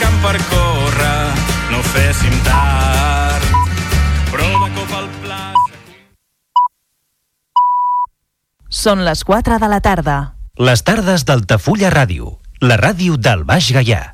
camp per córrer, no féssim tard. Però de cop al pla... Són les 4 de la tarda. Les tardes d'Altafulla Ràdio, la ràdio del Baix Gaià.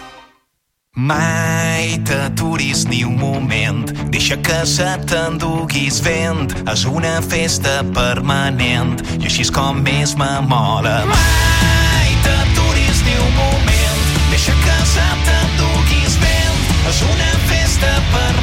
Mai t'aturis ni un moment, deixa que se t'enduguis vent. És una festa permanent i així és com més m'amola. Mai t'aturis ni un moment, deixa que se t'enduguis vent. És una festa permanent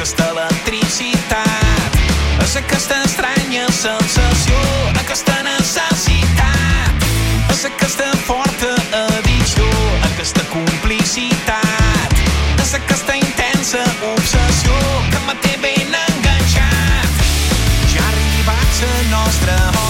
aquesta electricitat, és aquesta estranya sensació, aquesta necessitat, és aquesta forta addicció, aquesta complicitat, és aquesta intensa obsessió que me té ben enganxat. Ja ha arribat la nostra hora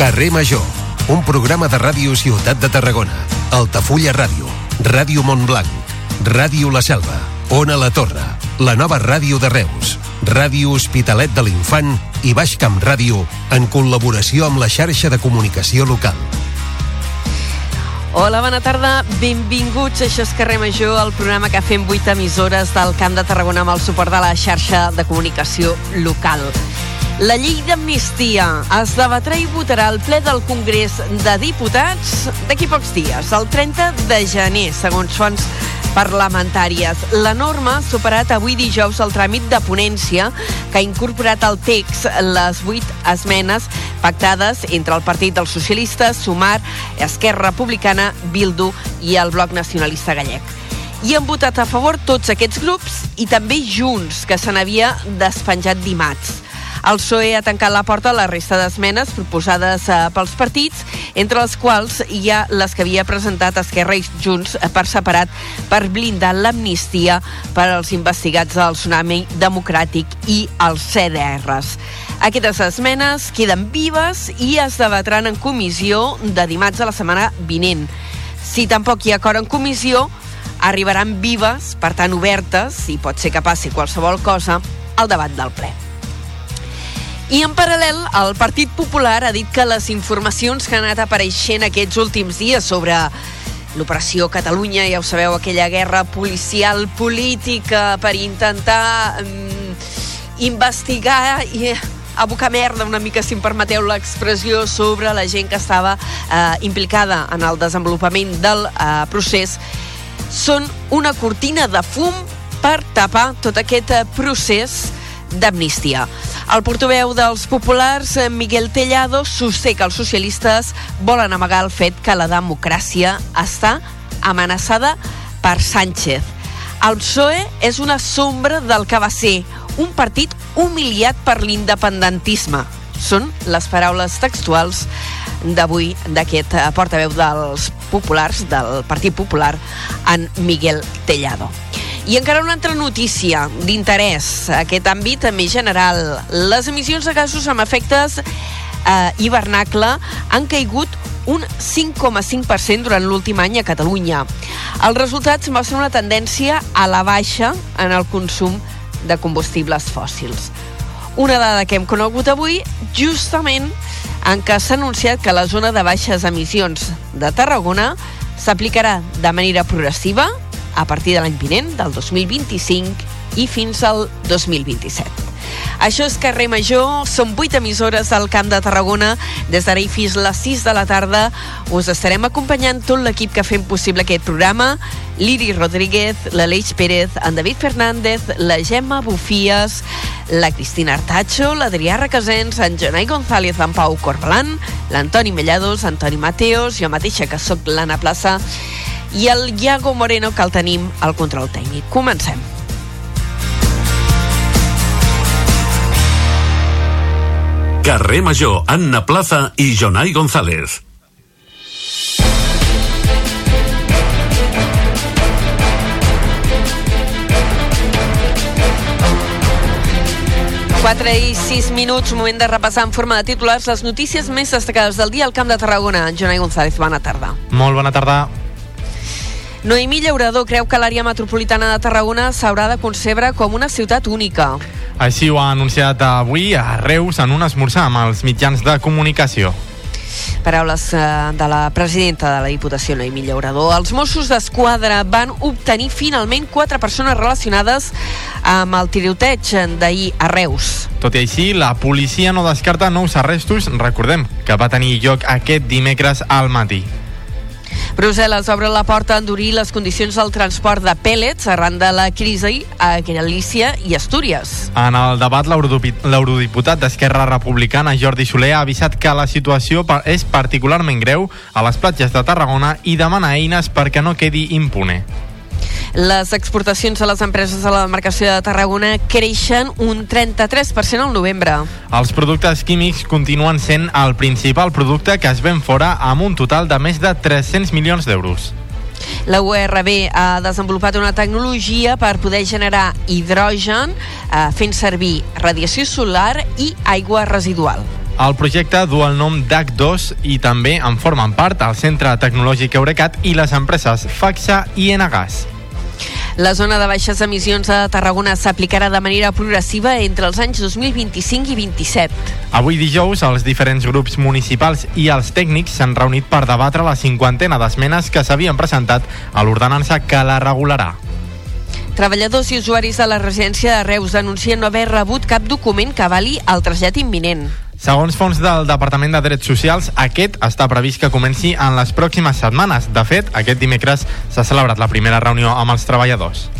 Carrer Major, un programa de ràdio Ciutat de Tarragona, Altafulla Ràdio, Ràdio Montblanc, Ràdio La Selva, Ona La Torre, la nova ràdio de Reus, Ràdio Hospitalet de l'Infant i Baix Camp Ràdio en col·laboració amb la xarxa de comunicació local. Hola, bona tarda, benvinguts. Això és Carrer Major, el programa que fem 8 emissores del Camp de Tarragona amb el suport de la xarxa de comunicació local. La llei d'amnistia es debatrà i votarà al ple del Congrés de Diputats d'aquí pocs dies, el 30 de gener, segons fonts parlamentàries. La norma ha superat avui dijous el tràmit de ponència que ha incorporat al text les vuit esmenes pactades entre el Partit dels Socialistes, Sumar, Esquerra Republicana, Bildu i el Bloc Nacionalista Gallec. I han votat a favor tots aquests grups i també Junts, que se n'havia despenjat dimarts. El PSOE ha tancat la porta a la resta d'esmenes proposades eh, pels partits, entre les quals hi ha les que havia presentat Esquerra i Junts per separat per blindar l'amnistia per als investigats del tsunami democràtic i els CDRs. Aquestes esmenes queden vives i es debatran en comissió de dimarts de la setmana vinent. Si tampoc hi ha acord en comissió, arribaran vives, per tant obertes, i pot ser que passi qualsevol cosa, al debat del ple. I en paral·lel, el Partit Popular ha dit que les informacions que han anat apareixent aquests últims dies sobre l'operació Catalunya, ja ho sabeu, aquella guerra policial política per intentar mm, investigar i abocar merda una mica, si em permeteu l'expressió, sobre la gent que estava eh, implicada en el desenvolupament del eh, procés, són una cortina de fum per tapar tot aquest eh, procés d'amnistia. El portaveu dels populars, eh, Miguel Tellado, sosté que els socialistes volen amagar el fet que la democràcia està amenaçada per Sánchez. El PSOE és una sombra del que va ser un partit humiliat per l'independentisme. Són les paraules textuals d'avui d'aquest eh, portaveu dels populars, del Partit Popular, en Miguel Tellado. I encara una altra notícia d'interès, aquest àmbit més general. Les emissions de gasos amb efectes eh, hivernacle han caigut un 5,5% durant l'últim any a Catalunya. Els resultats mostren una tendència a la baixa en el consum de combustibles fòssils. Una dada que hem conegut avui, justament en què s'ha anunciat que la zona de baixes emissions de Tarragona s'aplicarà de manera progressiva a partir de l'any vinent, del 2025 i fins al 2027. Això és Carrer Major, són 8 emissores al Camp de Tarragona. Des d'ara i fins les 6 de la tarda us estarem acompanyant tot l'equip que fem possible aquest programa. Liri Rodríguez, l'Aleix Pérez, en David Fernández, la Gemma Bufies, la Cristina Artacho, l'Adrià Requesens, en Jonai González, en Pau Corbalan, l'Antoni Mellados, Antoni Mateos, jo mateixa que sóc l'Anna Plaça, i el Iago Moreno que el tenim al control tècnic. Comencem. Carrer Major, Anna Plaza i Jonai González. Quatre i sis minuts, moment de repassar en forma de titulars les notícies més destacades del dia al Camp de Tarragona. Jonai González, bona tarda. Molt bona tarda. Noemí Llaurador creu que l'àrea metropolitana de Tarragona s'haurà de concebre com una ciutat única. Així ho ha anunciat avui a Reus en un esmorzar amb els mitjans de comunicació. Paraules eh, de la presidenta de la Diputació, Noemí Llaurador. Els Mossos d'Esquadra van obtenir finalment quatre persones relacionades amb el tiroteig d'ahir a Reus. Tot i així, la policia no descarta nous arrestos, recordem, que va tenir lloc aquest dimecres al matí. Brussel·les obre la porta a endurir les condicions del transport de pèl·lets arran de la crisi a Galícia i Astúries. En el debat, l'eurodiputat d'Esquerra Republicana, Jordi Soler, ha avisat que la situació és particularment greu a les platges de Tarragona i demana eines perquè no quedi impune. Les exportacions a les empreses de la demarcació de Tarragona creixen un 33% al novembre. Els productes químics continuen sent el principal producte que es ven fora amb un total de més de 300 milions d'euros. La URB ha desenvolupat una tecnologia per poder generar hidrogen eh, fent servir radiació solar i aigua residual. El projecte du el nom DAC2 i també en formen part el Centre Tecnològic Eurecat i les empreses FAXA i Enagas. La zona de baixes emissions a Tarragona s'aplicarà de manera progressiva entre els anys 2025 i 27. Avui dijous, els diferents grups municipals i els tècnics s'han reunit per debatre la cinquantena d'esmenes que s'havien presentat a l'ordenança que la regularà. Treballadors i usuaris de la residència de Reus denuncien no haver rebut cap document que avali el trasllat imminent. Segons fons del Departament de Drets Socials, aquest està previst que comenci en les pròximes setmanes. De fet, aquest dimecres s'ha celebrat la primera reunió amb els treballadors.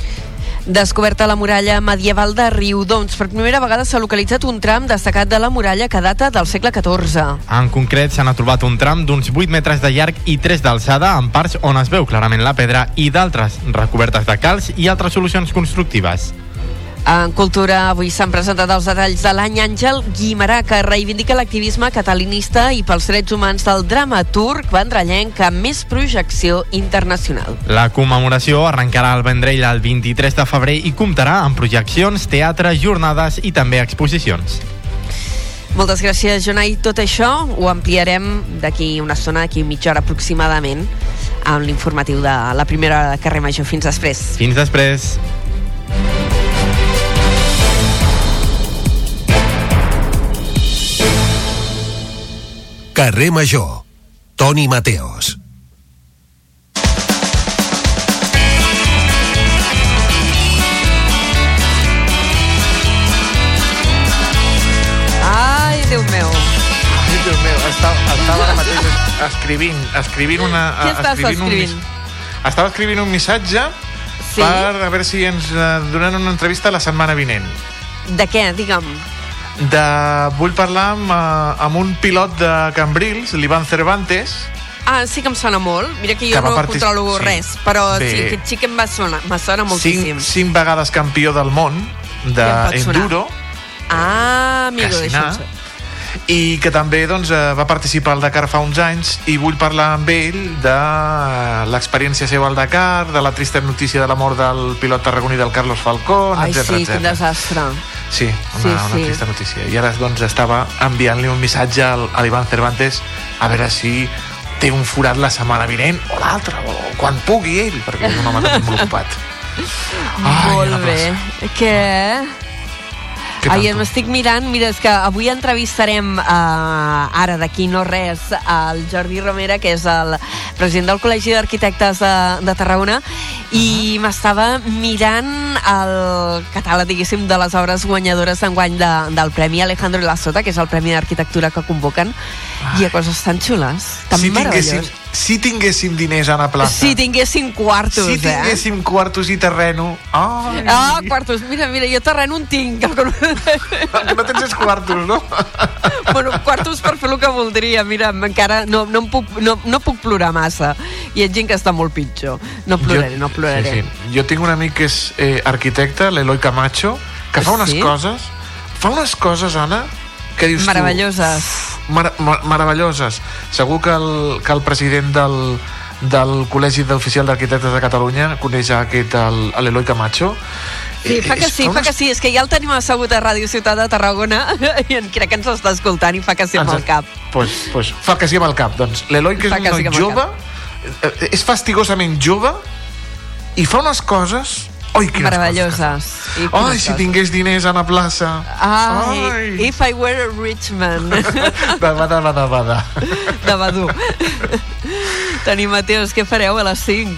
Descoberta la muralla medieval de Riudons. Per primera vegada s'ha localitzat un tram destacat de la muralla que data del segle XIV. En concret, s'han trobat un tram d'uns 8 metres de llarg i 3 d'alçada, en parts on es veu clarament la pedra i d'altres recobertes de calç i altres solucions constructives. En Cultura avui s'han presentat els detalls de l'any Àngel Guimarà, que reivindica l'activisme catalanista i pels drets humans del dramaturg vendrellenc amb més projecció internacional. La commemoració arrencarà al Vendrell el 23 de febrer i comptarà amb projeccions, teatre, jornades i també exposicions. Moltes gràcies, Jonai. Tot això ho ampliarem d'aquí una estona, d'aquí mitja hora aproximadament, amb l'informatiu de la primera hora de carrer Major. Fins després. Fins després. Carrer Major. Toni Mateos. Ai, Déu meu. Ai, Déu meu, estava, estava ara mateix escrivint, escrivint una... Què estàs escrivint un escrivint? mis- estava escrivint un missatge Sí? per a veure si ens eh, donen una entrevista la setmana vinent. De què, digue'm? De... Vull parlar amb, eh, amb un pilot de Cambrils, l'Ivan Cervantes, Ah, sí que em sona molt. Mira que jo Que no partic- controlo sí. res, però Bé. sí, aquest xic em va sonar, me sona moltíssim. cinc, cinc vegades campió del món d'enduro, Ah, amigo, deixa'm. I que també doncs, eh, va participar al Dakar fa uns anys i vull parlar amb ell de eh, l'experiència seva al Dakar, de la trista notícia de la mort del pilot tarragoní del Carlos Falcón, Ai, etc. sí, quin desastre. Sí, una, Sí, una sí. trista notícia. I ara doncs, estava enviant-li un missatge al, a l'Ivan Cervantes a veure si té un forat la setmana vinent o l'altra, o quan pugui ell, perquè és un home molt ocupat. Ai, molt bé. Què? Què Ai, m'estic mirant, mira, és que avui entrevistarem uh, ara d'aquí no res el Jordi Romera, que és el president del Col·legi d'Arquitectes de, de Tarragona i m'estava mirant el catàleg, diguéssim, de les obres guanyadores d'enguany de, del Premi Alejandro Lasota, que és el Premi d'Arquitectura que convoquen i hi ha coses tan xules, tan si meravelloses. Si tinguéssim diners a la plaça, Si tinguéssim quartos, si eh? tinguéssim quartos i terreno, ai, Ah, quartos. Mira, mira, jo terreno en tinc. El que no... el que no tens és quartos, no? bueno, quartos per fer el que voldria. Mira, encara no, no, em puc, no, no puc plorar massa. Hi ha gent que està molt pitjor. No ploraré, no ploraré. Sí, sí. Jo tinc un amic que és eh, arquitecte, l'Eloi Camacho, que fa unes Sí? coses, fa unes coses, Anna, que dius Meravelloses. tu... Mar mar meravelloses. Segur que el, que el president del, del Col·legi d'Oficial d'Arquitectes de Catalunya coneix aquest, l'Eloi Camacho. Sí, Eh, fa que sí, fa que sí. És que ja el tenim assegut a Ràdio Ciutat de Tarragona i crec que ens està escoltant i fa que sí amb el cap. Pues, pues, fa que sí amb el cap. Doncs l'Eloi, que és un sí noi el jove, eh, és fastigosament jove i fa unes coses... Quines Meravelloses. I Ai, si coses. tingués diners a la plaça. Ai, Ai. if I were a rich man. De bada, bada, bada. de Badú. Toni Mateus, què fareu a les 5?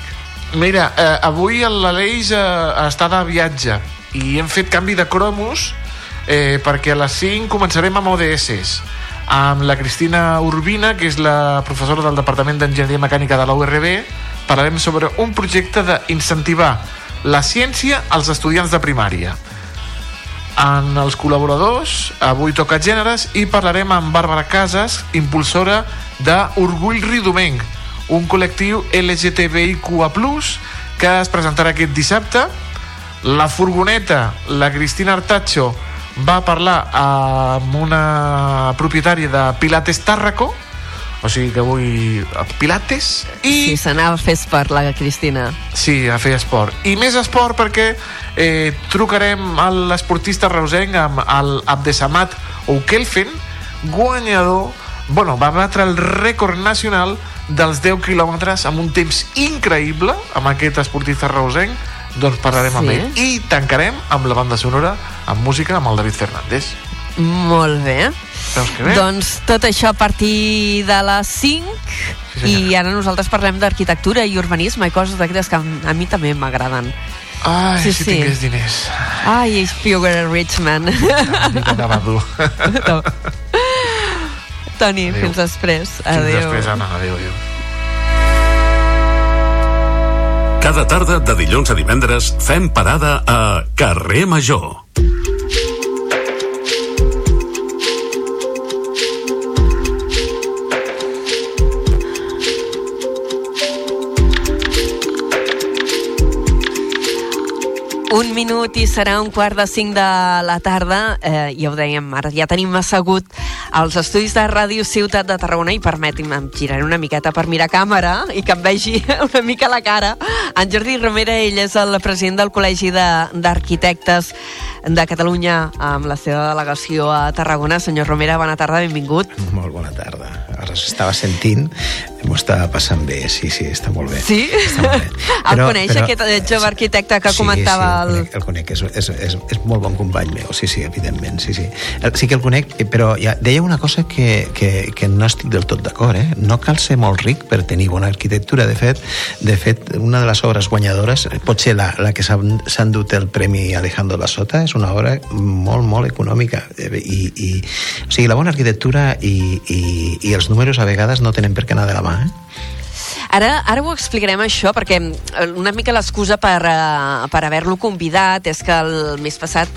Mira, eh, avui l'Aleix eh, està de viatge i hem fet canvi de cromos eh, perquè a les 5 començarem amb ODS amb la Cristina Urbina, que és la professora del Departament d'Enginyeria Mecànica de la URB, parlarem sobre un projecte d'incentivar la ciència als estudiants de primària. En els col·laboradors, avui toca gèneres i parlarem amb Bàrbara Casas, impulsora d'Orgull Ridomenc, un col·lectiu LGTBIQA+, que es presentarà aquest dissabte. La furgoneta, la Cristina Artacho, va parlar amb una propietària de Pilates Tàrraco, o sigui que avui Pilates, i Sí, s'anava a fer esport, la Cristina. Sí, a fer esport. I més esport perquè eh, trucarem a l'esportista reusenc amb el Abdesamat Oukelfen, guanyador, bueno, va batre el rècord nacional dels 10 quilòmetres amb un temps increïble amb aquest esportista reusenc, doncs parlarem amb Sí? ell. I tancarem amb la banda sonora, amb música, amb el David Fernández. Molt bé. Veus que bé? Doncs tot això a partir de les 5 i ara nosaltres parlem d'arquitectura i urbanisme i coses d'aquestes que a a mi també m'agraden. Ai, Sí, si sí. tingués diners. Ai, were a rich man. Mica de badu. Toni, Adéu. fins després. Fins Adéu. després, Anna. Adéu, adéu. Cada tarda de dilluns a divendres fem parada a Carrer Major. Un minut i serà un quart de cinc de la tarda. Eh, ja ho dèiem, ara ja tenim assegut als estudis de Ràdio Ciutat de Tarragona i permeti'm, em giraré una miqueta per mirar càmera i que em vegi una mica la cara. En Jordi Romera, ell és el president del Col·legi d'Arquitectes de, de Catalunya amb la seva delegació a Tarragona. Senyor Romera, bona tarda, benvingut. Molt bona tarda. els estava sentint, m'ho estava passant bé, sí, sí, està molt bé. Sí? Està molt bé. el coneix, aquest eh, jove arquitecte que sí, comentava sí, el el... conec, el conec és, és, és, és molt bon company meu, sí, sí, evidentment, sí, sí. Sí que el conec, però ja, deia una cosa que, que, que no estic del tot d'acord, eh? No cal ser molt ric per tenir bona arquitectura. De fet, de fet una de les obres guanyadores, eh, potser la, la que s'ha endut el Premi Alejandro La Sota, és una obra molt, molt econòmica. Eh, I, i, o sigui, la bona arquitectura i, i, i els números a vegades no tenen per què anar de la mà, eh? Ara, ara ho explicarem això, perquè eh, una mica l'excusa per, uh, per haver-lo convidat és que el mes passat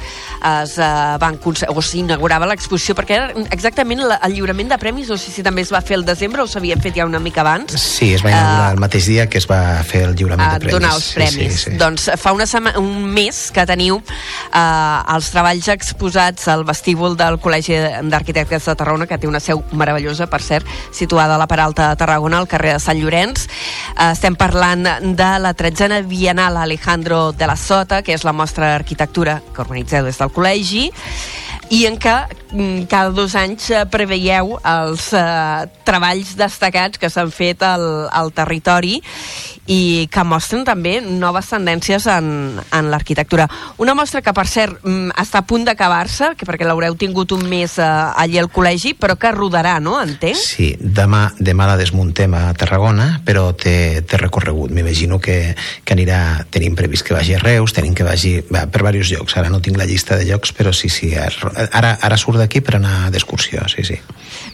es uh, van o s'inaugurava l'exposició, perquè era exactament la, el lliurament de premis, no sé si també es va fer el desembre o s'havien fet ja una mica abans. Sí, es va inaugurar uh, el mateix dia que es va fer el lliurament de premis. donar els premis. Sí, sí, sí. Doncs fa una setmana, un mes que teniu uh, els treballs exposats al vestíbul del Col·legi d'Arquitectes de Tarragona, que té una seu meravellosa, per cert, situada a la Peralta de Tarragona, al carrer de Sant Llorenç, Eh, estem parlant de la tretzena Bienal Alejandro de la Sota, que és la mostra d'arquitectura que organitzeu des del col·legi, i en què cada dos anys eh, preveieu els eh, treballs destacats que s'han fet al, al territori i que mostren també noves tendències en, en l'arquitectura. Una mostra que, per cert, mm, està a punt d'acabar-se, perquè l'haureu tingut un mes eh, allí al col·legi, però que rodarà, no? Entenc? Sí, demà, demà la desmuntem a Tarragona, però té, té recorregut. M'imagino que, que anirà... Tenim previst que vagi a Reus, tenim que vagi va, per diversos llocs. Ara no tinc la llista de llocs, però sí, sí. Ara, ara surt d'aquí per anar d'excursió, sí, sí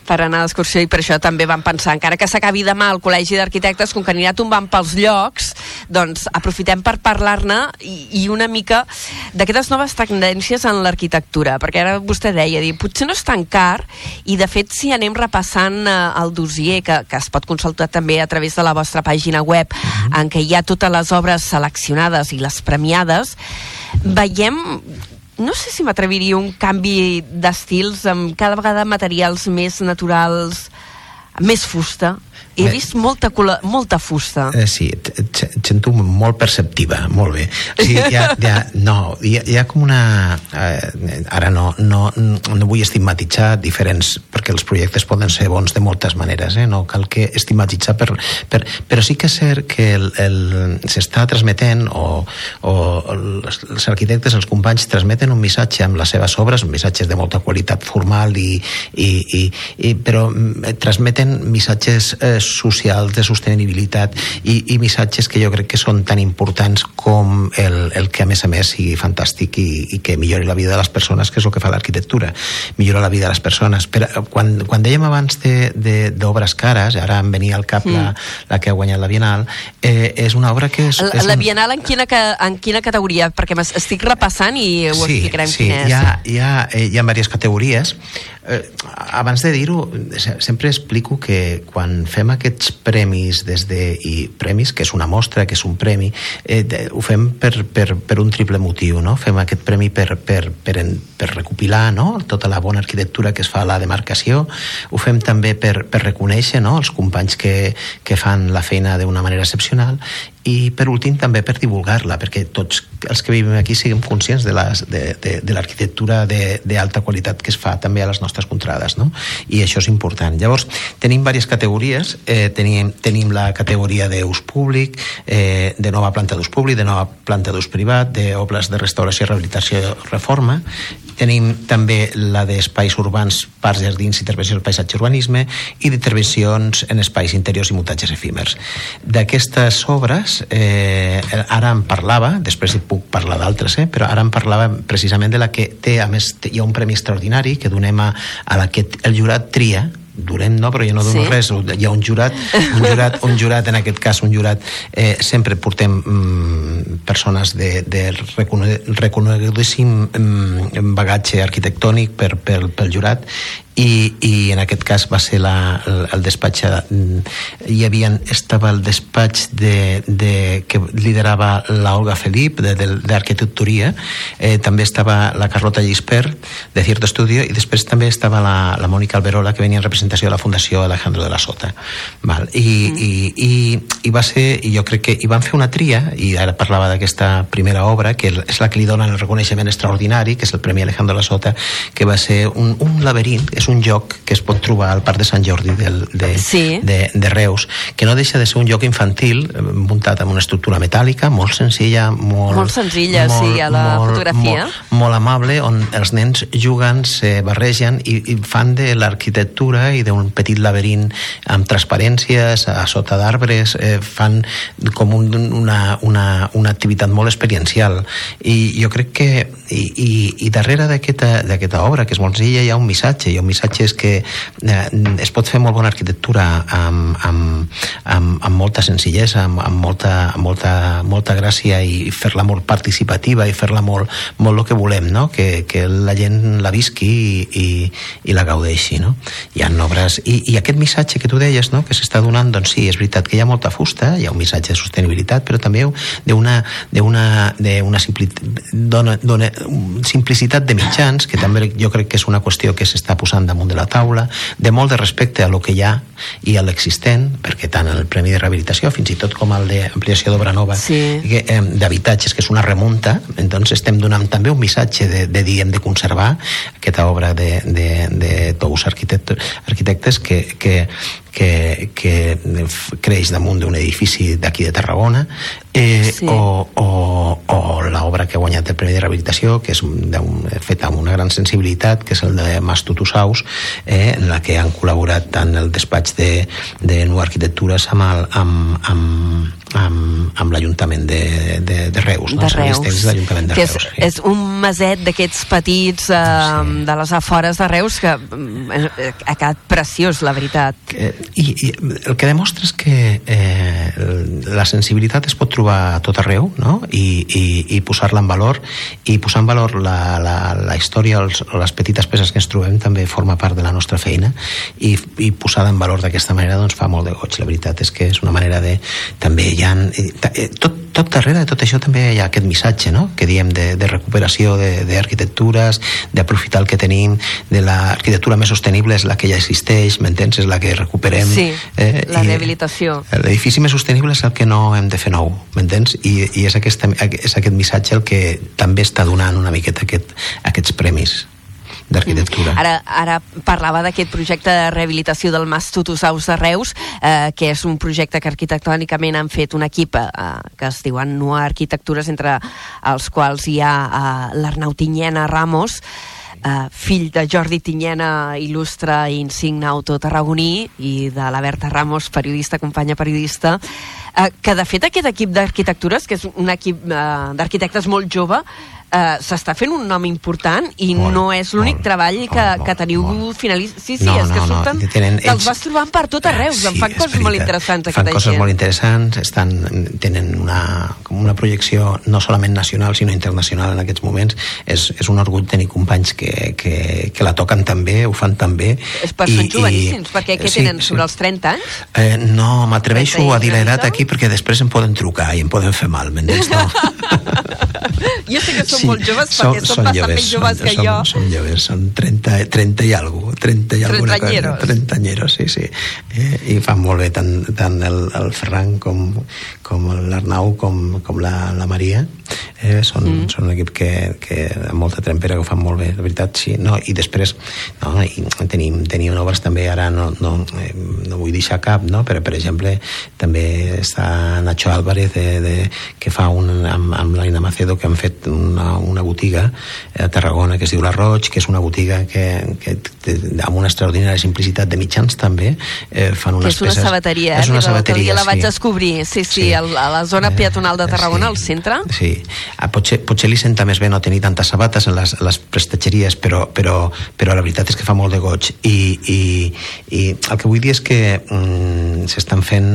per anar d'excursió i per això també vam pensar, encara que s'acabi demà al Col·legi d'Arquitectes, com que anirà tombant pels llocs, doncs aprofitem per parlar-ne i, i una mica d'aquestes noves tendències en l'arquitectura, perquè ara vostè deia, dir, potser no és tan car, i de fet si anem repassant eh, el dossier, que, que es pot consultar també a través de la vostra pàgina web, mm -hmm. en què hi ha totes les obres seleccionades i les premiades, veiem no sé si m'atreviria un canvi d'estils amb cada vegada materials més naturals, més fusta. He vist molta, molta fusta. Eh, sí, et, sento molt perceptiva, molt bé. O sigui, hi ha, hi ha, no, hi ha, hi ha com una... Eh, ara no, no, no vull estigmatitzar diferents, perquè els projectes poden ser bons de moltes maneres, eh? no cal que estigmatitzar, per, per, però sí que és cert que el, el, s'està transmetent, o, o els, els arquitectes, els companys, transmeten un missatge amb les seves obres, un missatge de molta qualitat formal, i, i, i, i però mm, transmeten missatges eh, socials de sostenibilitat i, i missatges que jo crec que són tan importants com el, el que a més a més sigui fantàstic i, i que millori la vida de les persones, que és el que fa l'arquitectura millora la vida de les persones Però, quan, quan dèiem abans d'obres cares, ara em venia al cap mm. la, la que ha guanyat la Bienal eh, és una obra que és... La, és la Bienal en quina, en quina categoria? Perquè estic repassant i ho sí, explicarem sí, quina és. Hi ha, hi, ha, eh, hi ha diverses categories Eh, abans de dir-ho, sempre explico que quan fem aquests premis des de, i premis, que és una mostra, que és un premi, eh, de, ho fem per, per, per un triple motiu, no? Fem aquest premi per, per, per, en, per recopilar no? tota la bona arquitectura que es fa a la demarcació, ho fem també per, per reconèixer no? els companys que, que fan la feina d'una manera excepcional i per últim també per divulgar-la perquè tots els que vivim aquí siguem conscients de, les, de, de, de l'arquitectura d'alta qualitat que es fa també a les nostres contrades no? i això és important. Llavors tenim diverses categories. Eh, tenim, tenim la categoria d'ús públic eh, de nova planta d'ús públic de nova planta d'ús privat d'obres de restauració, rehabilitació i reforma tenim també la d'espais urbans, parcs, jardins, intervenció del paisatge i urbanisme i d'intervencions en espais interiors i muntatges efímers. D'aquestes obres, eh, ara en parlava, després hi puc parlar d'altres, eh, però ara en parlava precisament de la que té, a més, hi ha un premi extraordinari que donem a, a la que el jurat tria durem no, però jo no dono sí. res hi ha un jurat, un jurat, un jurat en aquest cas un jurat, eh, sempre portem mm, persones de, de reconegudíssim mm, bagatge arquitectònic per, per, pel jurat i, i en aquest cas va ser la, el, el despatx hi havia, estava el despatx de, de, que liderava la Olga Felip d'arquitecturia eh, també estava la Carlota Gispert de Cierto Estudio i després també estava la, la Mònica Alberola que venia en representació de la Fundació Alejandro de la Sota Val? I, mm. i, i, i va ser, i jo crec que hi van fer una tria i ara parlava d'aquesta primera obra que és la que li donen el reconeixement extraordinari que és el Premi Alejandro de la Sota que va ser un, un laberint és un lloc que es pot trobar al Parc de Sant Jordi del, de, Sí. de, de Reus, que no deixa de ser un lloc infantil eh, muntat amb una estructura metàl·lica molt senzilla, molt, Molt senzilla, sí, a la fotografia. Molt, molt amable, on els nens juguen, se barregen i, i fan de l'arquitectura i d'un petit laberint amb transparències a sota d'arbres, eh, fan com un, una, una, una activitat molt experiencial i jo crec que i, i, i darrere d'aquesta obra que és molt senzilla hi ha un missatge i el missatge és que eh, es pot fer molt bona arquitectura amb, amb, amb, amb molta senzillesa amb, amb, molta, amb molta, molta gràcia i fer-la molt participativa i fer-la molt, molt el que volem no? que, que la gent la visqui i, i, i la gaudeixi no? hi ha obres i, i aquest missatge que tu deies no? que s'està donant doncs sí, és veritat que hi ha molta fusta hi ha un missatge de sostenibilitat però també d'una d'una d'una simplicitat de mitjans que també jo crec que és una qüestió que s'està posant damunt de la taula de molt de respecte a lo que hi ha i a l'existent perquè tant el Premi de Rehabilitació fins i tot com el d'ampliació d'obra nova Sí. eh, d'habitatges que és una remunta doncs estem donant també un missatge de, de diguem, de conservar aquesta obra de, de, de tous arquitectes, arquitectes que, que, que, que creix damunt d'un edifici d'aquí de Tarragona eh, Sí. o, o, o l'obra que ha guanyat el Premi de Rehabilitació que és d'un- feta amb una gran sensibilitat que és el de Mas Tutusaus eh, en la que han col·laborat tant el despatx de, de Nou Arquitectures amb, el, amb, amb, amb, amb l'Ajuntament de, de, de Reus no? de Reus, de de que és, Reus sí. és un maset d'aquests petits eh, de les afores de Reus que eh, ha quedat preciós, la veritat. Eh, i, i el que demostra és que eh, la sensibilitat es pot trobar a tot arreu no? i, i, i posar-la en valor i posar en valor la, la, la història els, les petites peces que ens trobem també forma part de la nostra feina i, i posar-la en valor d'aquesta manera doncs fa molt de goig la veritat és que és una manera de també hi ha eh, eh, tot, tot darrere de tot això també hi ha aquest missatge no? que diem de, de recuperació d'arquitectures d'aprofitar el que tenim de l'arquitectura més sostenible és la que ja existeix m'entens? és la que recuperem Sí, eh, la rehabilitació. L'edifici més sostenible és el que no hem de fer nou, m'entens? I, i és, aquesta, és aquest missatge el que també està donant una miqueta aquest, aquests premis d'arquitectura. Ara, ara parlava d'aquest projecte de rehabilitació del Mas Tutusaus de Reus, eh, que és un projecte que arquitectònicament han fet un equip eh, que es diuen Nua Arquitectures, entre els quals hi ha eh, l'Arnau Tinyena Ramos, eh, fill de Jordi Tinyena, il·lustre i insigne autor tarragoní, i de la Berta Ramos, periodista, companya periodista, eh, que de fet aquest equip d'arquitectures, que és un equip eh, d'arquitectes molt jove, eh, s'està fent un nom important i Molt, no és l'únic molt, treball que, molt, que teniu finalista. Sí, sí, No, és que no, no, surten... tenen Te'ls ells- vas trobant per tot arreu, sí, en fan coses veritat. molt interessants, fan aquesta coses gent. molt interessants estan, tenen una, com una projecció no solament nacional sinó internacional en aquests moments és, és un orgull tenir companys que, que, que la toquen també, ho fan també És per són joveníssims, perquè què tenen, sobre els 30 anys? Eh, no, m'atreveixo a dir l'edat aquí perquè després em poden trucar i em poden fer mal, m'entens? No? Jo sé que són molt joves perquè són, bastant més joves són, que són, jo. Són joves, són 30, 30 i alguna 30 i alguna cosa. Trentañeros. Trentañeros, sí, sí. Eh, I fan molt bé tant, tant el, el Ferran com, com l'Arnau com, com la, la Maria. Eh, són, mm. són un equip que, que amb molta trempera que ho fan molt bé, la veritat, sí. No, I després no, i tenim, tenim obres també, ara no, no, eh, no vull deixar cap, no? però per exemple també està Nacho Álvarez de, de, que fa un, amb, amb l'Aina Macedo que han fet una, una botiga a Tarragona que es diu La Roig, que és una botiga que, que amb una extraordinària simplicitat de mitjans també eh, fan Que unes és una peces... sabateria, eh? és una sabateria, la vaig sí. descobrir, sí, sí, Sí. a la zona peatonal de Tarragona, al centre. Sí, ah, potser, potser li senta més bé no tenir tantes sabates en les, a les prestatgeries, però, però, però la veritat és que fa molt de goig. I, i, i el que vull dir és que mm, s'estan fent...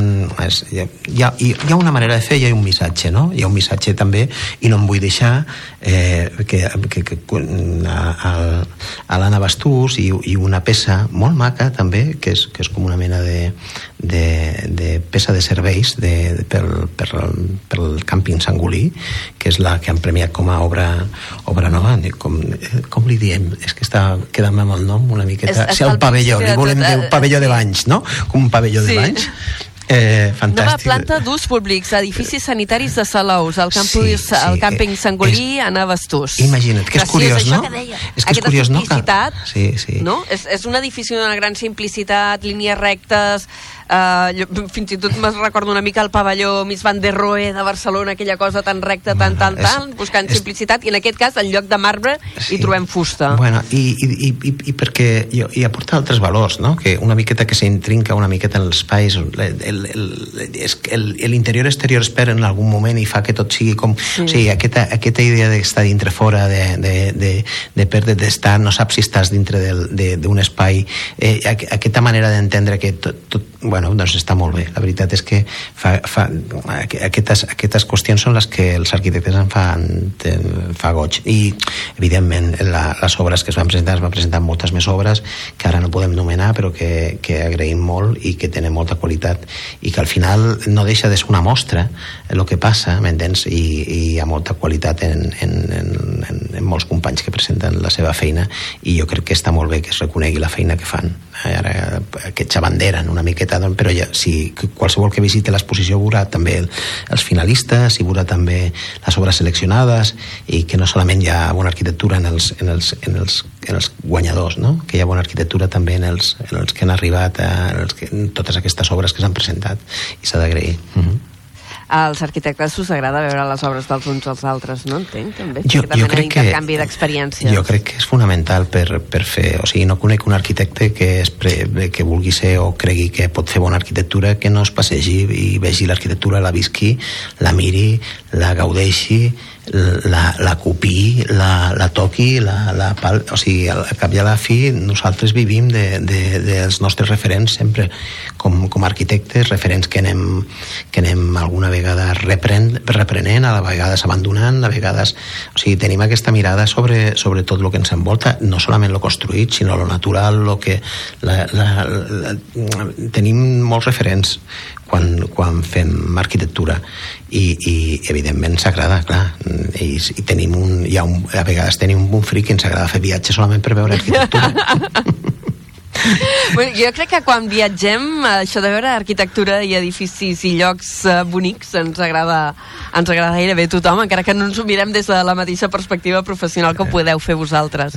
És, hi, ha, hi, ha, una manera de fer, hi ha un missatge, no? Hi ha un missatge també, i no em vull deixar eh, que, que, que, a, a, a l'Anna Bastús i, i una peça molt maca també, que és, que és com una mena de, de, de peça de serveis de, de, pel, per, pel càmping Sangolí, que és la que han premiat com a obra, obra nova. Com, eh, com li diem? És que està quedant amb el nom una miqueta. És- sí, el pavelló, li volem dir eh, un pavelló de banys, no? Com un pavelló Sí. de banys Eh, Nova fantàstic. planta d'ús públics, edificis sanitaris de Salaus, el campus, Sí, sí, el càmping eh, Sangolí a Navastús. Imagina't, que és Graciós, curiós, no? Que deia. És que és curiós, no? Que- Sí, sí. no? És, és un edifici d'una gran simplicitat, línies rectes, Uh, jo, fins i tot me'n recordo una mica el pavelló Miss Van der Rohe de Barcelona, aquella cosa tan recta, tan, tan, és- tan, buscant simplicitat, i en aquest cas, en lloc de marbre, hi trobem fusta. Bueno, i, i, i, i, i perquè jo, i aporta altres valors, no? Que una miqueta que s'intrinca una miqueta en els espais, el- el- el- és que el- l'interior exterior es perd en algun moment i fa que tot sigui com... Sí. O sigui, aquesta, aquesta idea d'estar dintre fora, de, de, de, de perdre, d'estar, no saps si estàs dintre d'un espai, eh, aqu- aquesta manera d'entendre que tot, tot, bueno, doncs està molt bé. La veritat és que fa, fa, aqu- aquestes, aquestes qüestions són les que els arquitectes en fan, fa goig. I, evidentment, la, les obres que es van presentar, es van presentar moltes més obres que ara no podem nomenar, però que, que agraïm molt i que tenen molta qualitat i que al final no deixa de ser una mostra el que passa, m'entens? I, I hi ha molta qualitat en, en, en, en, en molts companys que presenten la seva feina i jo crec que està molt bé que es reconegui la feina que fan. Ara, que xabanderen una miqueta, doncs, però ja, si qualsevol que visiti l'exposició veurà també el, els finalistes i veurà també les obres seleccionades i que no solament hi ha bona arquitectura en els, en els, en els, en els guanyadors, no? que hi ha bona arquitectura també en els, en els que han arribat a en, els que, en totes aquestes obres que s'han presentat i s'ha d'agrair. Mm -hmm. Als arquitectes us agrada veure les obres dels uns als altres, no entenc, també? Jo- mena jo crec que- d'experiències. Jo crec que és fonamental per, per fer... O sigui, no conec un arquitecte que, es pre, que vulgui ser o cregui que pot fer bona arquitectura que no es passegi i vegi l'arquitectura, la visqui, la miri, la gaudeixi, la, la copiï, la, la toqui, la, la. O sigui, al cap i a la fi nosaltres vivim de, de, dels nostres referents sempre com, com arquitectes, referents que anem, que anem alguna vegada repren, reprenent, a vegades abandonant, a vegades... O sigui, tenim aquesta mirada sobre, sobre tot el que ens envolta, no solament lo construït, sinó lo natural, lo que... La, la, la, tenim molts referents quan, quan fem arquitectura i, i evidentment s'agrada, clar i, i tenim un, hi ha un, a vegades tenim un fric i ens agrada fer viatges solament per veure arquitectura Bueno, jo crec que quan viatgem, això de veure arquitectura i edificis i llocs eh, bonics ens agrada, ens agrada gairebé a tothom, encara que no ens ho mirem des de la mateixa perspectiva professional que ho podeu fer vosaltres.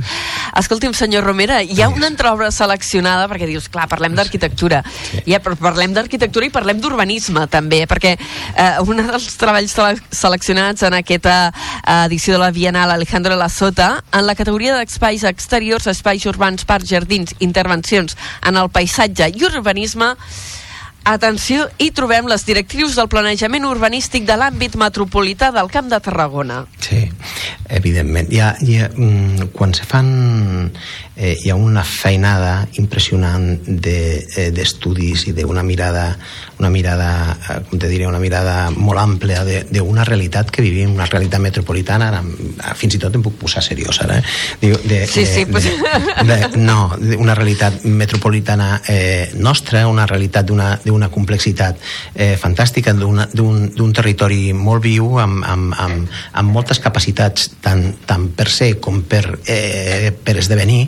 Escolti'm, senyor Romera, hi ha una entreobra seleccionada, perquè dius, clar, parlem d'arquitectura, ja, però parlem d'arquitectura i parlem d'urbanisme, també, perquè eh, un dels treballs sele- seleccionats en aquesta eh, edició de la Bienal Alejandro La Sota, en la categoria d'espais exteriors, espais urbans, parcs, jardins, intervencions en el paisatge i urbanisme, Atenció, hi trobem les directrius del planejament urbanístic de l'àmbit metropolità del Camp de Tarragona. Sí, evidentment. Hi ha, mm, quan se fan... Eh, hi ha una feinada impressionant de, eh, d'estudis i d'una mirada, una mirada, eh, com te diré, una mirada molt àmplia de- d'una realitat que vivim, una realitat metropolitana, ara, ah, fins i tot em puc posar seriós ara, eh? Diu, de, Sí, sí, de, pues- de, de, no, de una realitat metropolitana eh, nostra, una realitat d'una complexitat eh, fantàstica, d'un territori molt viu, amb, amb, amb, amb moltes capacitats tant, tant per ser com per, eh, per esdevenir,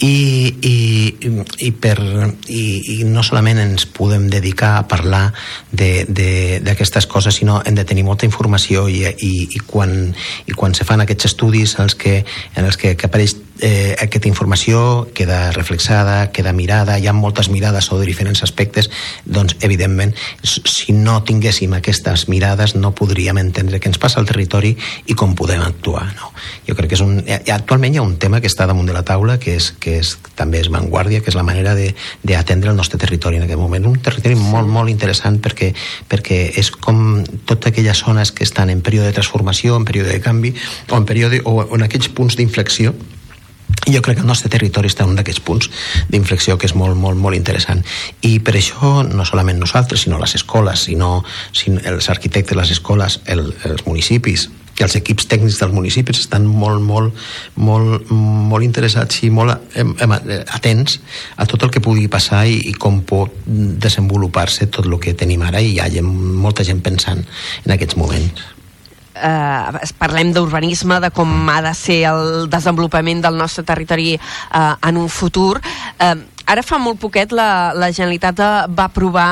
i, i, i, per, i, i no solament ens podem dedicar a parlar d'aquestes coses, sinó hem de tenir molta informació i, i, i, quan, i quan se fan aquests estudis en els que, en els que, que apareix eh, aquesta informació queda reflexada, queda mirada, hi ha moltes mirades sobre diferents aspectes, doncs, evidentment, si no tinguéssim aquestes mirades no podríem entendre què ens passa al territori i com podem actuar. No? Jo crec que és un... ha- Actualment hi ha un tema que està damunt de la taula que, és, que és, també és vanguardia, que és la manera de- d'atendre el nostre territori en aquest moment. Un territori molt, molt interessant perquè, perquè és com totes aquelles zones que estan en període de transformació, en període de canvi, o en, període, o en aquells punts d'inflexió i jo crec que el nostre territori està en un d'aquests punts d'inflexió que és molt, molt, molt interessant. I per això, no solament nosaltres, sinó les escoles, sinó, sinó els arquitectes, les escoles, el, els municipis, i els equips tècnics dels municipis estan molt, molt, molt, molt interessats i molt atents a tot el que pugui passar i, i com pot desenvolupar-se tot el que tenim ara i hi ha gent, molta gent pensant en aquests moments. eh, parlem d'urbanisme, de com ha de ser el desenvolupament del nostre territori eh, en un futur. Eh, ara fa molt poquet la, la Generalitat eh, va aprovar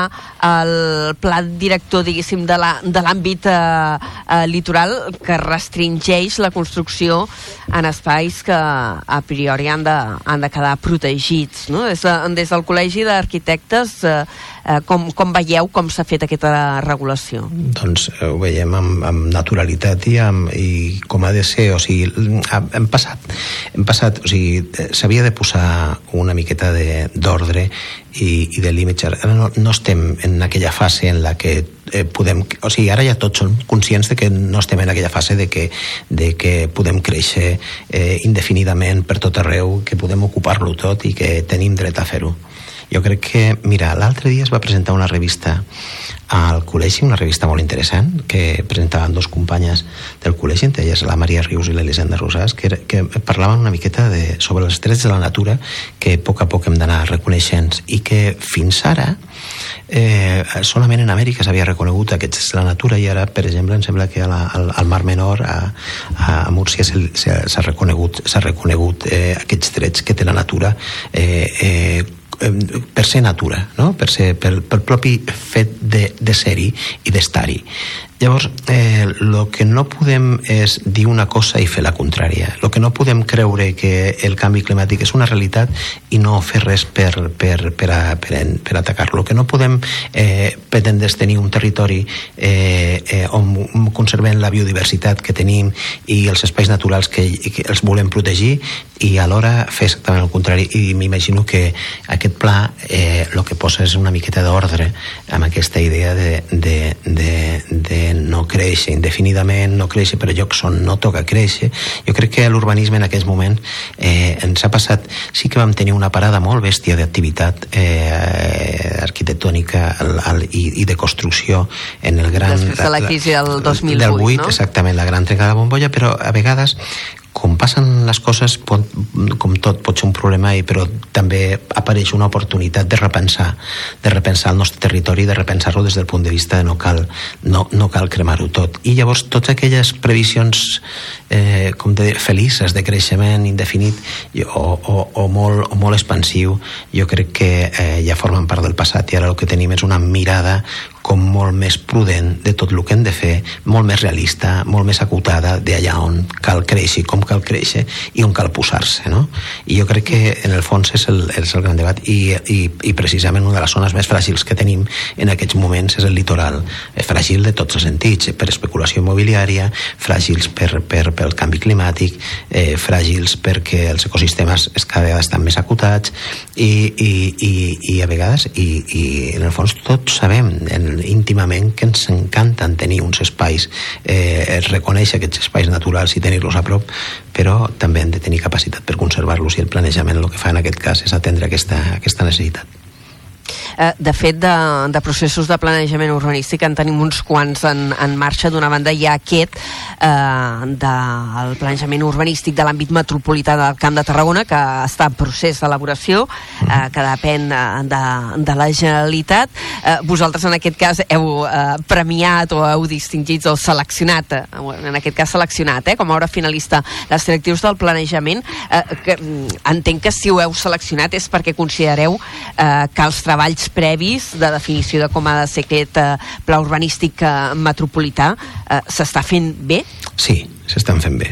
el pla director, diguéssim, de l'àmbit eh, eh, litoral que restringeix la construcció en espais que a priori han de, han de quedar protegits. No? Des, de, des del Col·legi d'Arquitectes, eh, eh, com, com veieu com s'ha fet aquesta regulació? Doncs eh, ho veiem amb, amb naturalitat i, amb, i com ha de ser. O sigui, hem passat, hem passat o sigui, s'havia de posar una miqueta d'ordre i, i de límits. Ara no, no estem en aquella fase en la que eh, podem... O sigui, ara ja tots som conscients de que no estem en aquella fase de que, de que podem créixer eh, indefinidament per tot arreu, que podem ocupar-lo tot i que tenim dret a fer-ho. Jo crec que, mira, l'altre dia es va presentar una revista al col·legi, una revista molt interessant que presentaven dos companyes del col·legi, entre elles la Maria Rius i l'Elisenda Rosàs, que, que parlaven una miqueta de, sobre els drets de la natura que a poc a poc hem d'anar reconeixent i que fins ara eh, solament en Amèrica s'havia reconegut aquests drets de la natura i ara, per exemple, em sembla que la, al, al Mar Menor, a, a Múrcia, s'ha reconegut, reconegut eh, aquests drets que té la natura eh, eh, per ser natura, no? per, ser, per, per propi fet de, de ser-hi i d'estar-hi. Llavors, el eh, que no podem és dir una cosa i fer la contrària. El que no podem creure que el canvi climàtic és una realitat i no fer res per, per, per, a, per, per atacar-lo. El que no podem eh, pretendre és tenir un territori eh, eh, on conservem la biodiversitat que tenim i els espais naturals que, que els volem protegir i alhora fer exactament el contrari i m'imagino que aquest pla eh, el que posa és una miqueta d'ordre amb aquesta idea de, de, de, de no créixer indefinidament, no créixer per llocs on no toca créixer. Jo crec que l'urbanisme en aquests moments eh, ens ha passat... Sí que vam tenir una parada molt bèstia d'activitat eh, arquitectònica el, el, i, i de construcció en el gran... Després de la crisi del 2008, del 8, no? exactament, la gran trencada de bombolla, però a vegades com passen les coses, pot, com tot pot ser un problema, i, però també apareix una oportunitat de repensar, de repensar el nostre territori, de repensar-lo des del punt de vista de no cal, no, no cal cremar-ho tot. I llavors totes aquelles previsions eh, com de felices de creixement indefinit o, o, o, molt, o molt expansiu, jo crec que eh, ja formen part del passat i ara el que tenim és una mirada com molt més prudent de tot el que hem de fer, molt més realista, molt més acotada d'allà on cal créixer, com cal créixer i on cal posar-se, no? I jo crec que en el fons és el, és el gran debat i, i, i precisament una de les zones més fràgils que tenim en aquests moments és el litoral, eh, fràgil de tots els sentits, per especulació immobiliària, fràgils per, per, pel canvi climàtic, eh, fràgils perquè els ecosistemes cada vegada estan més acotats i, i, i, i a vegades, i, i en el fons tots sabem, en, íntimament que ens encanten tenir uns espais, eh, reconèixer aquests espais naturals i tenir-los a prop, però també hem de tenir capacitat per conservar-los i el planejament el que fa en aquest cas és atendre aquesta, aquesta necessitat. Eh, de fet, de, de processos de planejament urbanístic en tenim uns quants en, en marxa. D'una banda hi ha aquest eh, del planejament urbanístic de l'àmbit metropolità del Camp de Tarragona, que està en procés d'elaboració, eh, que depèn eh, de, de la Generalitat. Eh, vosaltres, en aquest cas, heu eh, premiat o heu distingit o seleccionat, eh, en aquest cas seleccionat, eh, com a obra finalista, les directius del planejament, eh, que mm, entenc que si ho heu seleccionat és perquè considereu eh, que els treballs previs de definició de com ha de ser aquest eh, pla urbanístic eh, metropolità eh, s'està fent bé? Sí, s'estan fent bé.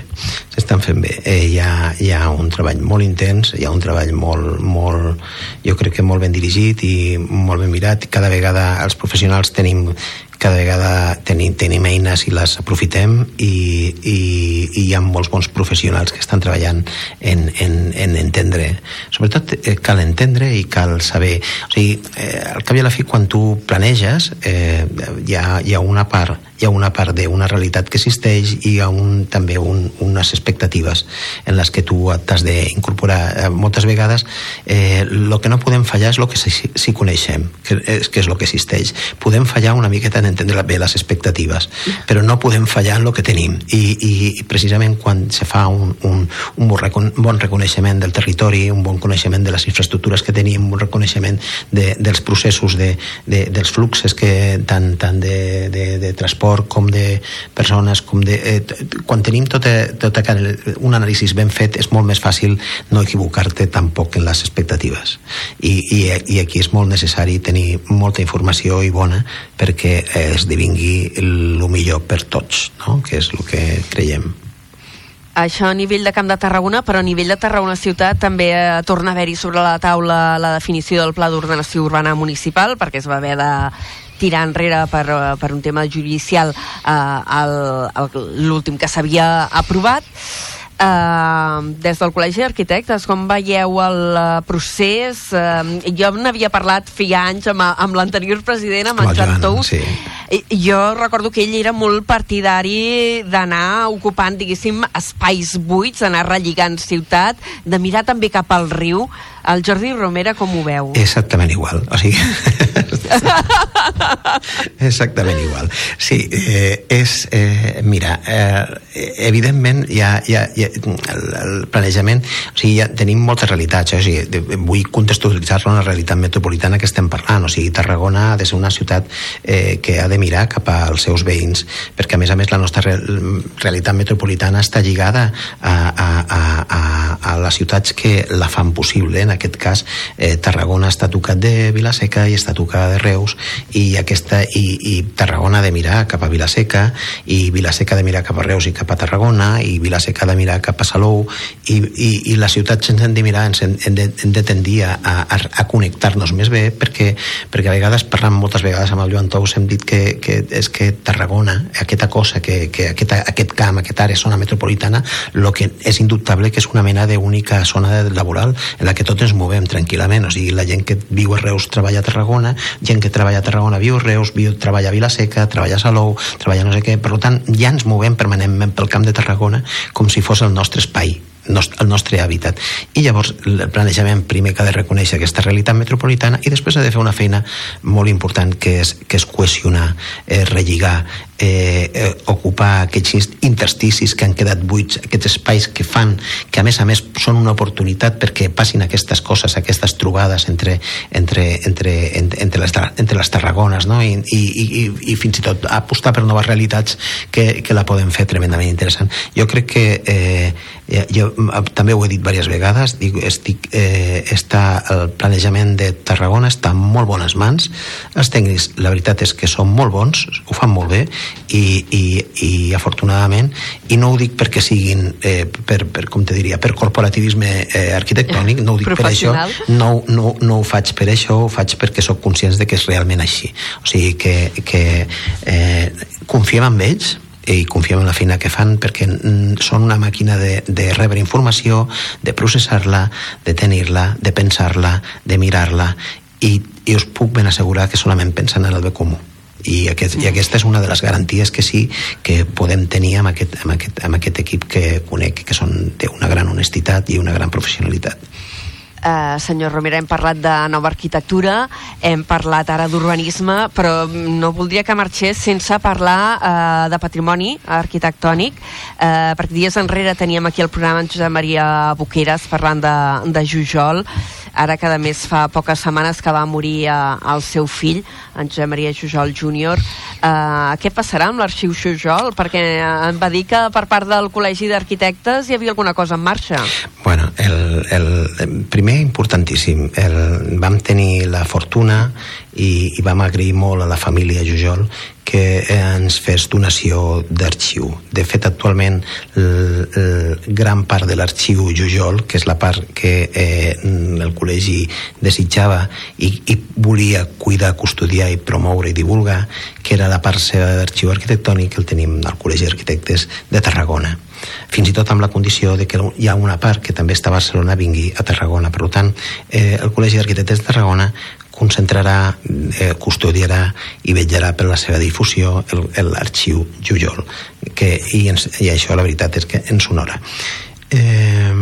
S'estan fent bé. Eh, hi, ha, hi ha un treball molt intens hi ha un treball molt, molt jo crec que molt ben dirigit i molt ben mirat. Cada vegada els professionals tenim cada vegada tenim, tenim eines i les aprofitem i, i, i hi ha molts bons professionals que estan treballant en, en, en entendre sobretot eh, cal entendre i cal saber o sigui, eh, al cap i a la fi quan tu planeges eh, hi, ha, hi ha una part hi ha una part d'una realitat que existeix i hi ha un, també un, unes expectatives en les que tu t'has d'incorporar. Eh, moltes vegades eh, el que no podem fallar és el que sí, sí coneixem, que és, que és que existeix. Podem fallar una miqueta en entendre bé les expectatives, però no podem fallar en el que tenim. I, i, precisament quan se fa un, un, un bon reconeixement del territori, un bon coneixement de les infraestructures que tenim, un reconeixement de, dels processos, de, de, dels fluxes que, tant, tant de, de, de transport com de persones, com de... Eh, quan tenim tota, tota un anàlisi ben fet és molt més fàcil no equivocar-te tampoc en les expectatives. I, i, I aquí és molt necessari tenir molta informació i bona perquè esdevingui el millor per tots, no? que és el que creiem. Això a nivell de Camp de Tarragona, però a nivell de Tarragona Ciutat també eh, torna a haver-hi sobre la taula la definició del Pla d'Ordenació Urbana Municipal, perquè es va haver de tirar enrere per, eh, per un tema judicial eh, l'últim que s'havia aprovat. Uh, des del Col·legi d'Arquitectes, com veieu el uh, procés? Uh, jo n'havia parlat feia anys amb, amb l'anterior president, amb, en Joan Tous. Sí. I, jo recordo que ell era molt partidari d'anar ocupant, diguéssim, espais buits, d'anar relligant ciutat, de mirar també cap al riu. El Jordi Romera com ho veu? Exactament igual. O sigui... Exactament igual. Sí, eh, és... Eh, mira, eh, evidentment hi ha, hi ha, hi ha el, el planejament... O sigui, ja tenim moltes realitats. Eh? O sigui, vull contextualitzar-lo en la realitat metropolitana que estem parlant. O sigui, Tarragona ha de ser una ciutat eh, que ha de mirar cap als seus veïns, perquè a més a més la nostra realitat metropolitana està lligada a, a, a, a, a les ciutats que la fan possible, en aquest cas eh, Tarragona està tocat de Vilaseca i està tocada de Reus i, aquesta, i, i Tarragona de mirar cap a Vilaseca i Vilaseca de mirar cap a Reus i cap a Tarragona i Vilaseca de mirar cap a Salou i, i, i les ciutats ens hem de mirar ens hem, hem, de, hem de tendir a, a, a connectar-nos més bé perquè, perquè a vegades parlant moltes vegades amb el Joan Tous hem dit que, que és que Tarragona, aquesta cosa que, que aquest, aquest camp, aquesta àrea zona metropolitana el que és indubtable que és una mena d'única zona laboral en la que tot ens movem tranquil·lament, o sigui, la gent que viu a Reus treballa a Tarragona, gent que treballa a Tarragona viu a Reus, viu, treballa a Vilaseca, treballa a Salou, treballa no sé què, per tant ja ens movem permanentment pel camp de Tarragona com si fos el nostre espai el nostre hàbitat. I llavors el planejament primer que ha de reconèixer aquesta realitat metropolitana i després ha de fer una feina molt important que és, que és cohesionar, eh, relligar, eh, eh, ocupar aquests intersticis que han quedat buits, aquests espais que fan, que a més a més són una oportunitat perquè passin aquestes coses, aquestes trobades entre, entre, entre, entre, les, entre les Tarragones no? I, i, i, i fins i tot apostar per noves realitats que, que la poden fer tremendament interessant. Jo crec que eh, jo també ho he dit diverses vegades dic, estic, eh, està, el planejament de Tarragona està en molt bones mans els tècnics la veritat és que són molt bons ho fan molt bé i, i, i afortunadament i no ho dic perquè siguin eh, per, per, com te diria, per corporativisme eh, arquitectònic, no ho dic per això. No, no, no ho faig per això ho faig perquè sóc conscients de que és realment així. O sigui que, que eh, confiem en ells i confiem en la feina que fan perquè són una màquina de, de rebre informació, de processar-la, de tenir-la, de pensar-la, de mirar-la i, i us puc ben assegurar que solament pensen en el bé comú i, aquest, i aquesta és una de les garanties que sí que podem tenir amb aquest, amb aquest, amb aquest equip que conec que són d'una gran honestitat i una gran professionalitat. Eh, senyor Romera, hem parlat de nova arquitectura, hem parlat ara d'urbanisme, però no voldria que marxés sense parlar eh, de patrimoni arquitectònic, eh, perquè dies enrere teníem aquí el programa en Josep Maria Boqueres parlant de, de Jujol, ara que a més fa poques setmanes que va morir eh, el seu fill, en Josep Maria Jujol Júnior. Eh, què passarà amb l'arxiu Jujol? Perquè em va dir que per part del Col·legi d'Arquitectes hi havia alguna cosa en marxa. Bueno, el, el primer importantíssim, el, vam tenir la fortuna i, i vam agrair molt a la família Jujol que ens fes donació d'arxiu. De fet, actualment, el, el, gran part de l'arxiu Jujol, que és la part que eh, el col·legi desitjava i, i volia cuidar, custodiar i promoure i divulgar, que era la part seva d'arxiu arquitectònic, el tenim al Col·legi d'Arquitectes de Tarragona fins i tot amb la condició de que hi ha una part que també està a Barcelona vingui a Tarragona. Per tant, eh, el Col·legi d'Arquitectes de Tarragona concentrarà, eh, custodiarà i vetllarà per la seva difusió l'arxiu Jujol que, i, ens, i això la veritat és que ens honora. Eh,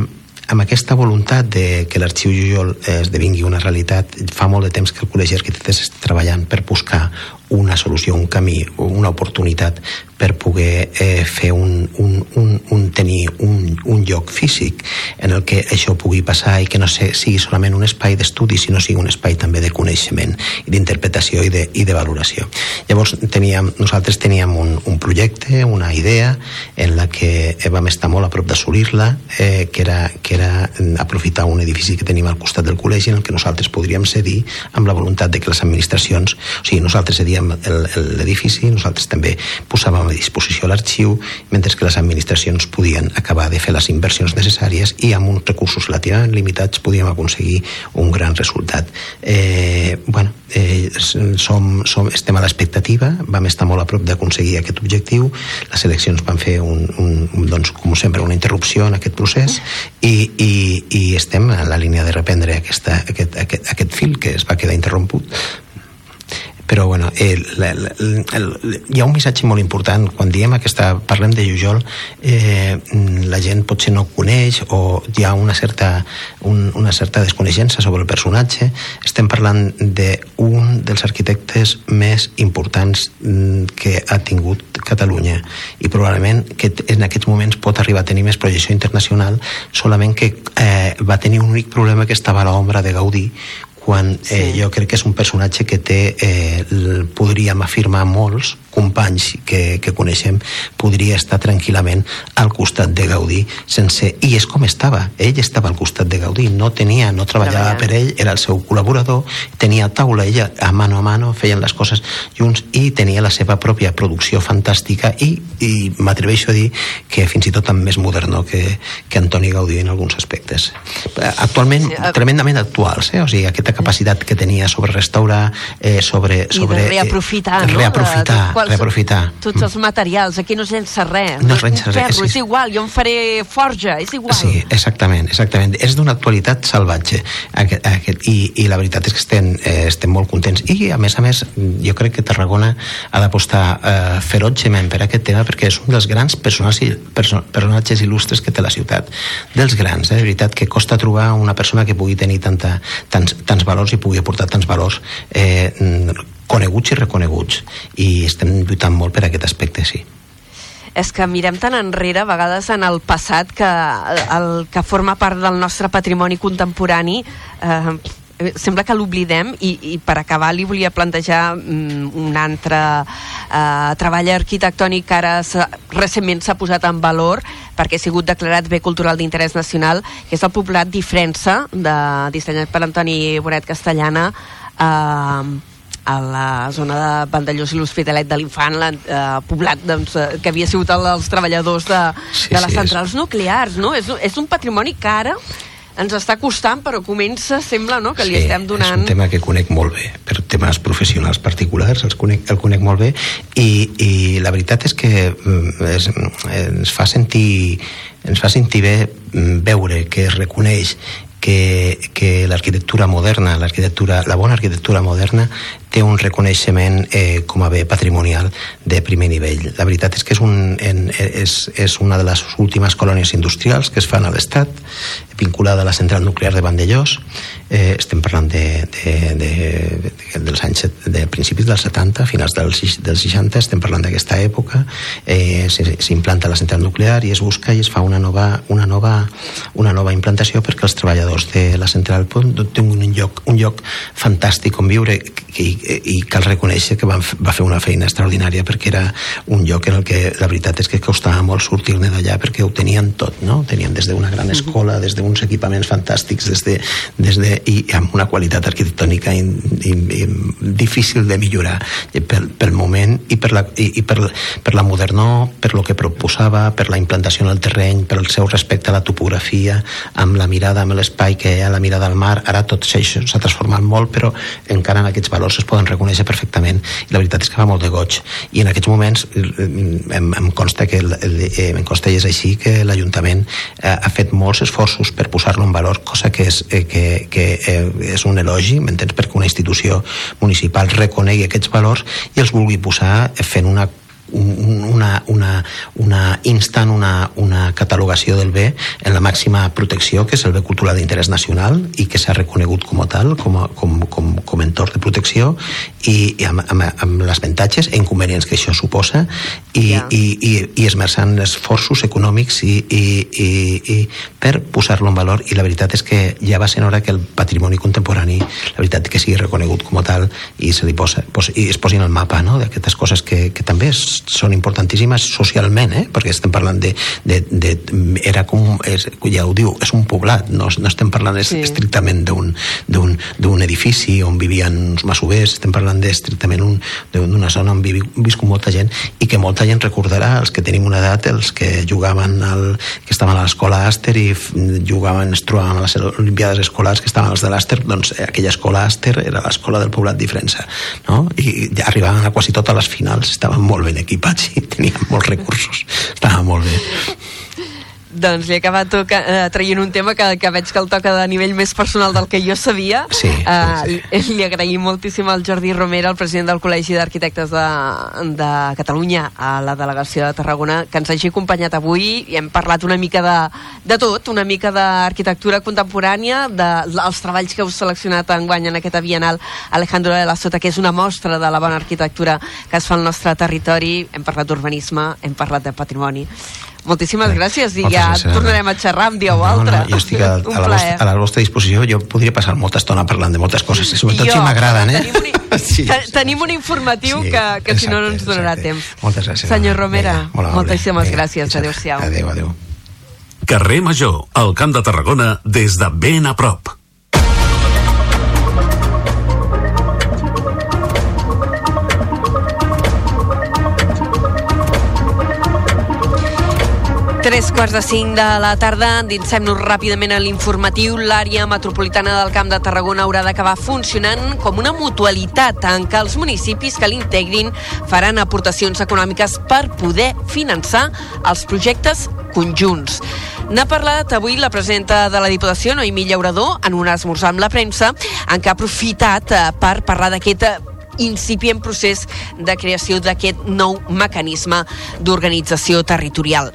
amb aquesta voluntat de que l'arxiu Jujol esdevingui una realitat fa molt de temps que el Col·legi d'Arquitectes està treballant per buscar una solució, un camí, una oportunitat per poder eh, fer un, un, un, un tenir un, un lloc físic en el que això pugui passar i que no sé, sigui solament un espai d'estudi sinó sigui un espai també de coneixement i d'interpretació i, de, i de valoració. Llavors teníem, nosaltres teníem un, un projecte, una idea en la que vam estar molt a prop d'assolir-la eh, que, era, que era aprofitar un edifici que tenim al costat del col·legi en el que nosaltres podríem cedir amb la voluntat de que les administracions o sigui, nosaltres cedíem l'edifici nosaltres també posàvem a disposició l'arxiu, mentre que les administracions podien acabar de fer les inversions necessàries i amb uns recursos relativament limitats podíem aconseguir un gran resultat. Eh, bueno, eh, som, som, estem a l'expectativa, vam estar molt a prop d'aconseguir aquest objectiu, les eleccions van fer un, un, doncs, com sempre, una interrupció en aquest procés i, i, i estem en la línia de reprendre aquesta, aquest, aquest, aquest fil que es va quedar interromput però bueno, el, el, el, hi ha un missatge molt important. Quan diem aquesta, parlem de Jujol eh, la gent potser no coneix o hi ha una certa, un, una certa desconeixença sobre el personatge. Estem parlant d'un dels arquitectes més importants mm, que ha tingut Catalunya. I probablement que en aquests moments pot arribar a tenir més projecció internacional solament que eh, va tenir un únic problema que estava a l'ombra de Gaudí quan eh, sí. jo crec que és un personatge que té, eh, podríem afirmar molts companys que, que coneixem, podria estar tranquil·lament al costat de Gaudí sense... I és com estava, ell estava al costat de Gaudí, no tenia, no treballava per ell, era el seu col·laborador, tenia taula, ella a mano a mano feien les coses junts i tenia la seva pròpia producció fantàstica i, i m'atreveixo a dir que fins i tot amb més modernó que, que Antoni Gaudí en alguns aspectes. Actualment, sí, a... tremendament actuals, eh? o sigui, aquesta capacitat que tenia sobre restaurar, eh, sobre... sobre I de reaprofitar, eh, no? Reaprofitar, de, de reaprofitar. Tots els materials, aquí no es llença res. No es llença res. Ferro, és igual, jo em faré forja, és igual. Sí, exactament, exactament. És d'una actualitat salvatge. Aquest, aquest, i, I la veritat és que estem, eh, estem molt contents. I, a més a més, jo crec que Tarragona ha d'apostar eh, ferotgement per aquest tema perquè és un dels grans personatges, personatges il·lustres que té la ciutat. Dels grans, eh? de veritat, que costa trobar una persona que pugui tenir tanta, tants, tants valors i pugui aportar tants valors eh, coneguts i reconeguts. I estem lluitant molt per aquest aspecte, sí. És que mirem tan enrere a vegades en el passat que el que forma part del nostre patrimoni contemporani eh, sembla que l'oblidem i, i per acabar li volia plantejar mm, un altre eh, treball arquitectònic que ara recentment s'ha posat en valor perquè ha sigut declarat bé cultural d'interès nacional que és el poblat d'Ifrensa de, dissenyat per Antoni Bonet Castellana eh, a la zona de Vandellós i l'Hospitalet de l'Infant, eh, poblat doncs, eh, que havia sigut el, els treballadors de, sí, de les sí, centrals és... nuclears, no? És, és un patrimoni que ara ens està costant, però comença, sembla, no?, que li sí, estem donant... és un tema que conec molt bé, per temes professionals particulars, els conec, el conec molt bé, i, i la veritat és que mm, és, ens fa sentir ens fa sentir bé mm, veure que es reconeix que, que l'arquitectura moderna, l'arquitectura, la bona arquitectura moderna té un reconeixement eh, com a bé patrimonial de primer nivell. La veritat és que és, un, en, és, és una de les últimes colònies industrials que es fan a l'Estat, vinculada a la central nuclear de Vandellós. Eh, estem parlant de, de, de, de, dels anys de principis dels 70, finals dels, dels 60, estem parlant d'aquesta època. Eh, S'implanta la central nuclear i es busca i es fa una nova, una nova, una nova implantació perquè els treballadors de la central tinguin un lloc, un lloc fantàstic on viure i, i cal reconèixer que va, va fer una feina extraordinària perquè era un lloc en el que la veritat és que costava molt sortir-ne d'allà perquè ho tenien tot, no? Tenien des d'una gran escola, des d'uns equipaments fantàstics, des de, des de, i amb una qualitat arquitectònica in, in, in, difícil de millorar pel, pel moment i per la, i, i per, per la modernó, per lo que proposava, per la implantació en el terreny, per el seu respecte a la topografia, amb la mirada, amb l'espai que hi ha, la mirada al mar, ara tot això s'ha transformat molt, però encara en aquests valors es poden reconèixer perfectament i la veritat és que fa molt de goig i en aquests moments em, em consta que el, el, eh, em consta i és així que l'Ajuntament eh, ha fet molts esforços per posar-lo en valor cosa que és, eh, que, que eh, és un elogi m'entens? perquè una institució municipal reconegui aquests valors i els vulgui posar fent una un- una, una, una instant una, una catalogació del bé en la màxima protecció, que és el bé cultural d'interès nacional i que s'ha reconegut com a tal, com, a, com, com, com a entorn de protecció i, i amb, amb, amb les avantatges i inconvenients que això suposa i, Ja. i, i, i esmerçant esforços econòmics i, i, i, i per posar-lo en valor i la veritat és que ja va ser hora que el patrimoni contemporani la veritat que sigui reconegut com a tal i se li posa, pos, i es posin al mapa no? d'aquestes coses que, que també és, són importantíssimes socialment eh? perquè estem parlant de, de, de era com, és, ja ho diu, és un poblat no, no estem parlant sí. estrictament d'un edifici on vivien uns masovers, estem parlant de, estrictament un- d'una zona on vivi, viscut molta gent i que molta gent recordarà els que tenim una edat, els que jugaven al, que estaven a l'escola Aster i jugaven, es trobaven a les olimpiades escolars que estaven als de l'Aster, doncs eh, aquella escola Aster era l'escola del poblat d'Ifrensa no? i ja arribaven a quasi totes les finals estaven molt ben equipats i tenien molts recursos estava molt bé Doncs li he acabat toca, eh, traient un tema que, que veig que el toca de nivell més personal del que jo sabia. Sí, eh, li, li agraïm moltíssim al Jordi Romera, el president del Col·legi d'Arquitectes de, de Catalunya, a la delegació de Tarragona, que ens hagi acompanyat avui i hem parlat una mica de, de tot, una mica d'arquitectura contemporània, dels de, treballs que heu seleccionat enguany en aquesta Bienal Alejandro de la Sota, que és una mostra de la bona arquitectura que es fa al nostre territori. Hem parlat d'urbanisme, hem parlat de patrimoni. Moltíssimes gràcies i Moltes ja gràcies. tornarem a xerrar un dia o No, altre. no, jo estic a, a, la vostra, a la vostra disposició. Jo podria passar molta estona parlant de moltes coses, sobretot Jo, si m'agraden, eh? Tenim un, sí, tenim un informatiu Sí, que, que si no no exacte, ens donarà temps. Moltes gràcies. Senyor Romera, Vinga, molt moltíssimes Vinga, gràcies. Adéu-siau. Adéu, adéu. Carrer Major, al Camp de Tarragona, des de ben a prop. Tres quarts de cinc de la tarda, endinsem-nos ràpidament a l'informatiu. L'àrea metropolitana del Camp de Tarragona haurà d'acabar funcionant com una mutualitat en què els municipis que l'integrin faran aportacions econòmiques per poder finançar els projectes conjunts. N'ha parlat avui la presidenta de la Diputació, Noemí Llaurador, en un esmorzar amb la premsa, en què ha aprofitat eh, per parlar d'aquest incipient procés de creació d'aquest nou mecanisme d'organització territorial.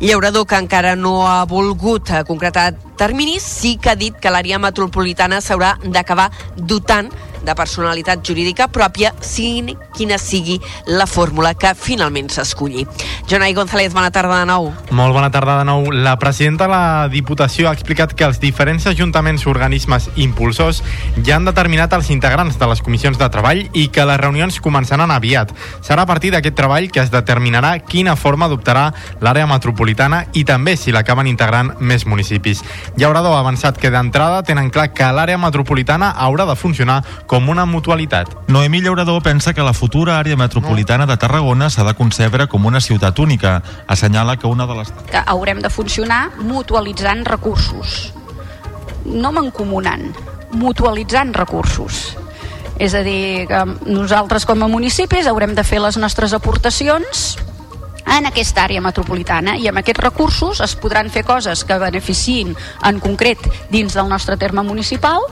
Llaurador, que encara no ha volgut eh, concretar terminis, sí que ha dit que l'àrea metropolitana s'haurà d'acabar dotant de personalitat jurídica pròpia, sigui quina sigui la fórmula que finalment s'esculli. Jonai González, bona tarda de nou. Molt bona tarda de nou. La presidenta de la Diputació ha explicat que els diferents ajuntaments i organismes impulsors ja han determinat els integrants de les comissions de treball i que les reunions començaran aviat. Serà a partir d'aquest treball que es determinarà quina forma adoptarà l'àrea metropolitana i també si l'acaben integrant més municipis. Llaurador ha avançat que d'entrada tenen clar que l'àrea metropolitana haurà de funcionar com una mutualitat. Noemí Llaurador pensa que la futura àrea metropolitana de Tarragona s'ha de concebre com una ciutat única. Assenyala que una de les... que haurem de funcionar mutualitzant recursos. No mancomunant, mutualitzant recursos. És a dir, que nosaltres com a municipis haurem de fer les nostres aportacions en aquesta àrea metropolitana i amb aquests recursos es podran fer coses que beneficiïn en concret dins del nostre terme municipal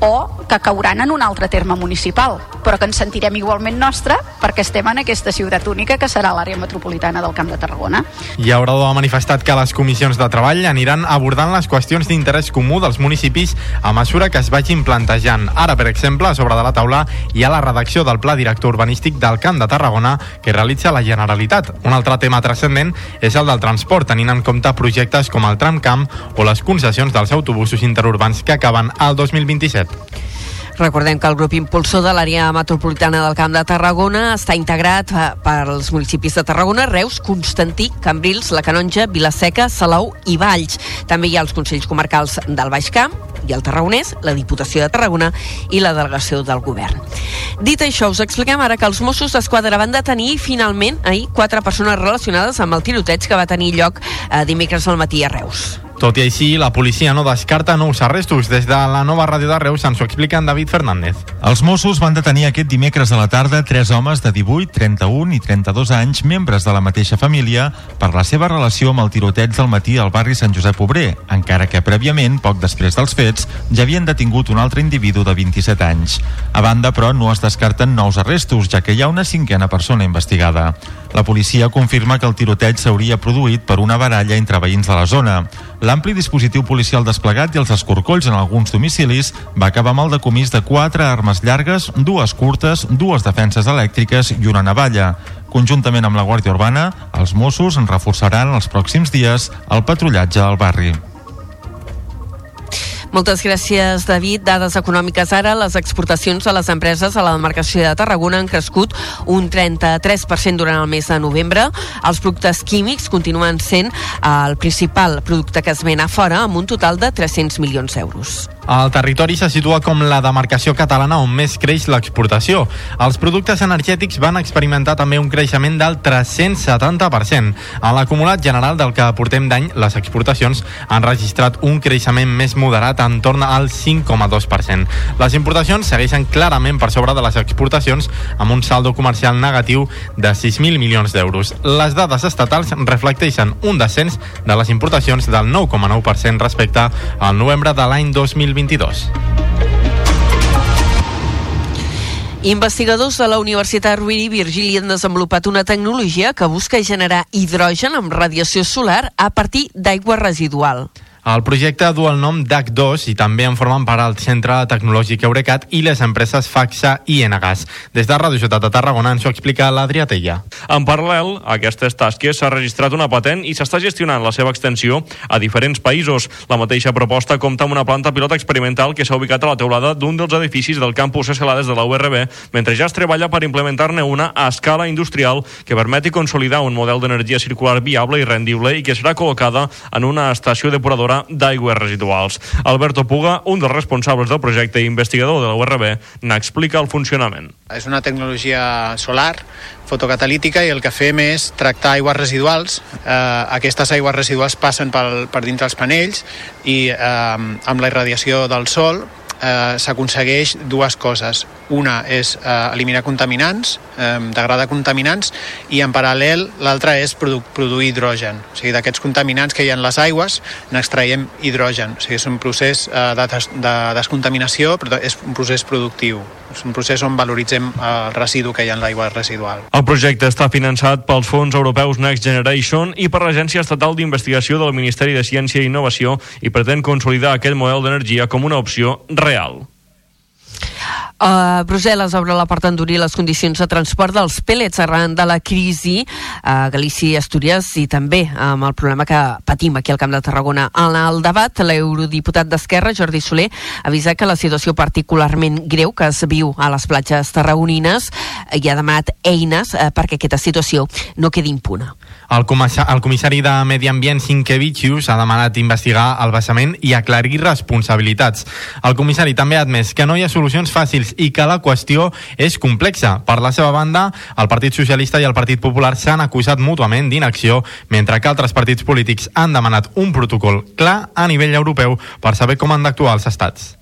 o que cauran en un altre terme municipal, però que ens sentirem igualment nostra perquè estem en aquesta ciutat única que serà l'àrea metropolitana del Camp de Tarragona. Llaurador ha manifestat que les comissions de treball aniran abordant les qüestions d'interès comú dels municipis a mesura que es vagin plantejant. Ara, per exemple, a sobre de la taula hi ha la redacció del Pla Director Urbanístic del Camp de Tarragona que realitza la Generalitat. Un altre tema transcendent és el del transport, tenint en compte projectes com el tramcamp o les concessions dels autobusos interurbans que acaben al 2027. Recordem que el grup impulsor de l'àrea metropolitana del Camp de Tarragona està integrat eh, pels municipis de Tarragona, Reus, Constantí, Cambrils, La Canonja, Vilaseca, Salou i Valls. També hi ha els Consells Comarcals del Baix Camp i el Tarragonès, la Diputació de Tarragona i la Delegació del Govern. Dit això, us expliquem ara que els Mossos d'Esquadra van detenir finalment ahir quatre persones relacionades amb el tiroteig que va tenir lloc eh, dimecres al matí a Reus. Tot i així, la policia no descarta nous arrestos. Des de la nova ràdio de Reus ens ho explica en David Fernández. Els Mossos van detenir aquest dimecres a la tarda tres homes de 18, 31 i 32 anys, membres de la mateixa família, per la seva relació amb el tiroteig del matí al barri Sant Josep Obrer, encara que prèviament, poc després dels fets, ja havien detingut un altre individu de 27 anys. A banda, però, no es descarten nous arrestos, ja que hi ha una cinquena persona investigada. La policia confirma que el tiroteig s'hauria produït per una baralla entre veïns de la zona. L'ampli dispositiu policial desplegat i els escorcolls en alguns domicilis va acabar amb el decomís de quatre armes llargues, dues curtes, dues defenses elèctriques i una navalla. Conjuntament amb la Guàrdia Urbana, els Mossos reforçaran els pròxims dies el patrullatge al barri. Moltes gràcies, David. Dades econòmiques ara. Les exportacions a les empreses a la demarcació de Tarragona han crescut un 33% durant el mes de novembre. Els productes químics continuen sent el principal producte que es ven a fora amb un total de 300 milions d'euros. El territori se situa com la demarcació catalana on més creix l'exportació. Els productes energètics van experimentar també un creixement del 370%. A l'acumulat general del que portem d'any, les exportacions han registrat un creixement més moderat en torn al 5,2%. Les importacions segueixen clarament per sobre de les exportacions amb un saldo comercial negatiu de 6.000 milions d'euros. Les dades estatals reflecteixen un descens de les importacions del 9,9% respecte al novembre de l'any 2022. Investigadors de la Universitat Rovira i Virgili han desenvolupat una tecnologia que busca generar hidrogen amb radiació solar a partir d'aigua residual. El projecte du el nom DAC2 i també en formen part el Centre Tecnològic Eurecat i les empreses FAXA i Enagas. Des de Ràdio Ciutat de Tarragona ens ho explica l'Adrià Tella. En paral·lel a aquestes tasques s'ha registrat una patent i s'està gestionant la seva extensió a diferents països. La mateixa proposta compta amb una planta pilot experimental que s'ha ubicat a la teulada d'un dels edificis del campus Escalades de la URB, mentre ja es treballa per implementar-ne una a escala industrial que permeti consolidar un model d'energia circular viable i rendible i que serà col·locada en una estació depuradora d'aigües residuals. Alberto Puga, un dels responsables del projecte i investigador de la URB, n'explica el funcionament. És una tecnologia solar fotocatalítica i el que fem és tractar aigües residuals. Eh, aquestes aigües residuals passen pel, per dintre els panells i eh, amb la irradiació del sol eh, s'aconsegueix dues coses. Una és eh, eliminar contaminants, eh, degradar contaminants, i en paral·lel l'altra és produ produir hidrogen. O sigui, d'aquests contaminants que hi ha en les aigües n'extraiem hidrogen. O sigui, és un procés eh, de, des de descontaminació, però és un procés productiu. És un procés on valoritzem el residu que hi ha en l'aigua residual. El projecte està finançat pels fons europeus Next Generation i per l'Agència Estatal d'Investigació del Ministeri de Ciència i Innovació i pretén consolidar aquest model d'energia com una opció real. Uh, Brussel·les obre la porta a endurir les condicions de transport dels pèl·lets arran de la crisi a Galícia i Astúries i també amb el problema que patim aquí al Camp de Tarragona. En el debat, l'eurodiputat d'Esquerra, Jordi Soler, avisa que la situació particularment greu que es viu a les platges tarragonines i ha demanat eines uh, perquè aquesta situació no quedi impuna. El, el comissari de Medi Ambient, Sinkevicius, ha demanat investigar el vessament i aclarir responsabilitats. El comissari també ha admès que no hi ha solucions fàcils i que la qüestió és complexa. Per la seva banda, el Partit Socialista i el Partit Popular s'han acusat mútuament d'inacció, mentre que altres partits polítics han demanat un protocol clar a nivell europeu per saber com han d'actuar els estats.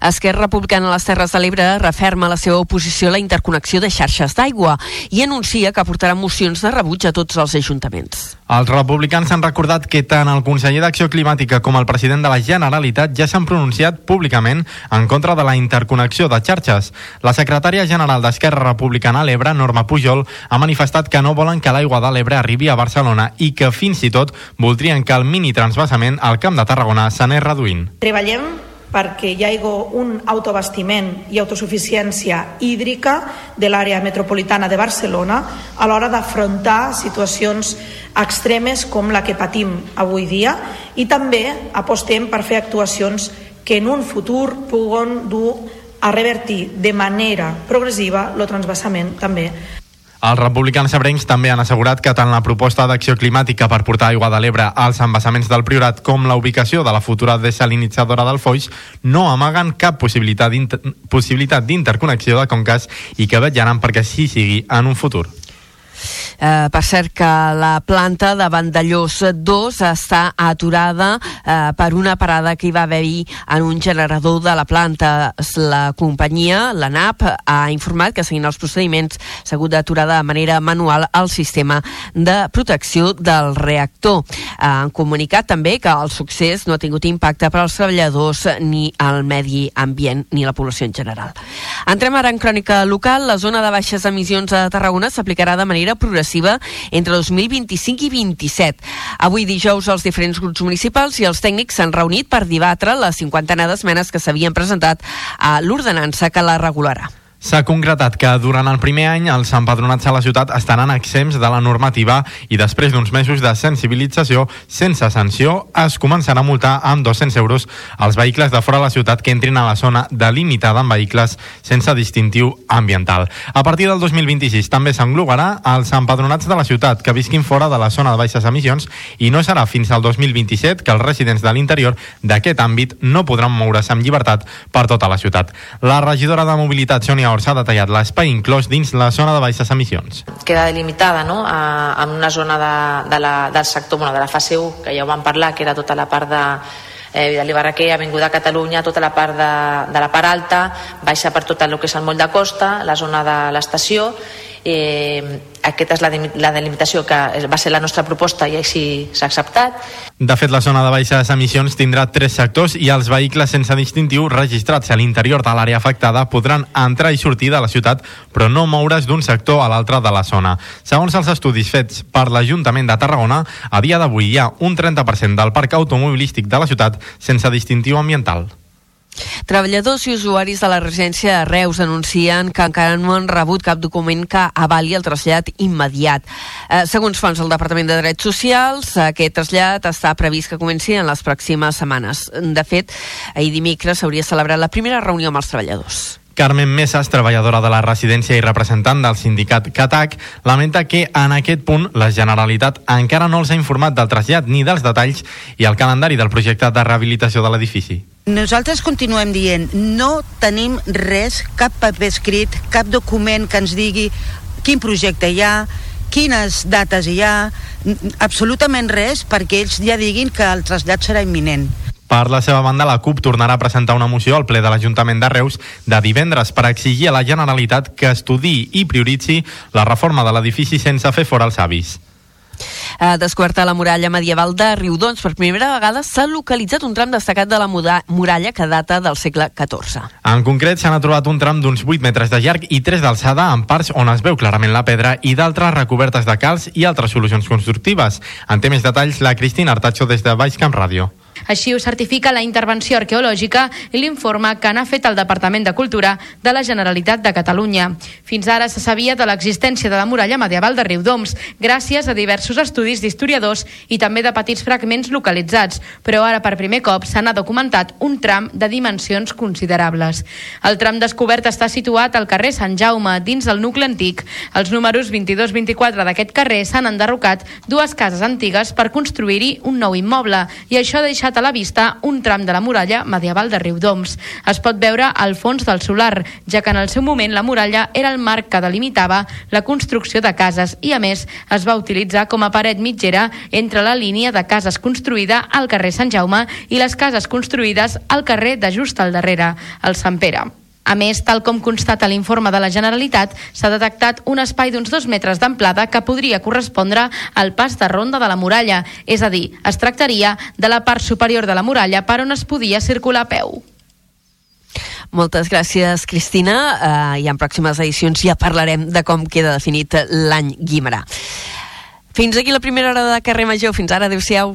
Esquerra Republicana a les Terres de l'Ebre referma la seva oposició a la interconnexió de xarxes d'aigua i anuncia que portarà mocions de rebuig a tots els ajuntaments. Els republicans han recordat que tant el conseller d'Acció Climàtica com el president de la Generalitat ja s'han pronunciat públicament en contra de la interconnexió de xarxes. La secretària general d'Esquerra Republicana a l'Ebre, Norma Pujol, ha manifestat que no volen que l'aigua de l'Ebre arribi a Barcelona i que fins i tot voldrien que el mini transvasament al Camp de Tarragona s'anés reduint. Treballem perquè hi hagi un autobastiment i autosuficiència hídrica de l'àrea metropolitana de Barcelona a l'hora d'afrontar situacions extremes com la que patim avui dia. I també apostem per fer actuacions que en un futur puguen dur a revertir de manera progressiva el transvasament també els republicans ebrencs també han assegurat que tant la proposta d'acció climàtica per portar aigua de l'Ebre als embassaments del Priorat com la ubicació de la futura desalinitzadora del Foix no amaguen cap possibilitat d'interconnexió de conques i que vetllaran perquè així sigui en un futur. Eh, per cert que la planta de Vandellós 2 està aturada eh, per una parada que hi va haver-hi en un generador de la planta. La companyia, la NAP, ha informat que seguint els procediments s'ha hagut d'aturar de manera manual el sistema de protecció del reactor. Han comunicat també que el succés no ha tingut impacte per als treballadors ni al medi ambient ni la població en general. Entrem ara en crònica local. La zona de baixes emissions a Tarragona s'aplicarà de manera progressiva entre 2025 i 27. Avui dijous els diferents grups municipals i els tècnics s'han reunit per debatre la cinquantena d'esmenes que s'havien presentat a l'ordenança que la regularà. S'ha concretat que durant el primer any els empadronats a la ciutat estaran exempts de la normativa i després d'uns mesos de sensibilització sense sanció es començarà a multar amb 200 euros els vehicles de fora de la ciutat que entrin a la zona delimitada amb vehicles sense distintiu ambiental. A partir del 2026 també s'englobarà els empadronats de la ciutat que visquin fora de la zona de baixes emissions i no serà fins al 2027 que els residents de l'interior d'aquest àmbit no podran moure's amb llibertat per tota la ciutat. La regidora de Mobilitat, Sònia Ors, ha detallat l'espai inclòs dins la zona de baixes emissions. Queda delimitada no? a, en una zona de, de la, del sector, bueno, de la fase 1, que ja ho vam parlar, que era tota la part de, eh, de l'Ibarraquer, Avinguda a Catalunya, tota la part de, de la part alta, baixa per tot el que és el moll de costa, la zona de l'estació, eh, aquesta és la, la delimitació que va ser la nostra proposta i així s'ha acceptat. De fet, la zona de baixes emissions tindrà tres sectors i els vehicles sense distintiu registrats a l'interior de l'àrea afectada podran entrar i sortir de la ciutat, però no moure's d'un sector a l'altre de la zona. Segons els estudis fets per l'Ajuntament de Tarragona, a dia d'avui hi ha un 30% del parc automobilístic de la ciutat sense distintiu ambiental. Treballadors i usuaris de la residència de Reus anuncien que encara no han rebut cap document que avali el trasllat immediat. Eh, segons fons del Departament de Drets Socials, aquest trasllat està previst que comenci en les pròximes setmanes. De fet, ahir dimecres s'hauria celebrat la primera reunió amb els treballadors. Carmen Mesas, treballadora de la residència i representant del sindicat CATAC, lamenta que en aquest punt la Generalitat encara no els ha informat del trasllat ni dels detalls i el calendari del projecte de rehabilitació de l'edifici. Nosaltres continuem dient, no tenim res, cap paper escrit, cap document que ens digui quin projecte hi ha, quines dates hi ha, absolutament res perquè ells ja diguin que el trasllat serà imminent. Per la seva banda, la CUP tornarà a presentar una moció al ple de l'Ajuntament de Reus de divendres per exigir a la Generalitat que estudi i prioritzi la reforma de l'edifici sense fer fora els avis. Eh, descoberta la muralla medieval de Riudons. Per primera vegada s'ha localitzat un tram destacat de la muralla que data del segle XIV. En concret, s'han trobat un tram d'uns 8 metres de llarg i 3 d'alçada en parts on es veu clarament la pedra i d'altres recobertes de calç i altres solucions constructives. En té més detalls la Cristina Artacho des de Baix Camp Ràdio. Així ho certifica la intervenció arqueològica i l'informe que n'ha fet el Departament de Cultura de la Generalitat de Catalunya. Fins ara se sabia de l'existència de la muralla medieval de Riudoms, gràcies a diversos estudis d'historiadors i també de petits fragments localitzats, però ara per primer cop se n'ha documentat un tram de dimensions considerables. El tram descobert està situat al carrer Sant Jaume, dins del nucli antic. Els números 22-24 d'aquest carrer s'han enderrocat dues cases antigues per construir-hi un nou immoble i això ha deixat a la vista un tram de la muralla medieval de Riudoms. Es pot veure al fons del solar, ja que en el seu moment la muralla era el marc que delimitava la construcció de cases i, a més, es va utilitzar com a paret mitgera entre la línia de cases construïda al carrer Sant Jaume i les cases construïdes al carrer de just al darrere, el Sant Pere. A més, tal com constata l'informe de la Generalitat, s'ha detectat un espai d'uns dos metres d'amplada que podria correspondre al pas de ronda de la muralla, és a dir, es tractaria de la part superior de la muralla per on es podia circular a peu. Moltes gràcies, Cristina. Uh, I en pròximes edicions ja parlarem de com queda definit l'any Guimarà. Fins aquí la primera hora de Carrer Major. Fins ara, adeu-siau.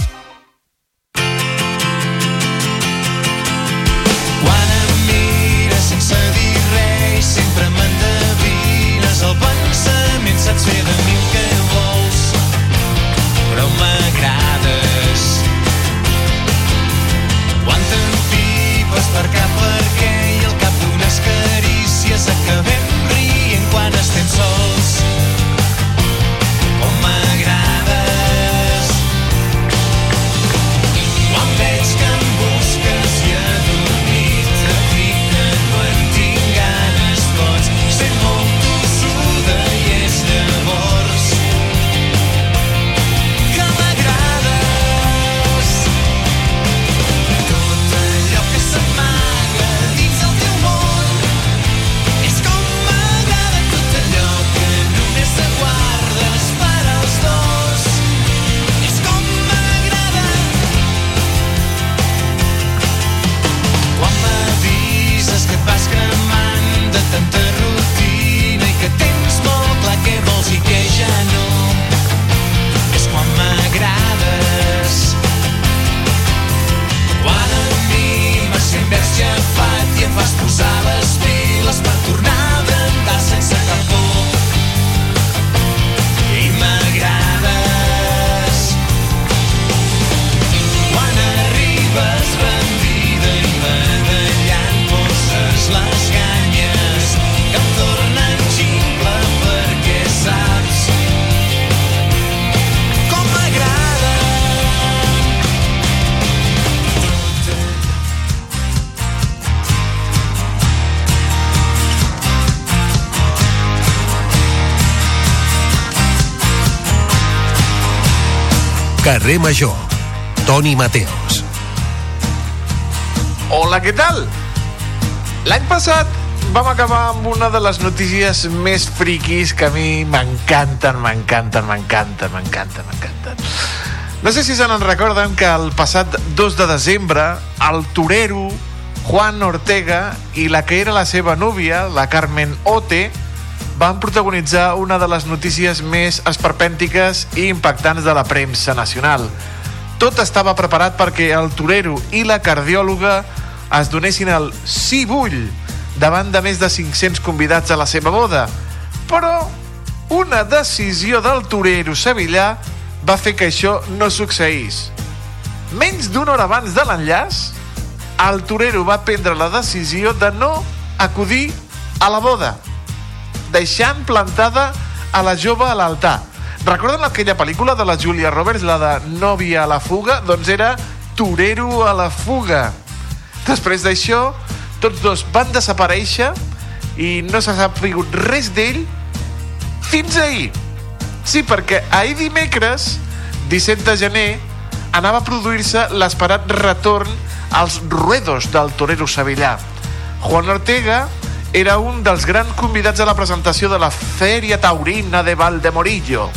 Carrer Major. Toni Mateos. Hola, què tal? L'any passat vam acabar amb una de les notícies més friquis que a mi m'encanten, m'encanten, m'encanten, m'encanten, m'encanten. No sé si se n'en recorden que el passat 2 de desembre el torero Juan Ortega i la que era la seva núvia, la Carmen Ote, van protagonitzar una de les notícies més esperpèntiques i impactants de la premsa nacional. Tot estava preparat perquè el torero i la cardiòloga es donessin el sí bull davant de més de 500 convidats a la seva boda. Però una decisió del torero sevillà va fer que això no succeís. Menys d'una hora abans de l'enllaç, el torero va prendre la decisió de no acudir a la boda, deixant plantada a la jove a l'altar. Recorden aquella pel·lícula de la Julia Roberts, la de Nòvia a la fuga? Doncs era Torero a la fuga. Després d'això, tots dos van desaparèixer i no s'ha sabut res d'ell fins ahir. Sí, perquè ahir dimecres, 17 de gener, anava a produir-se l'esperat retorn als ruedos del torero sevillà. Juan Ortega era un dels grans convidats a la presentació de la Fèria Taurina de Valdemorillo.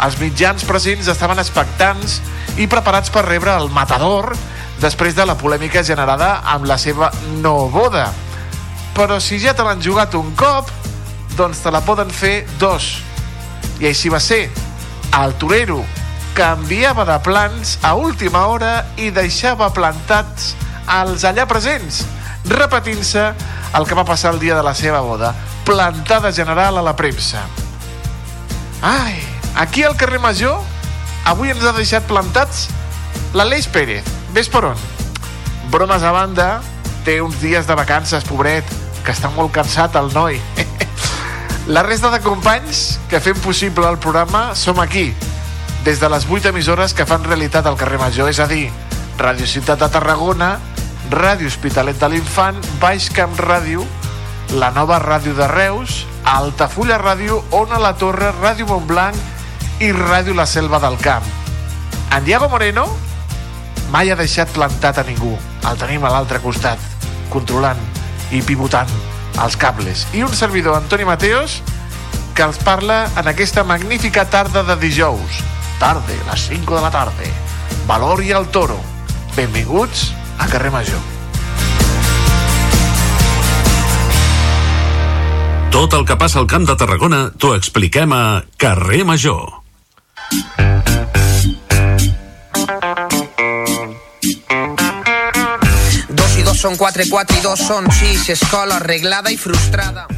Els mitjans presents estaven expectants i preparats per rebre el matador després de la polèmica generada amb la seva no boda. Però si ja te l'han jugat un cop, doncs te la poden fer dos. I així va ser. El torero canviava de plans a última hora i deixava plantats els allà presents, repetint-se el que va passar el dia de la seva boda. Plantada general a la premsa. Ai, aquí al carrer Major avui ens ha deixat plantats l'Aleix Pérez. Ves per on? Bromes a banda, té uns dies de vacances, pobret, que està molt cansat el noi. La resta de companys que fem possible el programa som aquí, des de les 8 emissores que fan realitat al carrer Major, és a dir, Ràdio Ciutat de Tarragona, Ràdio Hospitalet de l'Infant, Baix Camp Ràdio, la nova Ràdio de Reus, Altafulla Ràdio, Ona la Torre, Ràdio Montblanc i Ràdio La Selva del Camp. En Diego Moreno mai ha deixat plantat a ningú. El tenim a l'altre costat, controlant i pivotant els cables. I un servidor, Antoni Mateos, que els parla en aquesta magnífica tarda de dijous. Tarde, les 5 de la tarda. Valor i el toro. Benvinguts a Carrer Major. Tot el que passa al Camp de Tarragona t'ho expliquem a Carrer Major. Dos i dos són quatre, quatre i dos són sis, escola arreglada i frustrada.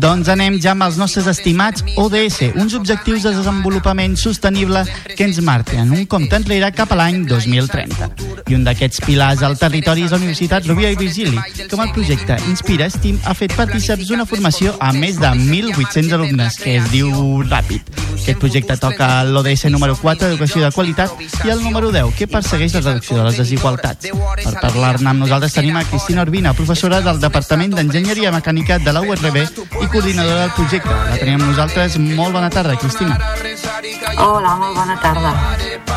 Doncs anem ja amb els nostres estimats ODS, uns objectius de desenvolupament sostenible que ens marquen un compte enrere cap a l'any 2030. I un d'aquests pilars al territori és la Universitat Rovira i Virgili, que amb el projecte Inspira Steam ha fet partíceps d'una formació a més de 1.800 alumnes, que es diu Ràpid. Aquest projecte toca l'ODS número 4, Educació de Qualitat, i el número 10, que persegueix la reducció de les desigualtats. Per parlar-ne amb nosaltres tenim a Cristina Urbina, professora del Departament d'Enginyeria Mecànica de la URB i coordinadora del projecte. La tenim amb nosaltres. Molt bona tarda, Cristina. Hola, molt bona tarda.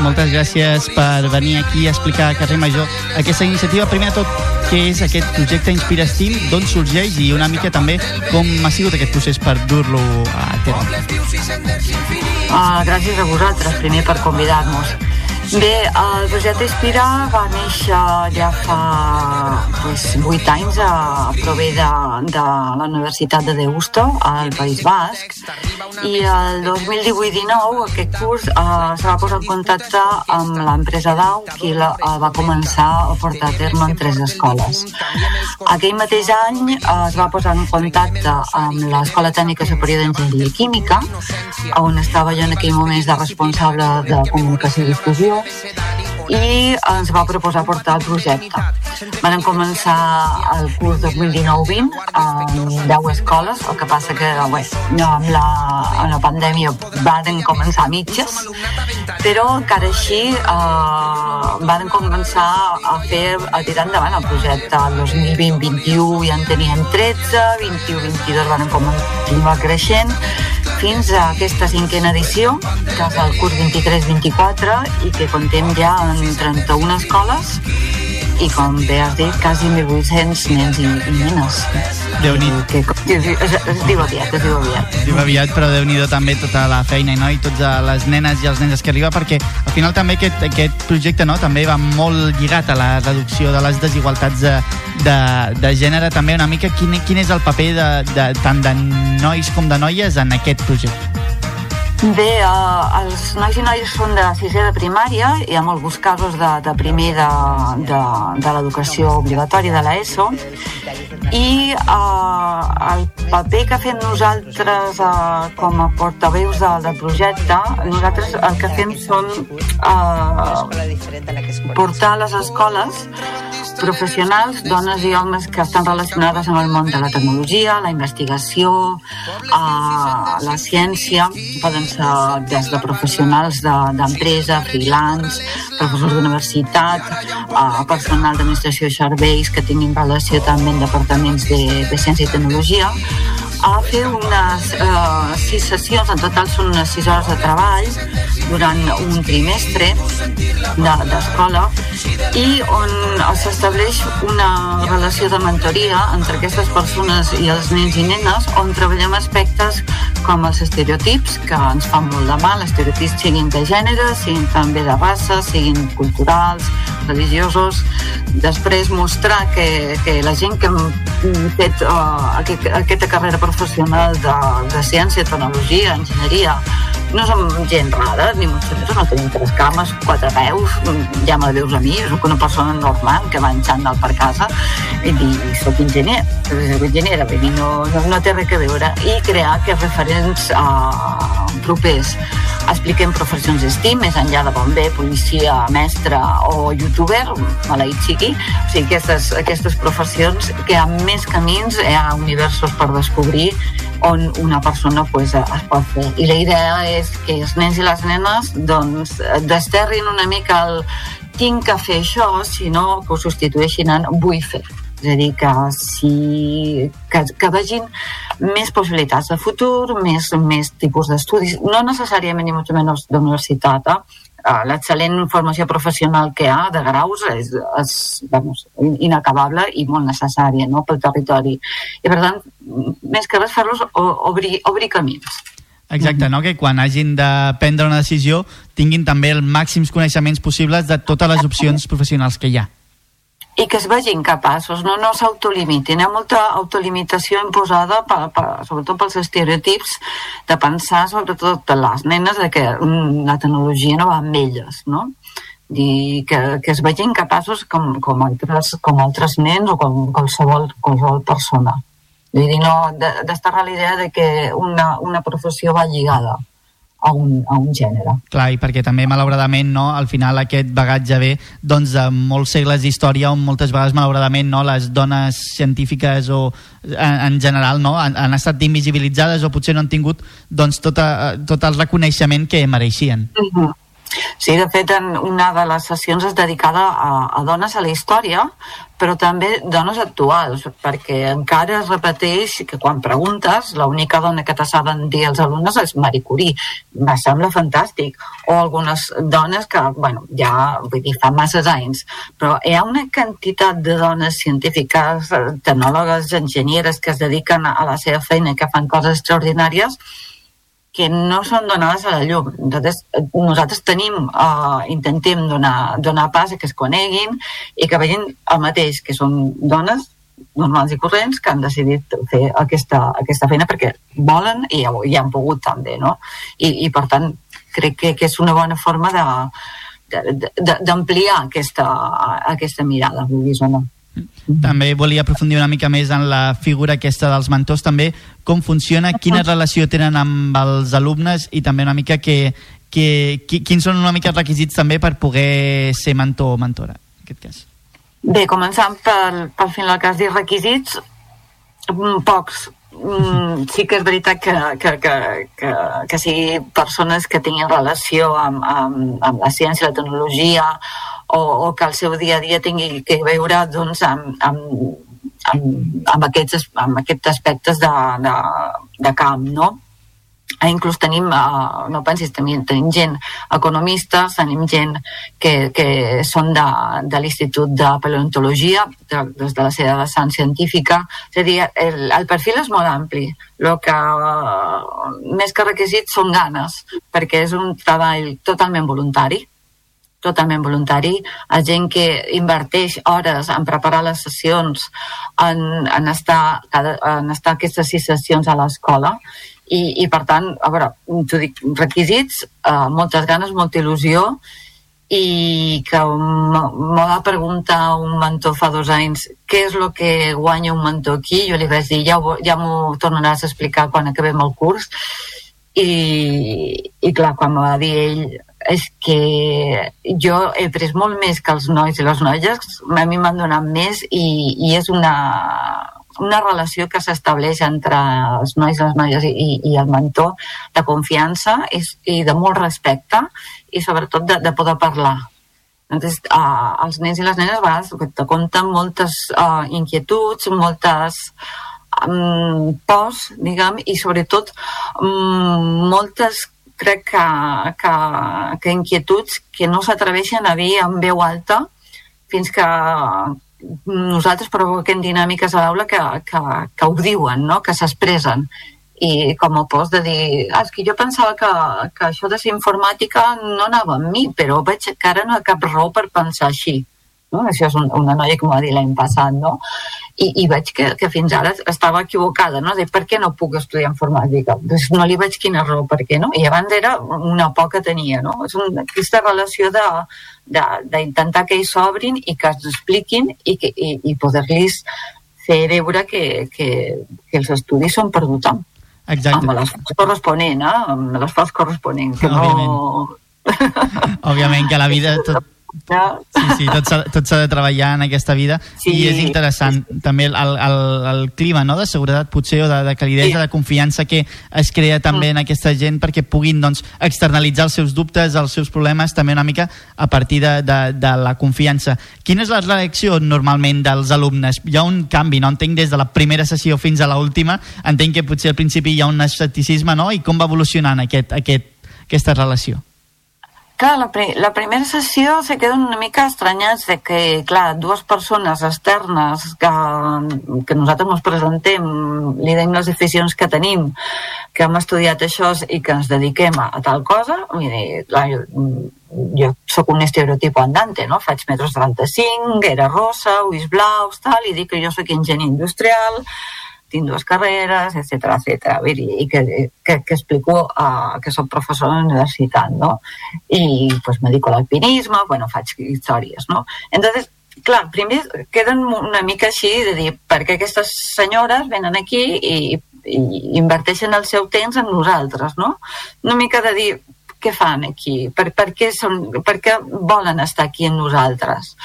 Moltes gràcies per venir aquí a explicar a Carrer Major aquesta iniciativa. Primer de tot, què és aquest projecte Inspira Steam, d'on sorgeix i una mica també com ha sigut aquest procés per dur-lo a terme. Uh, gràcies a vosaltres, primer, per convidar-nos. Bé, el projecte Inspira va néixer ja fa pues, 8 anys a prové de, de la Universitat de Deusto, al País Basc, i el 2018-19 aquest curs eh, se va posar en contacte amb l'empresa DAU, qui la, eh, va començar a portar a terme en tres escoles. Aquell mateix any eh, es va posar en contacte amb l'Escola Tècnica Superior d'Enginyeria Química, on estava jo en aquell moment de responsable de comunicació i difusió, Universidade i ens va proposar portar el projecte. Vam començar el curs 2019-20 amb 10 escoles, el que passa que bé, amb, la, amb la pandèmia van començar mitges, però encara així eh, van començar a fer, a tirar endavant el projecte. El 2020-21 ja en teníem 13, 21-22 van continuar creixent, fins a aquesta cinquena edició, que és el curs 23-24, i que contem ja en 31 escoles, i com bé has dit, quasi 1.800 nens i, i nenes. déu nhi Que, que, es, es, es diu aviat, es diu aviat. Es diu aviat, però déu nhi també tota la feina no? i totes les nenes i els nens que arriba, perquè al final també aquest, aquest projecte no? també va molt lligat a la reducció de les desigualtats de, de, de gènere, també una mica quin, quin és el paper de, de, tant de nois com de noies en aquest projecte. Bé, uh, els nois i noies són de sisè de primària, hi ha molts casos de, de primer de, de, de l'educació obligatòria de l'ESO, i uh, el paper que fem nosaltres uh, com a portaveus del, del projecte, nosaltres el que fem són uh, portar a les escoles professionals, dones i homes que estan relacionades amb el món de la tecnologia, la investigació, eh, la ciència, poden ser des de professionals d'empresa, de, freelance, professors d'universitat, eh, personal d'administració i serveis que tinguin relació també amb departaments de, de ciència i tecnologia, a fer unes eh, sis sessions, en total són unes sis hores de treball durant un trimestre de- d'escola i on s'estableix una relació de mentoria entre aquestes persones i els nens i nenes on treballem aspectes com els estereotips que ens fan molt de mal, estereotips siguin de gènere, siguin també de raça, siguin culturals, religiosos. Després mostrar que, que la gent que hem fet uh, aquest, aquesta carrera professional de, de ciència, tecnologia, enginyeria, no som gent rara, ni molt menys, no tenim tres cames, quatre peus, ja me veus a mi, soc una persona normal que va en xandall per casa i dir, soc enginyer, soc enginyera, vull dir, no, no, no té res a veure. I crear aquests referents uh, propers. Expliquem professions STEAM, més enllà de bomber, policia, mestre o youtuber, maleït sigui. O sigui, aquestes, aquestes professions que ha més camins, hi ha universos per descobrir on una persona pues, es pot fer. I la idea és que els nens i les nenes doncs, desterrin una mica el tinc que fer això, sinó que ho substitueixin en vull fer. És a dir, que, si, que, que vegin més possibilitats de futur, més, més tipus d'estudis, no necessàriament ni molt menys d'universitat, eh? Eh, l'excel·lent formació professional que hi ha de graus és, és vamos, inacabable i molt necessària no? pel territori. I per tant, més que res fer-los obrir, obrir camins. Exacte, no? que quan hagin de prendre una decisió tinguin també els màxims coneixements possibles de totes les opcions professionals que hi ha. i que es vegin capaços, no, no s'autolimitin. Hi ha molta autolimitació imposada, per, per, sobretot pels estereotips, de pensar, sobretot de les nenes, de que la tecnologia no va amb elles, no? I que, que es vegin capaços com, com, altres, com altres nens o com qualsevol, qualsevol persona. Vull dir, no, de- d'estar a la idea de que una, una professió va lligada a un, a un gènere. Clar, i perquè també, malauradament, no, al final aquest bagatge ve doncs, de molts segles d'història on moltes vegades, malauradament, no, les dones científiques o en, en general no, han, han estat invisibilitzades o potser no han tingut doncs, tota, tot el reconeixement que mereixien. Mhm. Sí, de fet, en una de les sessions és dedicada a, a dones a la història, però també dones actuals, perquè encara es repeteix que quan preguntes, l'única dona que te saben dir els alumnes és Marie Curie. Me sembla fantàstic. O algunes dones que, bueno, ja, vull dir, fa masses anys, però hi ha una quantitat de dones científiques, eh, tecnòlogues, enginyeres que es dediquen a la seva feina i que fan coses extraordinàries, que no són donades a la llum. Nosaltres, nosaltres tenim, uh, intentem donar, donar pas a que es coneguin i que vegin el mateix, que són dones normals i corrents que han decidit fer aquesta, aquesta feina perquè volen i, i han pogut també, no? I, i per tant, crec que, que és una bona forma de d'ampliar aquesta, aquesta mirada, vulguis o no. També volia aprofundir una mica més en la figura aquesta dels mentors, també com funciona, quina relació tenen amb els alumnes i també una mica que, que, qui- quins són una mica els requisits també per poder ser mentor o mentora, en aquest cas. Bé, començant pel, pel final que has dit requisits, mm, pocs. Mm, sí que és veritat que, que, que, que, que sigui persones que tinguin relació amb, amb, amb la ciència, la tecnologia o, o que el seu dia a dia tingui que veure doncs, amb, amb, amb, amb, aquests, amb aquests aspectes de, de, de camp, no? Ah, inclús tenim, uh, no pensis, tenim, tenim gent economistes, tenim gent que, que són de, de l'Institut de Paleontologia, de, des de la seva vessant científica. És a dir, el, el perfil és molt ampli. El que uh, més que requisits són ganes, perquè és un treball totalment voluntari totalment voluntari, a gent que inverteix hores en preparar les sessions, en, en, estar, cada, en estar aquestes sis sessions a l'escola, i, i per tant, a veure, t'ho dic, requisits, eh, moltes ganes, molta il·lusió i que me va preguntar un mentor fa dos anys què és el que guanya un mentor aquí? Jo li vaig dir ja, ja m'ho tornaràs a explicar quan acabem el curs. I, i clar, quan me va dir ell és que jo he pres molt més que els nois i les noies, a mi m'han donat més i, i és una, una relació que s'estableix entre els nois les noies i, i el mentor de confiança i, i de molt respecte i sobretot de, de poder parlar. Entonces, uh, els nens i les nenes a vegades te compten moltes uh, inquietuds, moltes um, pors, diguem, i sobretot um, moltes crec que, que, que inquietuds que no s'atreveixen a dir en veu alta fins que nosaltres provoquem dinàmiques a l'aula que, que, que ho diuen, no? que s'expressen i com a post de dir ah, és que jo pensava que, que això de ser informàtica no anava amb mi, però veig que ara no hi ha cap raó per pensar així no? això és un, una noia que m'ho va dir l'any passat no? I, i veig que, que fins ara estava equivocada no? de per què no puc estudiar informàtica doncs no li veig quina raó per què no? i abans era una por que tenia no? és un, aquesta relació de de- d'intentar que ells s'obrin i que ens expliquin i, que, i, i poder-los fer veure que, que, que els estudis són per tothom Exacte. amb l'esforç corresponent eh? amb l'esforç corresponent que no... Òbviament que la vida... Tot, Sí, sí, tot s'ha de treballar en aquesta vida Sí. i és interessant també el, el, el clima no, de seguretat potser o de, de calidesa, de confiança que es crea també en aquesta gent perquè puguin doncs, externalitzar els seus dubtes, els seus problemes també una mica a partir de, de, de la confiança. Quina és la reacció normalment dels alumnes? Hi ha un canvi, no? Entenc des de la primera sessió fins a l'última, entenc que potser al principi hi ha un escepticisme, no? I com va evolucionant aquest, aquest, aquesta relació? Clar, la, pri la primera sessió se queden una mica estranyats de que, clar, dues persones externes que, que nosaltres ens presentem, li deim les aficions que tenim, que hem estudiat això i que ens dediquem a, a tal cosa, vull dir, clar, jo, jo sóc un estereotip andante, no? Faig metres 35, era rosa, ulls blaus, tal, i dic que jo sóc enginyer industrial, tinc dues carreres, etc etc. Vull i que, que, que explico uh, que soc professor a la universitat, no? I pues, me dedico a l'alpinisme, bueno, faig històries, no? Entonces, clar, primer queden una mica així de dir per què aquestes senyores venen aquí i, i inverteixen el seu temps en nosaltres, no? Una mica de dir què fan aquí, per, per, què són, per què volen estar aquí amb nosaltres.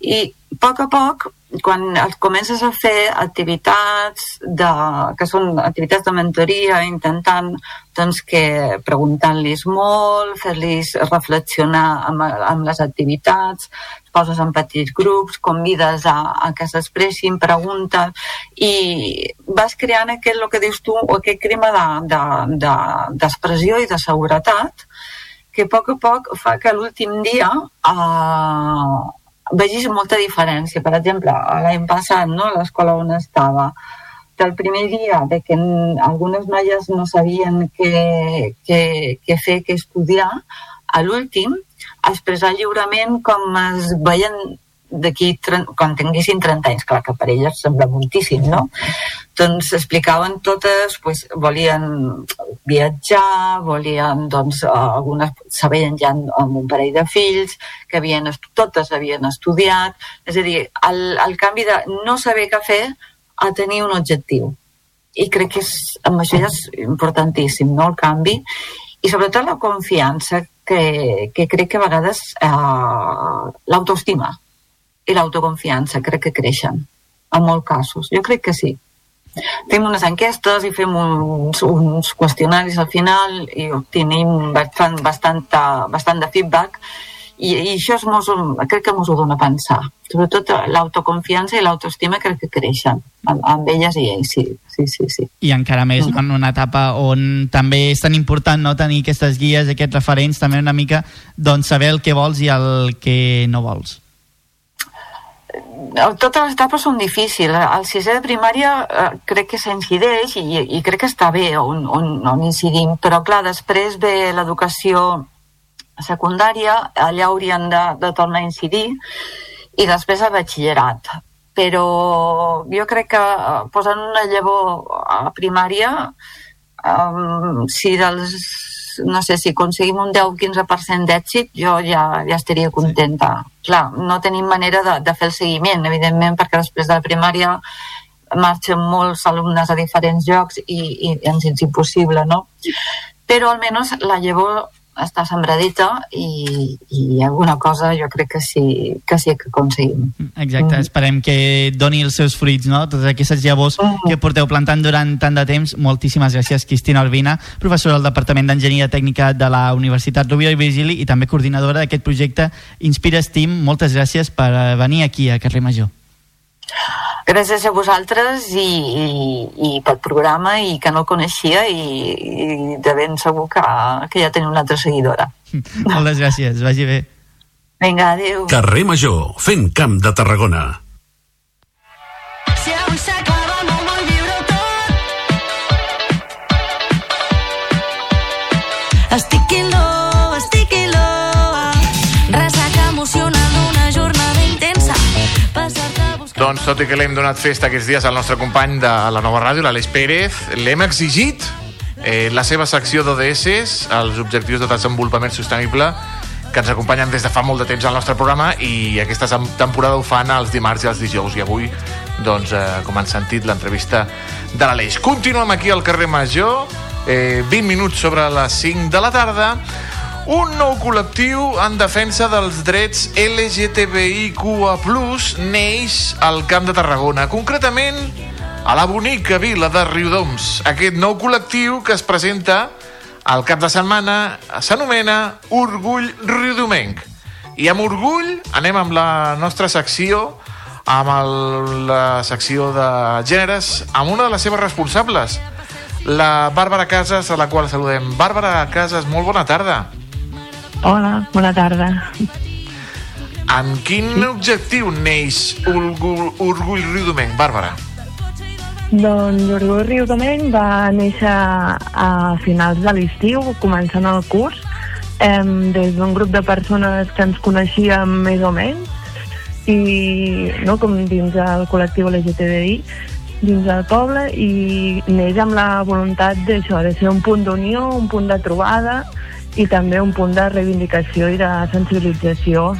I a poc a poc, quan comences a fer activitats de, que són activitats de mentoria, intentant doncs, que preguntant-los molt, fer-los reflexionar amb, amb les activitats, poses en petits grups, convides a, a que s'expressin, preguntes, i vas creant aquest, el que dius tu, aquest clima d'expressió de, de, d'expressió i de seguretat, que a poc a poc fa que l'últim dia eh, vegis molta diferència. Per exemple, l'any passat, no, a l'escola on estava, del primer dia de que algunes noies no sabien què, què, què fer, què estudiar, a l'últim, expressar lliurement com es veien d'aquí, quan tinguessin 30 anys, clar que per elles sembla moltíssim, no? Doncs explicaven totes, pues, volien viatjar, volien, doncs, algunes sabien ja amb un parell de fills, que havien, totes havien estudiat, és a dir, el, el canvi de no saber què fer a tenir un objectiu. I crec que és, amb això és importantíssim, no?, el canvi, i sobretot la confiança, que, que crec que a vegades eh, l'autoestima i l'autoconfiança crec que creixen, en molts casos. Jo crec que sí. Fem unes enquestes i fem uns, uns qüestionaris al final i obtenim bastant, bastant, bastant de feedback i, i això és mos, crec que mos ho dona a pensar. Sobretot l'autoconfiança i l'autoestima crec que creixen amb, amb elles i ells, sí, sí, sí. sí. I encara més en una etapa on també és tan important no tenir aquestes guies, aquests referents, també una mica doncs, saber el que vols i el que no vols. Totes les etapes són difícils. Al sisè de primària eh, crec que s'incideix i, i crec que està bé on, on, on incidim, però clar, després ve l'educació secundària, allà haurien de, de tornar a incidir, i després el batxillerat. Però jo crec que eh, posant una llavor a primària, um, si dels no sé, si aconseguim un 10-15% d'èxit, jo ja, ja estaria contenta. Sí. Clar, no tenim manera de, de fer el seguiment, evidentment, perquè després de la primària marxen molts alumnes a diferents llocs i, i ens és impossible, no? Però almenys la llavor està sembradita i, i alguna cosa jo crec que sí que, sí que aconseguim. Exacte, mm. esperem que doni els seus fruits, no? Totes aquestes llavors mm. que porteu plantant durant tant de temps. Moltíssimes gràcies, Cristina Albina, professora del Departament d'Enginyeria Tècnica de la Universitat Rovira i Virgili i també coordinadora d'aquest projecte Inspira Steam. Moltes gràcies per venir aquí a Carrer Major. Gràcies a vosaltres i, i, i pel programa i que no el coneixia i, i de ben segur que, que ja teniu una altra seguidora. Moltes gràcies, vagi bé. Vinga, adéu. Carrer Major, fent camp de Tarragona. Doncs tot i que l'hem donat festa aquests dies al nostre company de la nova ràdio, l'Aleix Pérez, l'hem exigit eh, la seva secció d'ODS, els objectius de desenvolupament sostenible, que ens acompanyen des de fa molt de temps al nostre programa i aquesta temporada ho fan els dimarts i els dijous i avui, doncs, eh, com han sentit, l'entrevista de l'Aleix. Continuem aquí al carrer Major, eh, 20 minuts sobre les 5 de la tarda, un nou col·lectiu en defensa dels drets LGTBIQA+, neix al Camp de Tarragona, concretament a la bonica vila de Riudoms. Aquest nou col·lectiu que es presenta al cap de setmana s'anomena Orgull Riudomenc. I amb orgull anem amb la nostra secció, amb el, la secció de gèneres, amb una de les seves responsables, la Bàrbara Casas, a la qual saludem. Bàrbara Casas, molt bona tarda. Hola, bona tarda. Amb quin objectiu neix Orgull, Orgull Riudomenc, Bàrbara? Doncs Orgull Riudomenc va néixer a finals de l'estiu, començant el curs, em, des d'un grup de persones que ens coneixíem més o menys, i no, com dins el col·lectiu LGTBI, dins del poble, i neix amb la voluntat d'això, de ser un punt d'unió, un punt de trobada, i també un punt de reivindicació i de sensibilització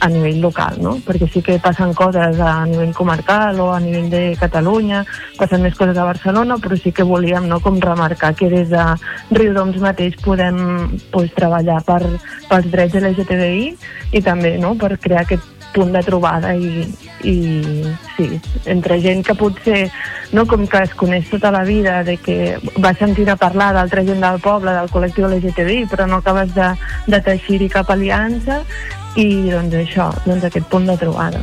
a nivell local, no? Perquè sí que passen coses a nivell comarcal o a nivell de Catalunya, passen més coses a Barcelona, però sí que volíem no, com remarcar que des de Riudoms mateix podem pues, treballar per, pels drets LGTBI i també no, per crear aquest punt de trobada i, i sí, entre gent que potser no com que es coneix tota la vida de que va sentir a parlar d'altra gent del poble, del col·lectiu LGTBI però no acabes de, de teixir-hi cap aliança i doncs això, doncs aquest punt de trobada.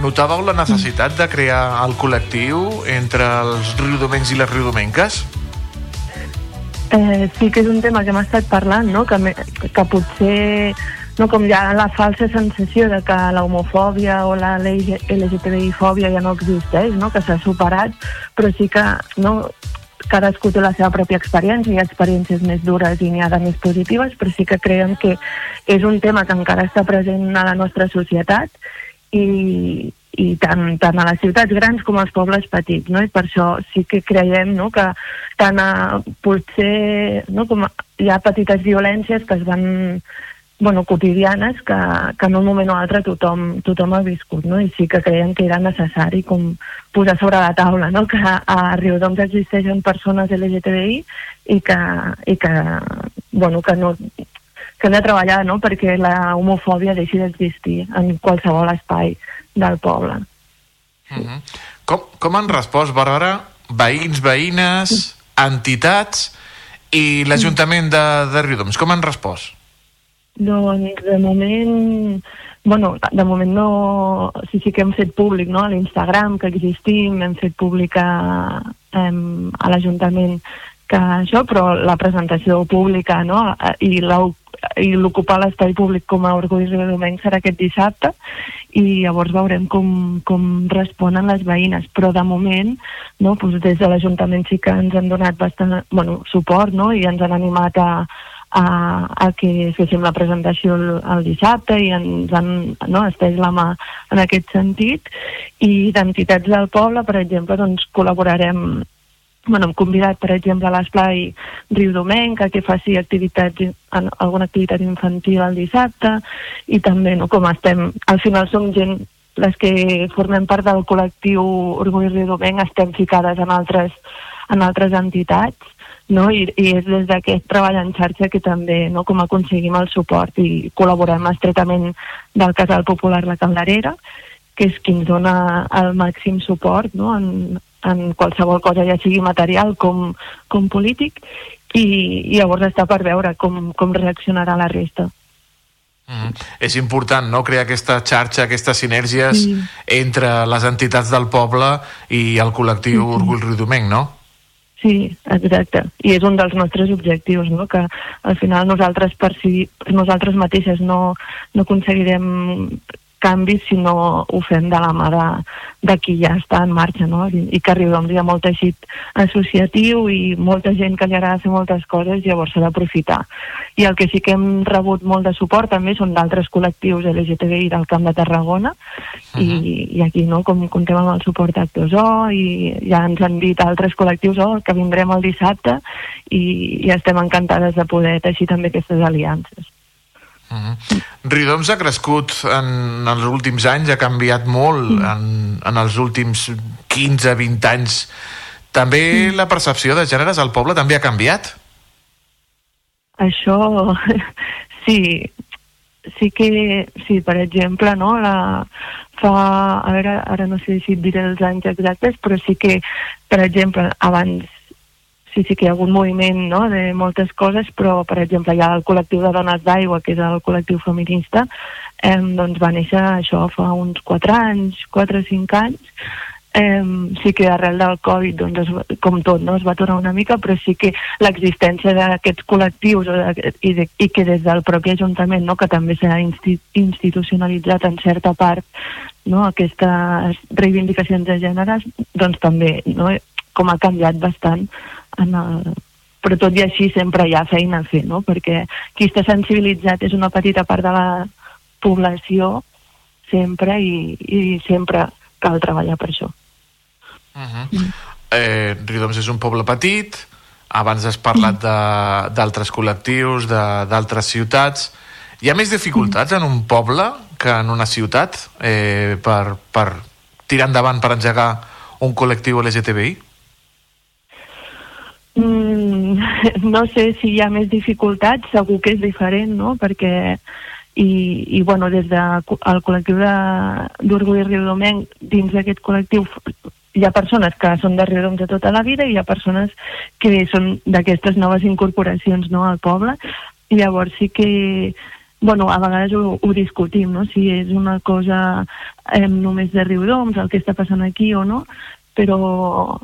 Notàveu la necessitat de crear el col·lectiu entre els riudomencs i les riudomenques? Eh, sí que és un tema que hem estat parlant, no? que, me, que potser no, com ha la falsa sensació de que la homofòbia o la LGTBI-fòbia ja no existeix, no? que s'ha superat, però sí que no, cadascú té la seva pròpia experiència, hi ha experiències més dures i n'hi ha de més positives, però sí que creiem que és un tema que encara està present a la nostra societat i, i tant, tant a les ciutats grans com als pobles petits, no? I per això sí que creiem no, que tant a, potser no, com a, hi ha petites violències que es van bueno, quotidianes que, que en un moment o altre tothom, tothom ha viscut, no? I sí que creiem que era necessari com posar sobre la taula, no? Que a Riudoms existeixen persones LGTBI i que, i que, bueno, que no, que hem de treballar no? perquè la homofòbia deixi d'existir en qualsevol espai del poble. Uh -huh. com, com han respost, Bàrbara, veïns, veïnes, entitats i l'Ajuntament de, de Riudoms? Com han respost? Doncs de moment, bueno, de moment no, sí, sí que hem fet públic, no?, a l'Instagram que existim, hem fet públic a, a l'Ajuntament que això, però la presentació pública, no?, i la i l'ocupar l'espai públic com a Orgull de Domenc serà aquest dissabte i llavors veurem com, com responen les veïnes, però de moment no, doncs des de l'Ajuntament sí que ens han donat bastant bueno, suport no, i ens han animat a, a, a que féssim la presentació el, el dissabte i ens han no, estès la mà en aquest sentit. I d'entitats del poble, per exemple, doncs col·laborarem bueno, hem convidat, per exemple, a l'esplai Riu Domenc a que faci activitats, alguna activitat infantil el dissabte. I també, no, com estem, al final som gent les que formem part del col·lectiu Orgull Riu Domenc estem ficades en altres, en altres entitats no? I, i és des d'aquest treball en xarxa que també no, com aconseguim el suport i col·laborem estretament del Casal Popular La Calderera que és qui ens dona el màxim suport no? en, en qualsevol cosa, ja sigui material com, com polític, i, i llavors està per veure com, com reaccionarà la resta. Mm. És important, no?, crear aquesta xarxa, aquestes sinergies Sí. entre les entitats del poble i el col·lectiu Orgull Riudomenc, no? Sí, exacte. I és un dels nostres objectius, no? que al final nosaltres per, si, nosaltres mateixes no, no aconseguirem canvis si no ho fem de la mà de, de qui ja està en marxa, no? I, i que Riudoms hi ha molt teixit associatiu i molta gent que li agrada fer moltes coses, llavors s'ha d'aprofitar. I el que sí que hem rebut molt de suport també són d'altres col·lectius LGTBI del Camp de Tarragona i, i aquí no, com contem amb el suport d'Actors O i ja ens han dit altres col·lectius oh, que vindrem el dissabte i, i estem encantades de poder teixir també aquestes aliances. Riudoms ha crescut en els últims anys, ha canviat molt en, en els últims 15-20 anys. També la percepció de gèneres al poble també ha canviat? Això sí, sí que, sí, per exemple, no, la, fa, a veure, ara no sé si et diré els anys exactes, però sí que, per exemple, abans sí, sí que hi ha hagut moviment no, de moltes coses, però, per exemple, hi ha el col·lectiu de dones d'aigua, que és el col·lectiu feminista, eh, doncs va néixer això fa uns 4 anys, 4 o 5 anys, eh, sí que arrel del Covid, doncs, es, com tot, no, es va aturar una mica, però sí que l'existència d'aquests col·lectius i, de, i que des del propi Ajuntament, no, que també s'ha insti institucionalitzat en certa part no, aquestes reivindicacions de gèneres, doncs també no, com ha canviat bastant en el, però tot i així sempre hi ha feina a fer, no? perquè qui està sensibilitzat és una petita part de la població sempre i, i sempre cal treballar per això. Uh -huh. eh, Riudoms és un poble petit, abans has parlat de- d'altres col·lectius, de- d'altres ciutats. Hi ha més dificultats en un poble que en una ciutat eh, per, per tirar endavant, per engegar un col·lectiu LGTBI? Mm, no sé si hi ha més dificultats, segur que és diferent, no? Perquè i, i bueno, des del de, col·lectiu d'Orgull Riudomenc, dins d'aquest col·lectiu hi ha persones que són de Riudoms de tota la vida i hi ha persones que són d'aquestes noves incorporacions no, al poble i llavors sí que bueno, a vegades ho, ho discutim, no? si és una cosa eh, només de Riudoms, el que està passant aquí o no, però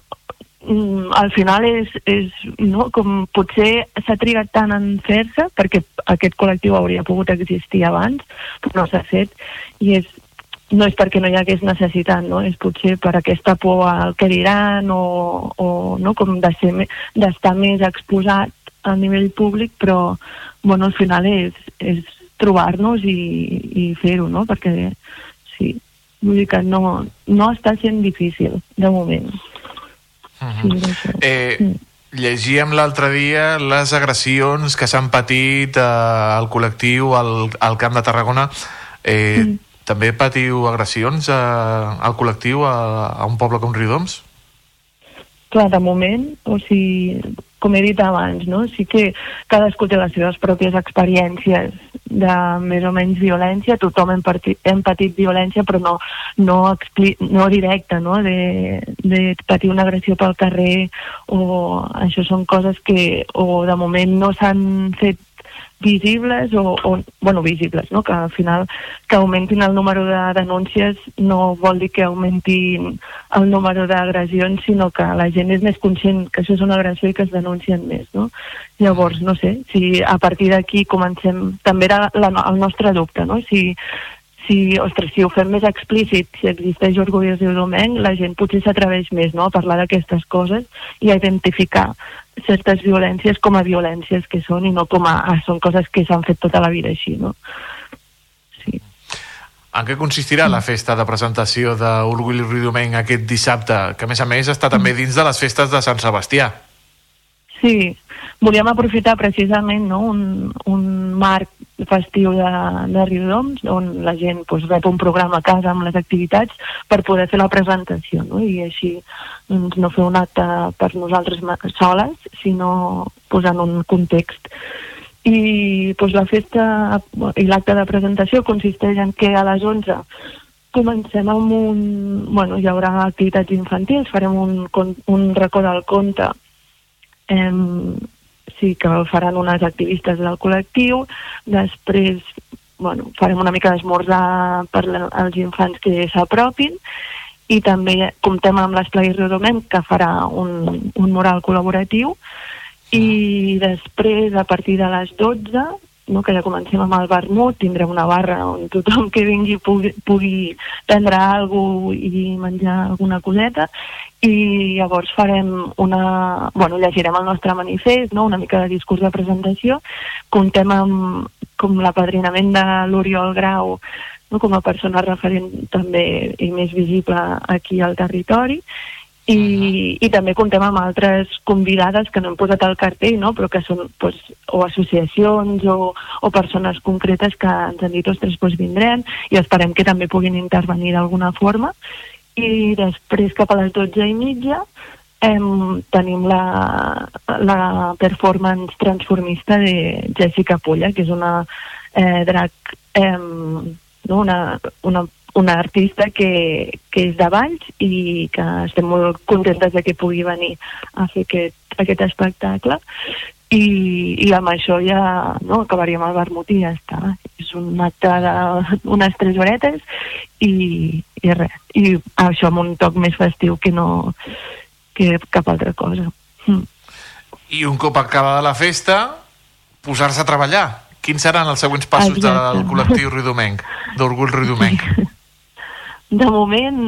mm, al final és, és no, com potser s'ha trigat tant en fer-se perquè aquest col·lectiu hauria pogut existir abans però no s'ha fet i és, no és perquè no hi hagués necessitat no? és potser per aquesta por al que diran o, o no? com de d'estar més exposat a nivell públic però bueno, al final és, és trobar-nos i, i fer-ho no? perquè sí, vull dir que no, no està sent difícil de moment Sí, això. Eh, llegíem l'altre dia les agressions que s'han patit eh, al col·lectiu al, al Camp de Tarragona. Eh, Mm. També patiu agressions eh, al col·lectiu a, a un poble com Riudoms? Clar, de moment, o sigui, com he dit abans, no? sí que cadascú té les seves pròpies experiències de més o menys violència, tothom hem, patit, hem patit violència, però no, no, expli no directa, no? De, de patir una agressió pel carrer, o això són coses que o de moment no s'han fet visibles o, o bueno, visibles, no? que al final que augmentin el número de denúncies no vol dir que augmentin el número d'agressions, sinó que la gent és més conscient que això és una agressió i que es denuncien més. No? Llavors, no sé, si a partir d'aquí comencem... També era la, el nostre dubte, no? si, si, ostres, si ho fem més explícit, si existeix orgull riudomenc, la gent potser s'atreveix més no? a parlar d'aquestes coses i a identificar certes violències com a violències que són i no com a ah, són coses que s'han fet tota la vida així, no? En què consistirà la festa de presentació d'Orgull Riudomenc aquest dissabte, que a més a més està també dins de les festes de Sant Sebastià? Sí, volíem aprofitar precisament no, un, un marc festiu de, de Riudoms on la gent pues, rep un programa a casa amb les activitats per poder fer la presentació no? i així doncs, no fer un acte per nosaltres soles sinó posant un context i doncs, la festa i l'acte de presentació consisteix en que a les 11 comencem amb un... Bueno, hi haurà activitats infantils, farem un, un racó del conte em, sí que faran unes activistes del col·lectiu, després bueno, farem una mica d'esmorzar per als infants que s'apropin i també comptem amb l'Esplai Rodomem que farà un, un mural col·laboratiu i després a partir de les 12 no, que ja comencem amb el vermut, tindrem una barra on tothom que vingui pugui, pugui prendre alguna i menjar alguna coseta i llavors farem una... Bueno, llegirem el nostre manifest, no? una mica de discurs de presentació, comptem amb com l'apadrinament de l'Oriol Grau no? com a persona referent també i més visible aquí al territori i, i també comptem amb altres convidades que no hem posat al cartell, no? però que són pues, o associacions o, o persones concretes que ens han dit, ostres, doncs vindrem i esperem que també puguin intervenir d'alguna forma. I després, cap a les 12 i mitja, em, tenim la, la performance transformista de Jessica Pulla, que és una eh, drag, em, no? una, una una artista que, que és de Valls i que estem molt contentes de que pugui venir a fer aquest, aquest espectacle i, i amb això ja no, acabaríem el vermut i ja està és un acte d'unes tres horetes i, i res i això amb un toc més festiu que no que cap altra cosa mm. I un cop acabada la festa, posar-se a treballar. Quins seran els següents passos Exacte. del col·lectiu Riudomenc, d'Orgull Riudomenc? de moment,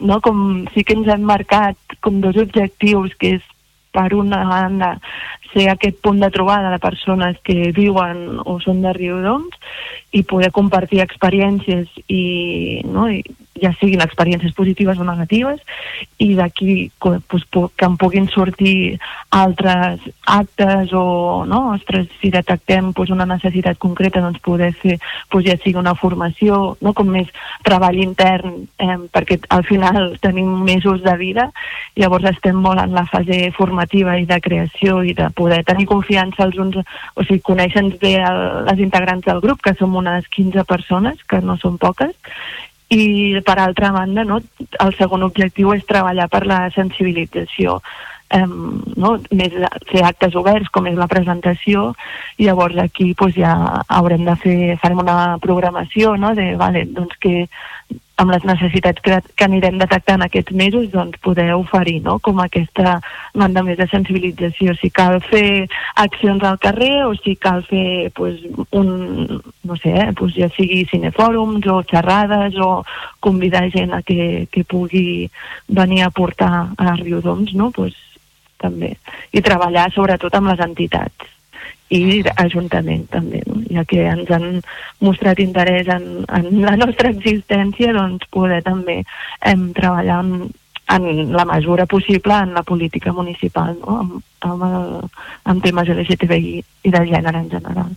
no, com sí que ens hem marcat com dos objectius, que és per una banda ser aquest punt de trobada de persones que viuen o són de Riudoms i poder compartir experiències i, no, i ja siguin experiències positives o negatives i d'aquí pues, pu- que en puguin sortir altres actes o no, ostres, si detectem pues, una necessitat concreta doncs poder fer pues, ja sigui una formació no, com més treball intern eh, perquè al final tenim mesos de vida llavors estem molt en la fase formativa i de creació i de poder tenir confiança els uns, o sigui, conèixer-nos bé el, les integrants del grup, que som unes 15 persones, que no són poques, i per altra banda, no, el segon objectiu és treballar per la sensibilització um, no, més fer actes oberts com és la presentació i llavors aquí pues, ja haurem de fer farem una programació no, de vale, doncs que amb les necessitats que, que anirem detectant aquests mesos doncs poder oferir no? com aquesta banda més de sensibilització si cal fer accions al carrer o si cal fer pues, un, no sé, eh, pues, ja sigui cinefòrums o xerrades o convidar gent a que, que pugui venir a portar a Riudoms no? pues, també i treballar sobretot amb les entitats i Ajuntament també, no? ja que ens han mostrat interès en, en la nostra existència, doncs poder també em, treballar en, en la mesura possible en la política municipal, no? amb, amb, el, amb temes LGTBI i de gènere en general.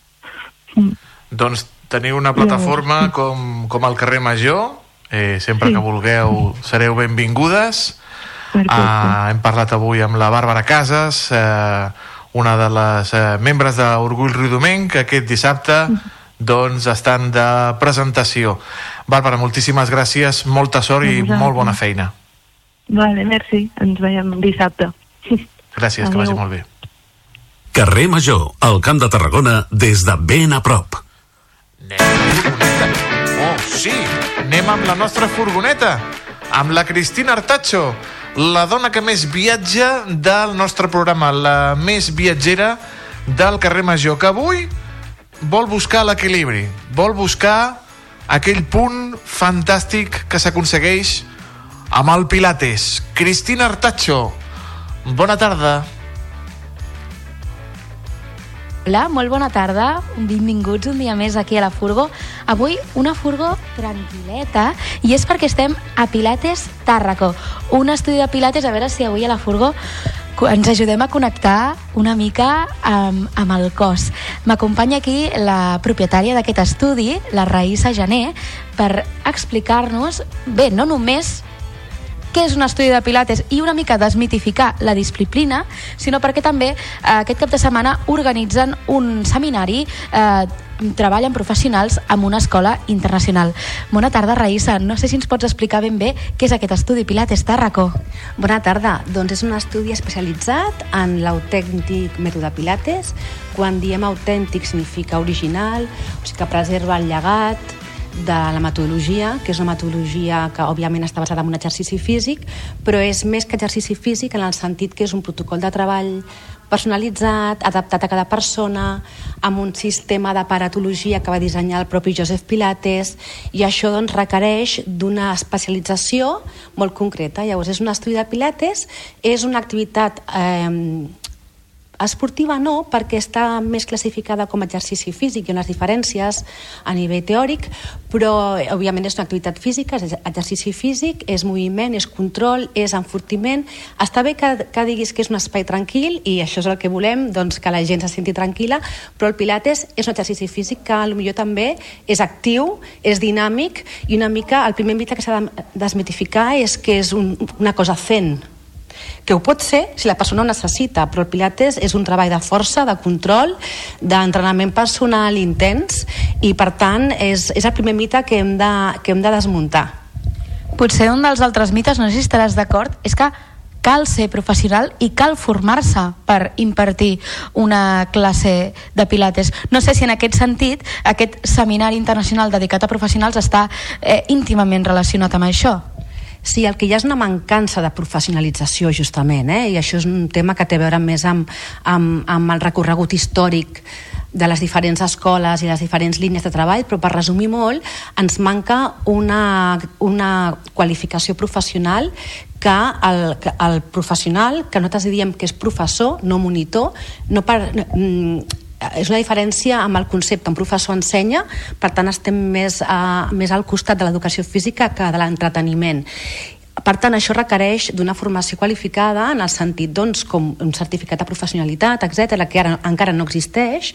Mm. Doncs teniu una plataforma com, com el carrer Major, eh, sempre que vulgueu sereu benvingudes. Ah, hem parlat avui amb la Bàrbara Casas, eh, una de les eh, membres d'Orgull Riudomenc, que aquest dissabte doncs estan de presentació. Bàrbara, moltíssimes gràcies, molta sort i molt bona feina. Vale, merci. Ens veiem dissabte. Gràcies, que Adéu. vagi molt bé. Carrer Major, al Camp de Tarragona, des de ben a prop. Oh, sí, anem amb la nostra furgoneta, amb la Cristina Artacho, la dona que més viatja del nostre programa, la més viatgera del carrer Major, que avui vol buscar l'equilibri, vol buscar aquell punt fantàstic que s'aconsegueix amb el Pilates. Cristina Artacho, bona tarda. Hola, molt bona tarda. Benvinguts un dia més aquí a la Furgo. Avui una Furgo tranquil·leta i és perquè estem a Pilates Tàrraco, un estudi de Pilates, a veure si avui a la Furgo ens ajudem a connectar una mica amb, amb el cos. M'acompanya aquí la propietària d'aquest estudi, la Raïssa Jané, per explicar-nos, bé, no només què és un estudi de pilates i una mica desmitificar la disciplina, sinó perquè també eh, aquest cap de setmana organitzen un seminari eh, treballen professionals amb una escola internacional. Bona tarda, Raïssa. No sé si ens pots explicar ben bé què és aquest estudi Pilates Tàrraco. Bona tarda. Doncs és un estudi especialitzat en l'autèntic mètode Pilates. Quan diem autèntic significa original, o sigui que preserva el llegat de la metodologia, que és una metodologia que òbviament està basada en un exercici físic, però és més que exercici físic en el sentit que és un protocol de treball personalitzat, adaptat a cada persona, amb un sistema d'aparatologia que va dissenyar el propi Joseph Pilates, i això doncs, requereix d'una especialització molt concreta. Llavors, és un estudi de Pilates, és una activitat eh, esportiva no, perquè està més classificada com a exercici físic i unes diferències a nivell teòric, però eh, òbviament és una activitat física, és exercici físic, és moviment, és control, és enfortiment. Està bé que, que diguis que és un espai tranquil i això és el que volem, doncs que la gent se senti tranquil·la, però el Pilates és un exercici físic que potser també és actiu, és dinàmic i una mica el primer mite que s'ha de desmitificar és que és un, una cosa zen, que ho pot ser si la persona ho necessita, però el Pilates és un treball de força, de control, d'entrenament personal intens i per tant és, és el primer mite que hem de, que hem de desmuntar. Potser un dels altres mites, no sé si estaràs d'acord, és que cal ser professional i cal formar-se per impartir una classe de pilates. No sé si en aquest sentit aquest seminari internacional dedicat a professionals està eh, íntimament relacionat amb això. Sí, el que hi ha és una mancança de professionalització, justament, eh? i això és un tema que té a veure més amb, amb, amb el recorregut històric de les diferents escoles i les diferents línies de treball, però per resumir molt, ens manca una, una qualificació professional que el, que el professional, que nosaltres diem que és professor, no monitor, no per, mm, és una diferència amb el concepte. Un professor ensenya, per tant estem més, uh, més al costat de l'educació física que de l'entreteniment. Per tant, això requereix d'una formació qualificada en el sentit, doncs, com un certificat de professionalitat, etc que ara encara no existeix,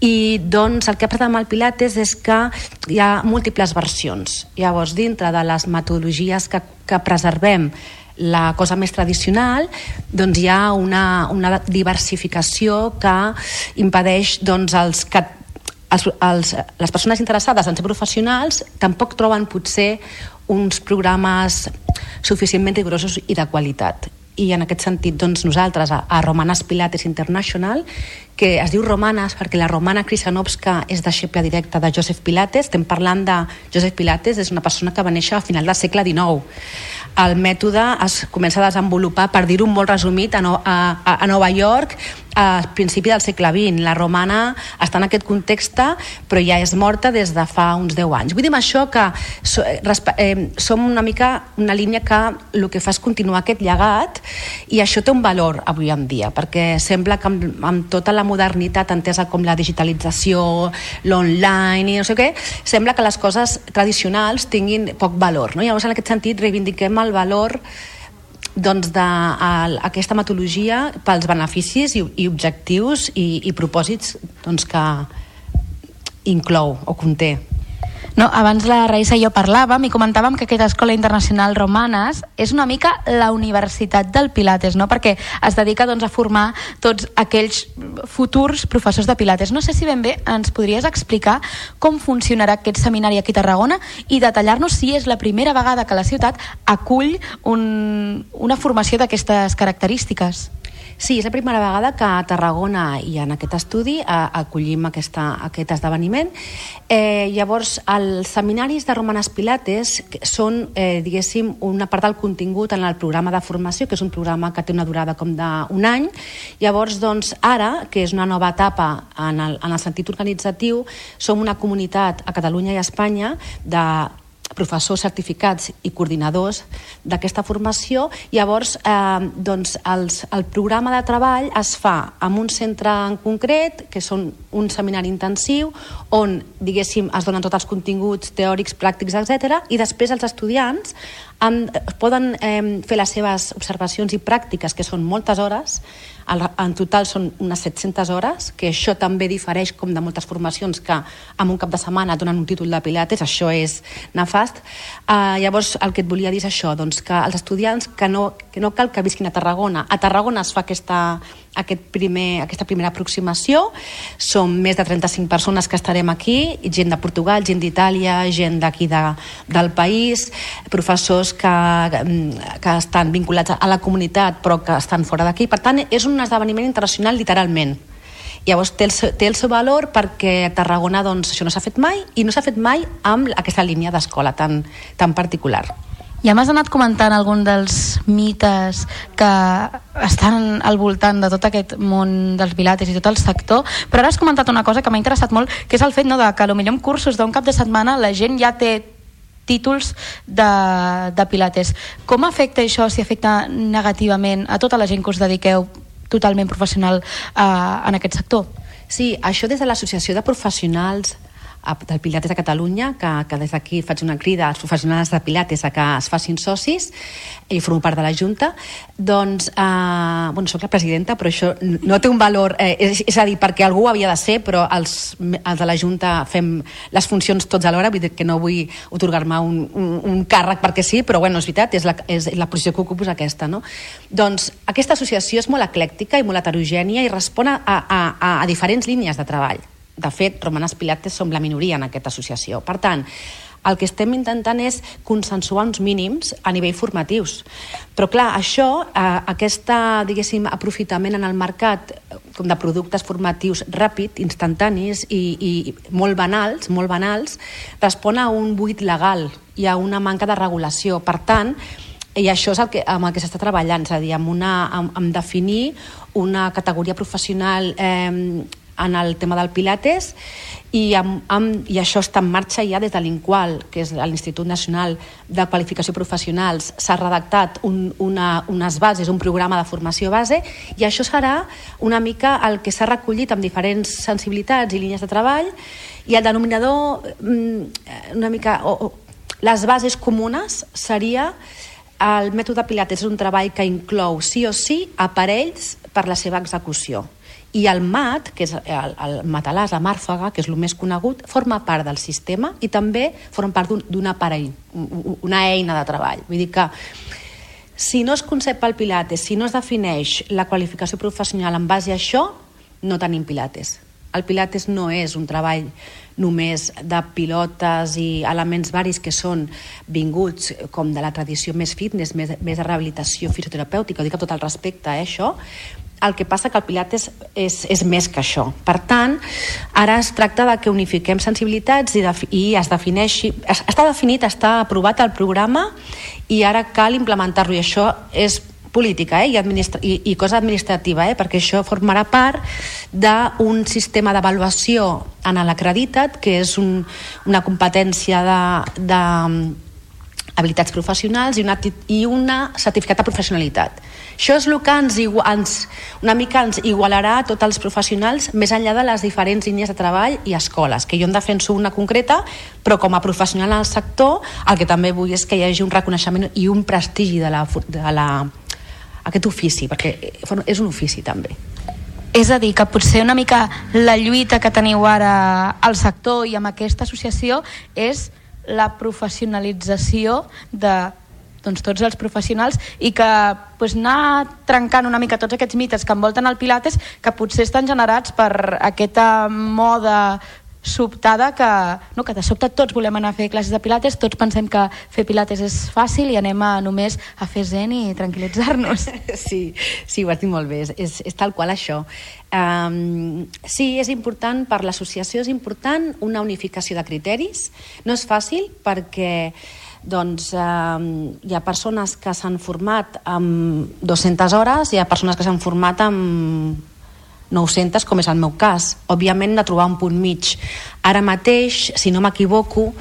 i doncs el que ha passat amb el Pilates és que hi ha múltiples versions. Llavors, dintre de les metodologies que, que preservem la cosa més tradicional, doncs hi ha una, una diversificació que impedeix doncs, els que els, els, les persones interessades en ser professionals tampoc troben potser uns programes suficientment rigorosos i de qualitat. I en aquest sentit doncs, nosaltres a, a Romanes Pilates International que es diu Romanes perquè la Romana Krisanovska és deixeble directa de Joseph Pilates estem parlant de Joseph Pilates és una persona que va néixer a final del segle XIX el mètode es comença a desenvolupar per dir-ho molt resumit a, no, a, a Nova York al principi del segle XX. La romana està en aquest context, però ja és morta des de fa uns 10 anys. Vull dir això que so, eh, som una mica una línia que el que fa és continuar aquest llegat i això té un valor avui en dia, perquè sembla que amb, amb tota la modernitat entesa com la digitalització, l'online i no sé què, sembla que les coses tradicionals tinguin poc valor. No? Llavors, en aquest sentit, reivindiquem el valor doncs d'aquesta metodologia pels beneficis i, i objectius i, i propòsits doncs, que inclou o conté. No, abans la Raïssa i jo parlàvem i comentàvem que aquesta escola internacional romanes és una mica la universitat del Pilates, no? perquè es dedica doncs, a formar tots aquells futurs professors de Pilates. No sé si ben bé ens podries explicar com funcionarà aquest seminari aquí a Tarragona i detallar-nos si és la primera vegada que la ciutat acull un, una formació d'aquestes característiques. Sí, és la primera vegada que a Tarragona i en aquest estudi eh, acollim aquesta, aquest esdeveniment. Eh, llavors, els seminaris de Romanes Pilates són, eh, diguéssim, una part del contingut en el programa de formació, que és un programa que té una durada com d'un any. Llavors, doncs, ara, que és una nova etapa en el, en el sentit organitzatiu, som una comunitat a Catalunya i a Espanya de professors certificats i coordinadors d'aquesta formació. Llavors, eh, doncs, els, el programa de treball es fa en un centre en concret, que són un seminari intensiu, on, diguéssim, es donen tots els continguts teòrics, pràctics, etc. i després els estudiants han, poden eh, fer les seves observacions i pràctiques, que són moltes hores, en total són unes 700 hores, que això també difereix com de moltes formacions que en un cap de setmana donen un títol de pilates, això és nefast. Uh, llavors, el que et volia dir és això, doncs que els estudiants que no, que no cal que visquin a Tarragona. A Tarragona es fa aquesta, aquest primer, aquesta primera aproximació. Som més de 35 persones que estarem aquí, gent de Portugal, gent d'Itàlia, gent d'aquí de, del país, professors que, que estan vinculats a la comunitat però que estan fora d'aquí. Per tant, és un esdeveniment internacional literalment. Llavors té el, seu, té el seu valor perquè a Tarragona doncs, això no s'ha fet mai i no s'ha fet mai amb aquesta línia d'escola tan, tan particular. Ja m'has anat comentant algun dels mites que estan al voltant de tot aquest món dels pilates i tot el sector, però ara has comentat una cosa que m'ha interessat molt, que és el fet no, de que potser en cursos d'un cap de setmana la gent ja té títols de, de pilates. Com afecta això, si afecta negativament a tota la gent que us dediqueu totalment professional eh, en aquest sector? Sí, això des de l'Associació de Professionals del Pilates de Catalunya, que, que des d'aquí faig una crida als professionals de Pilates a que es facin socis, i formo part de la Junta, doncs, eh, bueno, sóc la presidenta, però això no té un valor, eh, és, és a dir, perquè algú havia de ser, però els, els de la Junta fem les funcions tots alhora, vull dir que no vull otorgar-me un, un, un càrrec perquè sí, però bueno, és veritat, és la, és la posició que ocupo és aquesta, no? Doncs aquesta associació és molt eclèctica i molt heterogènia i respon a, a, a, a diferents línies de treball. De fet, Romanes Pilates som la minoria en aquesta associació. Per tant, el que estem intentant és consensuar uns mínims a nivell formatius. Però clar, això, eh, aquesta, diguéssim, aprofitament en el mercat eh, com de productes formatius ràpid, instantanis i, i molt banals, molt banals, respon a un buit legal i a una manca de regulació. Per tant, i això és el que, amb el que s'està treballant, és a dir, amb, una, amb, amb definir una categoria professional eh, en el tema del Pilates i, amb, amb, i això està en marxa ja des de l'INQUAL, que és l'Institut Nacional de Qualificació Professionals, s'ha redactat un, una, unes bases, un programa de formació base, i això serà una mica el que s'ha recollit amb diferents sensibilitats i línies de treball, i el denominador mm, una mica... O, o, les bases comunes seria el mètode Pilates és un treball que inclou sí o sí aparells per la seva execució. I el MAT, que és el, el matalàs, la màrfaga, que és el més conegut, forma part del sistema i també forma part d'un aparell, un- un- una eina de treball. Vull dir que si no es concep el Pilates, si no es defineix la qualificació professional en base a això, no tenim Pilates. El Pilates no és un treball només de pilotes i elements varis que són vinguts com de la tradició més fitness, més, més de rehabilitació fisioterapèutica, ho dic amb tot el respecte, eh, això, el que passa que el Pilates és, és més que això. Per tant, ara es tracta de que unifiquem sensibilitats i, defi i es defineixi... es- Està definit, està aprovat el programa i ara cal implementar-lo i això és política eh, i, administra i, i cosa administrativa, eh, perquè això formarà part d'un sistema d'avaluació en l'acreditat, que és un, una competència de, de habilitats professionals i una, i una certificat de professionalitat. Això és el que ens, ens, una mica ens igualarà a tots els professionals més enllà de les diferents línies de treball i escoles, que jo en defenso una concreta, però com a professional al sector el que també vull és que hi hagi un reconeixement i un prestigi de la, de la, aquest ofici, perquè és un ofici també. És a dir, que potser una mica la lluita que teniu ara al sector i amb aquesta associació és la professionalització de doncs, tots els professionals i que doncs, anar trencant una mica tots aquests mites que envolten el Pilates que potser estan generats per aquesta moda sobtada que, no, que de sobte tots volem anar a fer classes de pilates, tots pensem que fer pilates és fàcil i anem a només a fer zen i tranquil·litzar-nos. Sí, sí, ho has dit molt bé, és, és, tal qual això. Um, sí, és important, per l'associació és important una unificació de criteris. No és fàcil perquè doncs, eh, hi ha persones que s'han format amb 200 hores, hi ha persones que s'han format amb 900, com és el meu cas. Òbviament, de trobar un punt mig. Ara mateix, si no m'equivoco,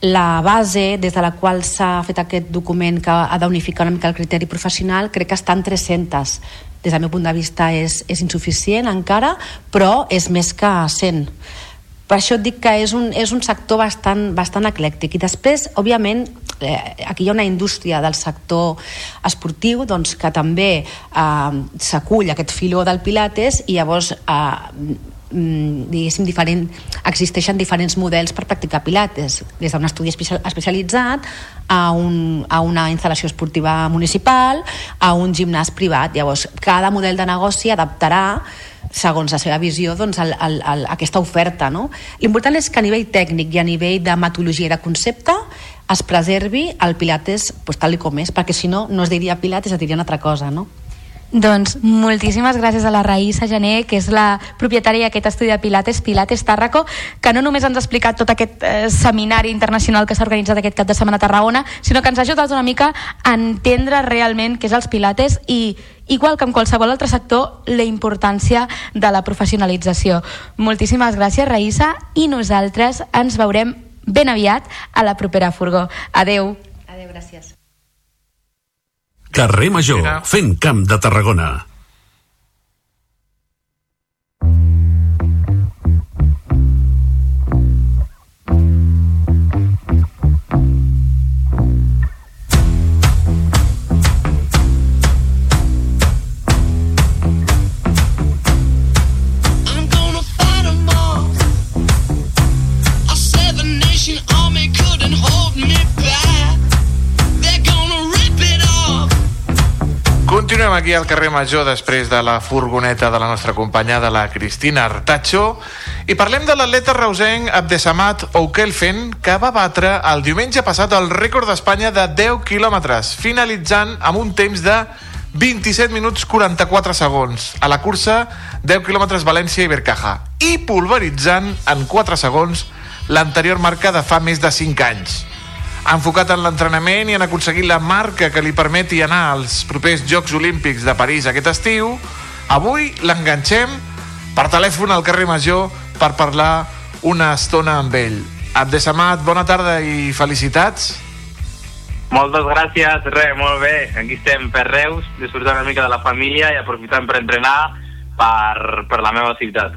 la base des de la qual s'ha fet aquest document que ha d'unificar una mica el criteri professional crec que està en 300 des del meu punt de vista és, és insuficient encara però és més que 100 per això et dic que és un, és un sector bastant, bastant eclèctic. I després, òbviament, eh, aquí hi ha una indústria del sector esportiu doncs, que també eh, s'acull aquest filó del Pilates i llavors eh, mm, diguéssim, diferent, existeixen diferents models per practicar pilates, des d'un estudi especia- especialitzat a, un, a una instal·lació esportiva municipal, a un gimnàs privat. Llavors, cada model de negoci adaptarà segons la seva visió, doncs, el, el, el, aquesta oferta. No? L'important és que a nivell tècnic i a nivell de metodologia i de concepte es preservi el Pilates pues, tal i com és, perquè si no, no es diria Pilates, es diria una altra cosa, no? Doncs moltíssimes gràcies a la Raïssa Gené, que és la propietària d'aquest estudi de Pilates, Pilates Tàrraco, que no només ens ha explicat tot aquest eh, seminari internacional que s'ha organitzat aquest cap de setmana a Tarragona, sinó que ens ha ajudat una mica a entendre realment què és els Pilates i, igual que en qualsevol altre sector, la importància de la professionalització. Moltíssimes gràcies, Raïssa, i nosaltres ens veurem ben aviat a la propera furgó. Adeu. Adéu, gràcies. Carrer Major, fent camp de Tarragona. Continuem aquí al carrer Major després de la furgoneta de la nostra companyada, la Cristina Artacho, i parlem de l'atleta reusenc Abdesamat Oukelfen, que va batre el diumenge passat el rècord d'Espanya de 10 quilòmetres, finalitzant amb un temps de 27 minuts 44 segons a la cursa 10 quilòmetres València i Bercaja i pulveritzant en 4 segons l'anterior marca de fa més de 5 anys enfocat en l'entrenament i en aconseguir la marca que li permeti anar als propers Jocs Olímpics de París aquest estiu, avui l'enganxem per telèfon al carrer Major per parlar una estona amb ell. Abdesamat, bona tarda i felicitats. Moltes gràcies, res, molt bé. Aquí estem per Reus, disfrutant una mica de la família i aprofitant per entrenar per, per la meva ciutat.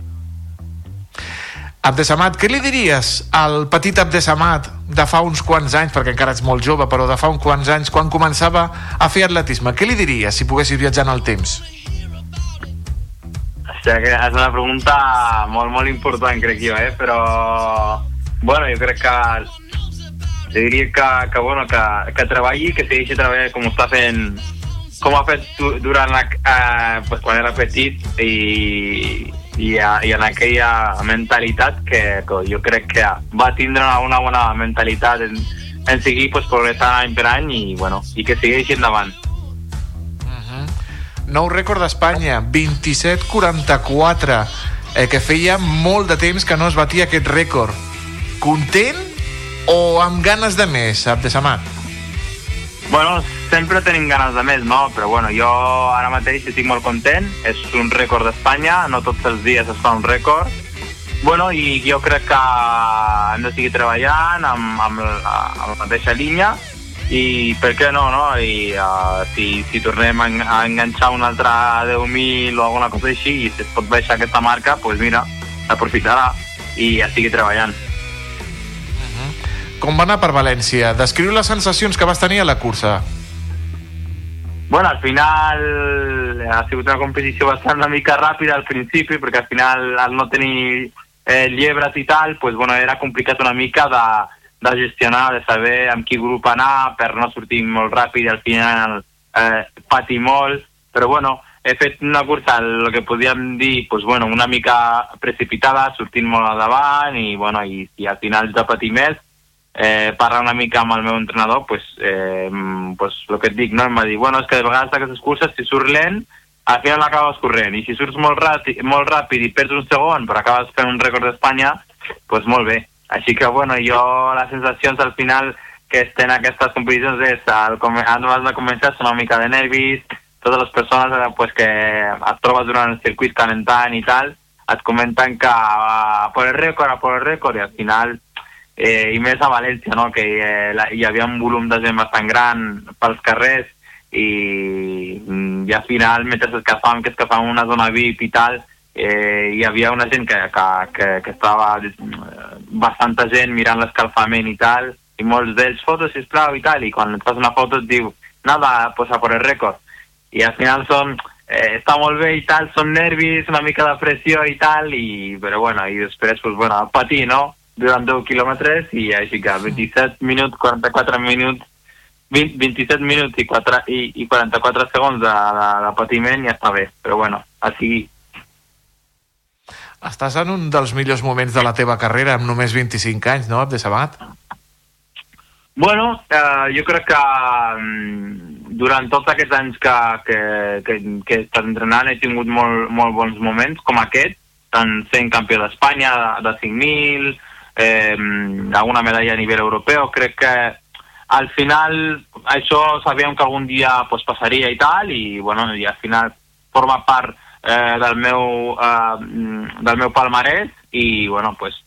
Abdesamat, què li diries al petit Abdesamat de fa uns quants anys, perquè encara ets molt jove, però de fa uns quants anys, quan començava a fer atletisme? Què li diries si poguessis viatjar en el temps? Hòstia, que és una pregunta molt, molt important, crec jo, eh? Però, bueno, jo crec que li diria que, que, bueno, que, que treballi, que segueixi treballant com està fent com ha fet du- durant la, eh, pues, quan era petit i, i, a, i en aquella mentalitat que, que jo crec que va tindre una, bona mentalitat en, en seguir pues, progressant any per any i, bueno, i que segueixi endavant. Nou rècord d'Espanya, 27-44, eh, que feia molt de temps que no es batia aquest rècord. Content o amb ganes de més, Abdesamat? Bueno, sempre tenim ganes de més, no? Però bueno, jo ara mateix estic molt content. És un rècord d'Espanya, no tots els dies es fa un rècord. Bueno, i jo crec que hem de seguir treballant amb, amb, amb la mateixa línia i per què no, no? I uh, si, si tornem a enganxar un altre 10.000 o alguna cosa així i si es pot baixar aquesta marca, doncs pues mira, aprofitarà i a seguir treballant. Com va anar per València? Descriu les sensacions que vas tenir a la cursa. Bueno, al final ha sigut una competició bastant una mica ràpida al principi, perquè al final, al no tenir eh, llebres i tal, pues, bueno, era complicat una mica de, de gestionar, de saber amb qui grup anar per no sortir molt ràpid al final eh, patir molt. Però bueno, he fet una cursa, el que podíem dir, pues, bueno, una mica precipitada, sortint molt al davant i, bueno, i, i al final de patir més, eh, parlar una mica amb el meu entrenador, pues, eh, pues, el que et dic, no? em va dir, bueno, és que de vegades aquestes curses, si surt lent, al final acabes corrent, i si surts molt ràpid, molt ràpid i perds un segon, però acabes fent un rècord d'Espanya, pues molt bé. Així que, bueno, jo les sensacions al final que estem en aquestes competicions és, al, abans de començar, són una mica de nervis, totes les persones eh, pues, que et trobes durant el circuit calentant i tal, et comenten que uh, por el rècord, a por el rècord, i al final, eh, i més a València, no? que eh, la, hi havia un volum de gent bastant gran pels carrers, i, mm, i al final, mentre escalfàvem, que escalfàvem una zona VIP i tal, eh, hi havia una gent que, que, que, que estava eh, bastanta gent mirant l'escalfament i tal, i molts d'ells, fotos, sisplau, i tal, i quan et fas una foto et diu, nada, pues a por el rècord. I al final són, eh, està molt bé i tal, són nervis, una mica de pressió i tal, i, però bueno, i després, pues bueno, patir, no?, durant 10 quilòmetres, i així que 27 minuts, 44 minuts, 20, 27 minuts i, 4, i, i 44 segons de, de, de patiment ja està bé, però bueno, així Estàs en un dels millors moments de la teva carrera amb només 25 anys, no, Abdesamat? Bueno, eh, jo crec que mm, durant tots aquests anys que, que, que, que he estat entrenant he tingut molt, molt bons moments com aquest, tant sent campió d'Espanya de, de 5.000, eh, alguna medalla a nivell europeu, crec que al final això sabíem que algun dia pues, passaria i tal, i, bueno, i al final forma part eh, del meu, eh, del meu palmarès i bueno, pues,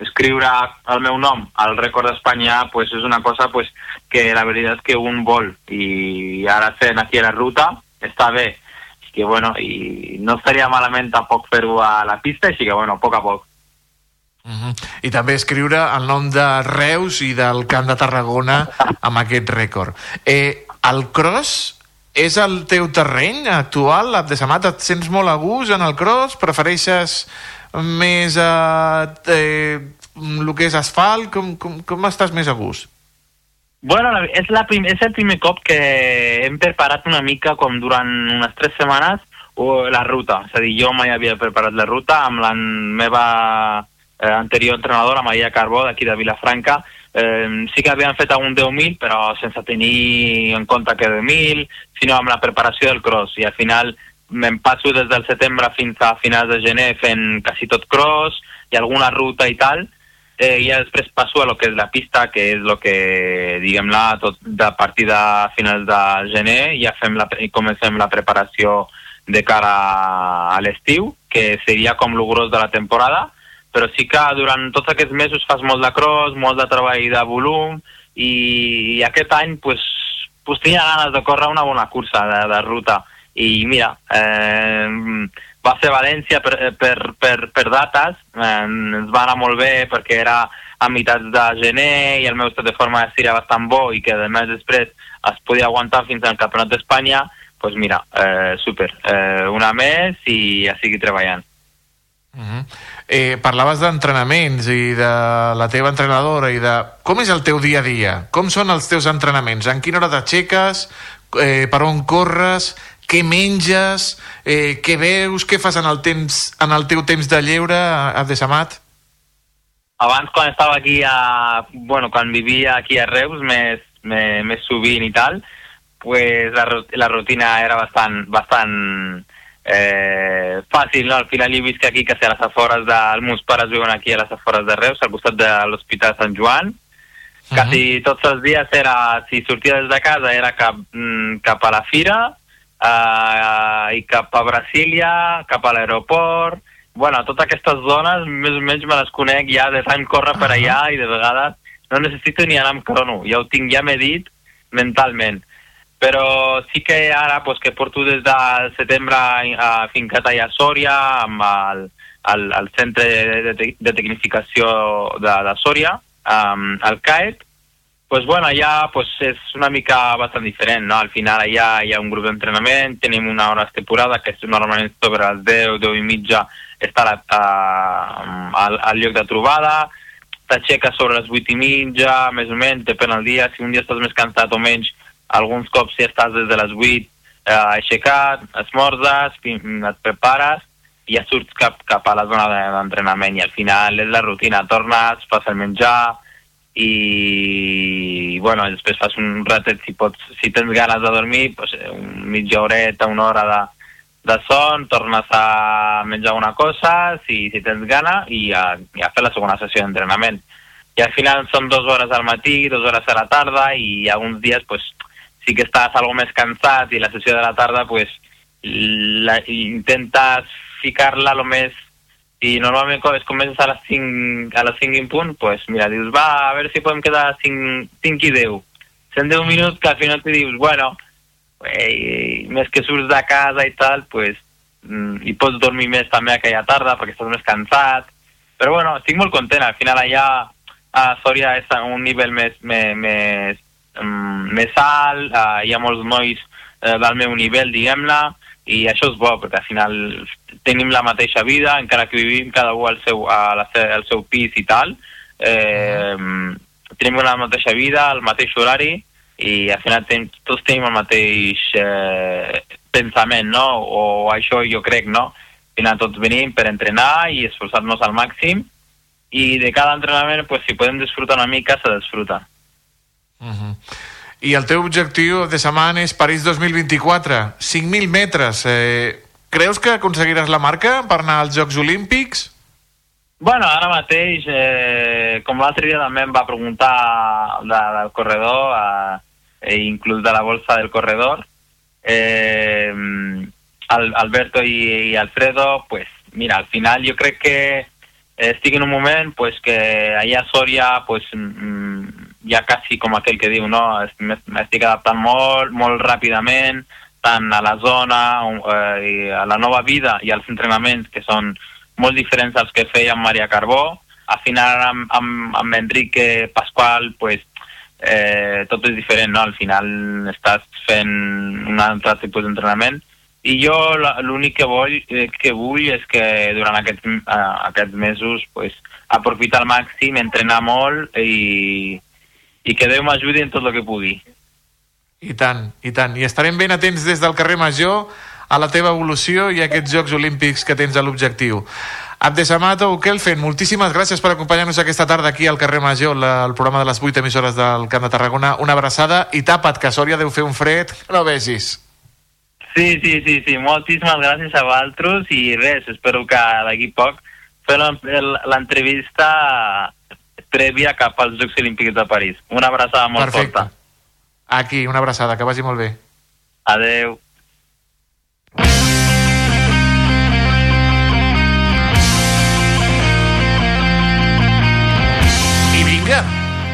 escriure el meu nom al rècord d'Espanya pues, és una cosa pues, que la veritat és que un vol. I ara sent aquí la ruta està bé. Que bueno, i no estaria malament tampoc fer-ho a la pista, així que bueno, a poc a poc Uh -huh. I també escriure el nom de Reus i del Camp de Tarragona amb aquest rècord. Eh, el cross és el teu terreny actual, Abdesamat? Et sents molt a gust en el cross? Prefereixes més eh, eh, el que és asfalt? Com, com, com estàs més a gust? Bueno, és, la prim, és el primer cop que hem preparat una mica com durant unes tres setmanes la ruta. És a dir, jo mai havia preparat la ruta amb la meva eh, anterior entrenadora, Maria Carbó, d'aquí de Vilafranca. Eh, sí que havíem fet algun 10.000, però sense tenir en compte que 10.000, sinó amb la preparació del cross. I al final me'n passo des del setembre fins a finals de gener fent quasi tot cross i alguna ruta i tal, eh, i després passo a lo que és la pista, que és el que, diguem-la, tot de partir de finals de gener, ja fem la, comencem la preparació de cara a l'estiu, que seria com el gros de la temporada, però sí que durant tots aquests mesos fas molt de cross, molt de treball de volum, i, i aquest any pues, pues tenia ganes de córrer una bona cursa de, de ruta. I mira, eh, va ser València per, per, per, per dates, eh, ens va anar molt bé perquè era a meitats de gener i el meu estat de forma era bastant bo i que a més després es podia aguantar fins al Campionat d'Espanya, doncs pues mira, eh, super, eh, una més i ja sigui treballant. Uh -huh. Eh, parlaves d'entrenaments i de la teva entrenadora i de... Com és el teu dia a dia? Com són els teus entrenaments? En quina hora t'aixeques? Eh, per on corres? Què menges? Eh, què veus? Què fas en el, temps, en el teu temps de lleure, Abdesamat? Abans, quan estava aquí a... Bueno, quan vivia aquí a Reus, més, més, més sovint i tal, pues la, la rutina era bastant, bastant eh, fàcil, no? Al final jo visc aquí, que sé, a les afores de... Els meus pares viuen aquí a les afores de Reus, al costat de l'Hospital Sant Joan. Quasi tots els dies era, si sortia des de casa, era cap, mm, cap a la fira eh, i cap a Brasília, cap a l'aeroport... Bueno, totes aquestes zones més o menys me les conec ja de tant córrer per allà i de vegades no necessito ni anar amb crono, ja ho tinc ja medit mentalment. Però sí que ara, pues, que porto des de setembre a fincat allà a Sòria, amb el, el, el centre de, de, de tecnificació de, de Sòria, um, el CAET, pues bueno, allà pues, és una mica bastant diferent, no? Al final allà hi ha un grup d'entrenament, tenim una hora estipulada que és normalment sobre les 10, 10 i mitja estar a, a, al, al lloc de trobada, t'aixeques sobre les 8 i mitja, més o menys, depèn del dia, si un dia estàs més cansat o menys, alguns cops si estàs des de les 8 eh, aixecat, esmorzes, fi- et prepares i ja surts cap, cap a la zona de- d'entrenament i al final és la rutina, tornes, fas el menjar i bueno, després fas un ratet si, pots, si tens ganes de dormir, pues, eh, un mitja horeta, una hora de, de son, tornes a menjar una cosa, si, si tens gana, i a, i a fer la segona sessió d'entrenament. I al final són dues hores al matí, dues hores a la tarda, i alguns dies pues, sí que estàs algo més cansat i la sessió de la tarda pues, la, intentes ficar-la lo més i normalment quan es comences a les 5, a les 5 en punt, pues mira, dius, va, a veure si podem quedar 5, 5 i 10. Són 10 minuts que al final te dius, bueno, eh, més que surts de casa i tal, pues, mm, i pots dormir més també aquella tarda perquè estàs més cansat. Però bueno, estic molt content, al final allà a Sòria és un nivell més, més, més, mm, més alt, uh, hi ha molts nois uh, del meu nivell, diguem-ne, i això és bo, perquè al final tenim la mateixa vida, encara que vivim cada un al seu, a al seu pis i tal, eh, tenim la mateixa vida, el mateix horari, i al final ten, tots tenim el mateix eh, pensament, no? O això jo crec, no? Al final tots venim per entrenar i esforçar-nos al màxim, i de cada entrenament, pues, si podem disfrutar una mica, se disfruta. I el teu objectiu de setmana és París 2024, 5.000 metres. Eh, creus que aconseguiràs la marca per anar als Jocs Olímpics? Bueno, ara mateix, eh, com l'altre dia també em va preguntar de, del corredor, eh, inclús de la bolsa del corredor, eh, Al, Alberto i, i Alfredo, pues mira, al final jo crec que estic en un moment pues, que allà a Sòria pues, mm, ja quasi com aquell que diu, no? Es- m'es- m'estic adaptant molt, molt ràpidament, tant a la zona, eh, i a la nova vida i als entrenaments que són molt diferents als que feia amb Maria Carbó. Al final amb, amb, amb Enrique Pasqual, pues, eh, tot és diferent, no? Al final estàs fent un altre tipus d'entrenament i jo l'únic que vull, eh, que vull és que durant aquests, eh, aquests mesos pues, aprofitar al màxim, entrenar molt i, i que Déu m'ajudi en tot el que pugui. I tant, i tant. I estarem ben atents des del carrer Major a la teva evolució i a aquests Jocs Olímpics que tens a l'objectiu. Abdesamato Ukelfen, moltíssimes gràcies per acompanyar-nos aquesta tarda aquí al carrer Major, la, el programa de les 8 emissores del Camp de Tarragona. Una abraçada i tapa't, que a Sòria deu fer un fred no vegis. Sí, sí, sí, sí, moltíssimes gràcies a vosaltres i res, espero que d'aquí poc fer l'en- l'entrevista prèvia cap als Jocs Olímpics de París. Una abraçada molt Perfecte. forta. Aquí, una abraçada, que vagi molt bé. Adeu. I vinga,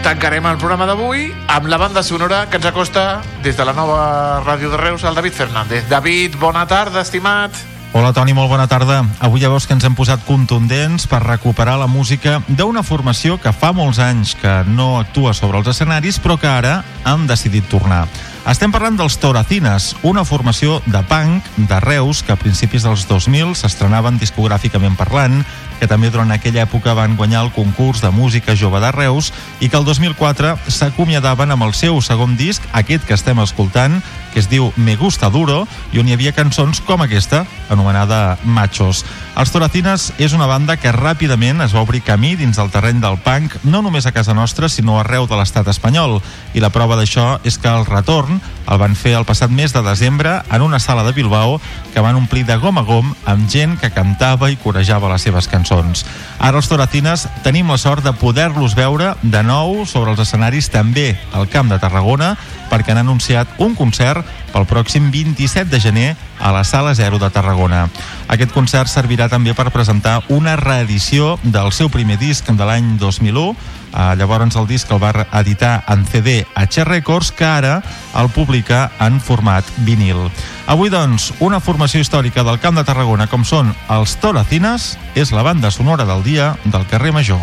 tancarem el programa d'avui amb la banda sonora que ens acosta des de la nova ràdio de Reus, el David Fernández. David, bona tarda, estimat. Hola Toni, molt bona tarda. Avui ja veus que ens hem posat contundents per recuperar la música d'una formació que fa molts anys que no actua sobre els escenaris però que ara han decidit tornar. Estem parlant dels Toracines, una formació de punk de Reus que a principis dels 2000 s'estrenaven discogràficament parlant, que també durant aquella època van guanyar el concurs de música jove de Reus i que el 2004 s'acomiadaven amb el seu segon disc, aquest que estem escoltant, que es diu Me Gusta Duro, i on hi havia cançons com aquesta, anomenada Machos. Els Toracines és una banda que ràpidament es va obrir camí dins del terreny del punk, no només a casa nostra, sinó arreu de l'estat espanyol. I la prova d'això és que el retorn el van fer el passat mes de desembre en una sala de Bilbao que van omplir de gom a gom amb gent que cantava i corejava les seves cançons. Ara els Toracines tenim la sort de poder-los veure de nou sobre els escenaris també al Camp de Tarragona perquè han anunciat un concert pel pròxim 27 de gener a la Sala Zero de Tarragona. Aquest concert servirà també per presentar una reedició del seu primer disc de l'any 2001, Uh, llavors el disc el va editar en CD a Che Records, que ara el publica en format vinil. Avui, doncs, una formació històrica del Camp de Tarragona com són els Toracines és la banda sonora del dia del carrer Major.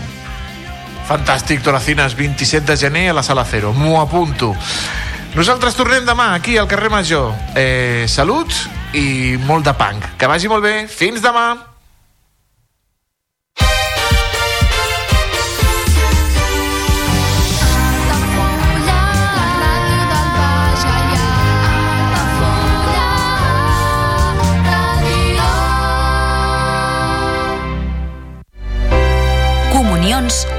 Fantàstic, Toracines, 27 de gener a la Sala Cero. M'ho apunto. Nosaltres tornem demà aquí al carrer Major. Eh, salut i molt de punk. Que vagi molt bé. Fins demà.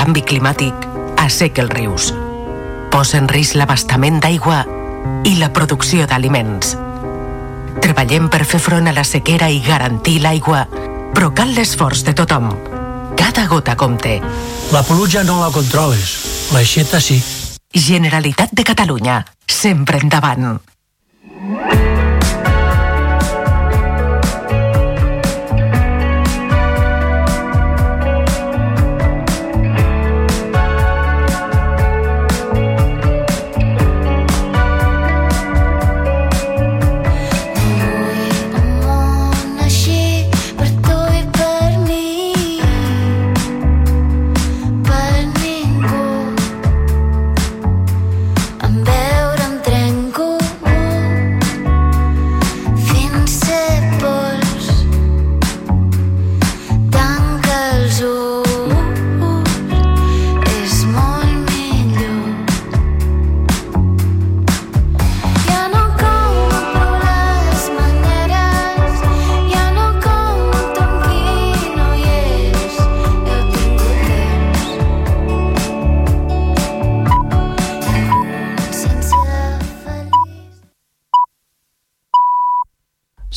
Canvi climàtic asseca els rius, posa en risc l'abastament d'aigua i la producció d'aliments. Treballem per fer front a la sequera i garantir l'aigua, però cal l'esforç de tothom. Cada gota compte. La pluja no la controles, l'aixeta sí. Generalitat de Catalunya, sempre endavant.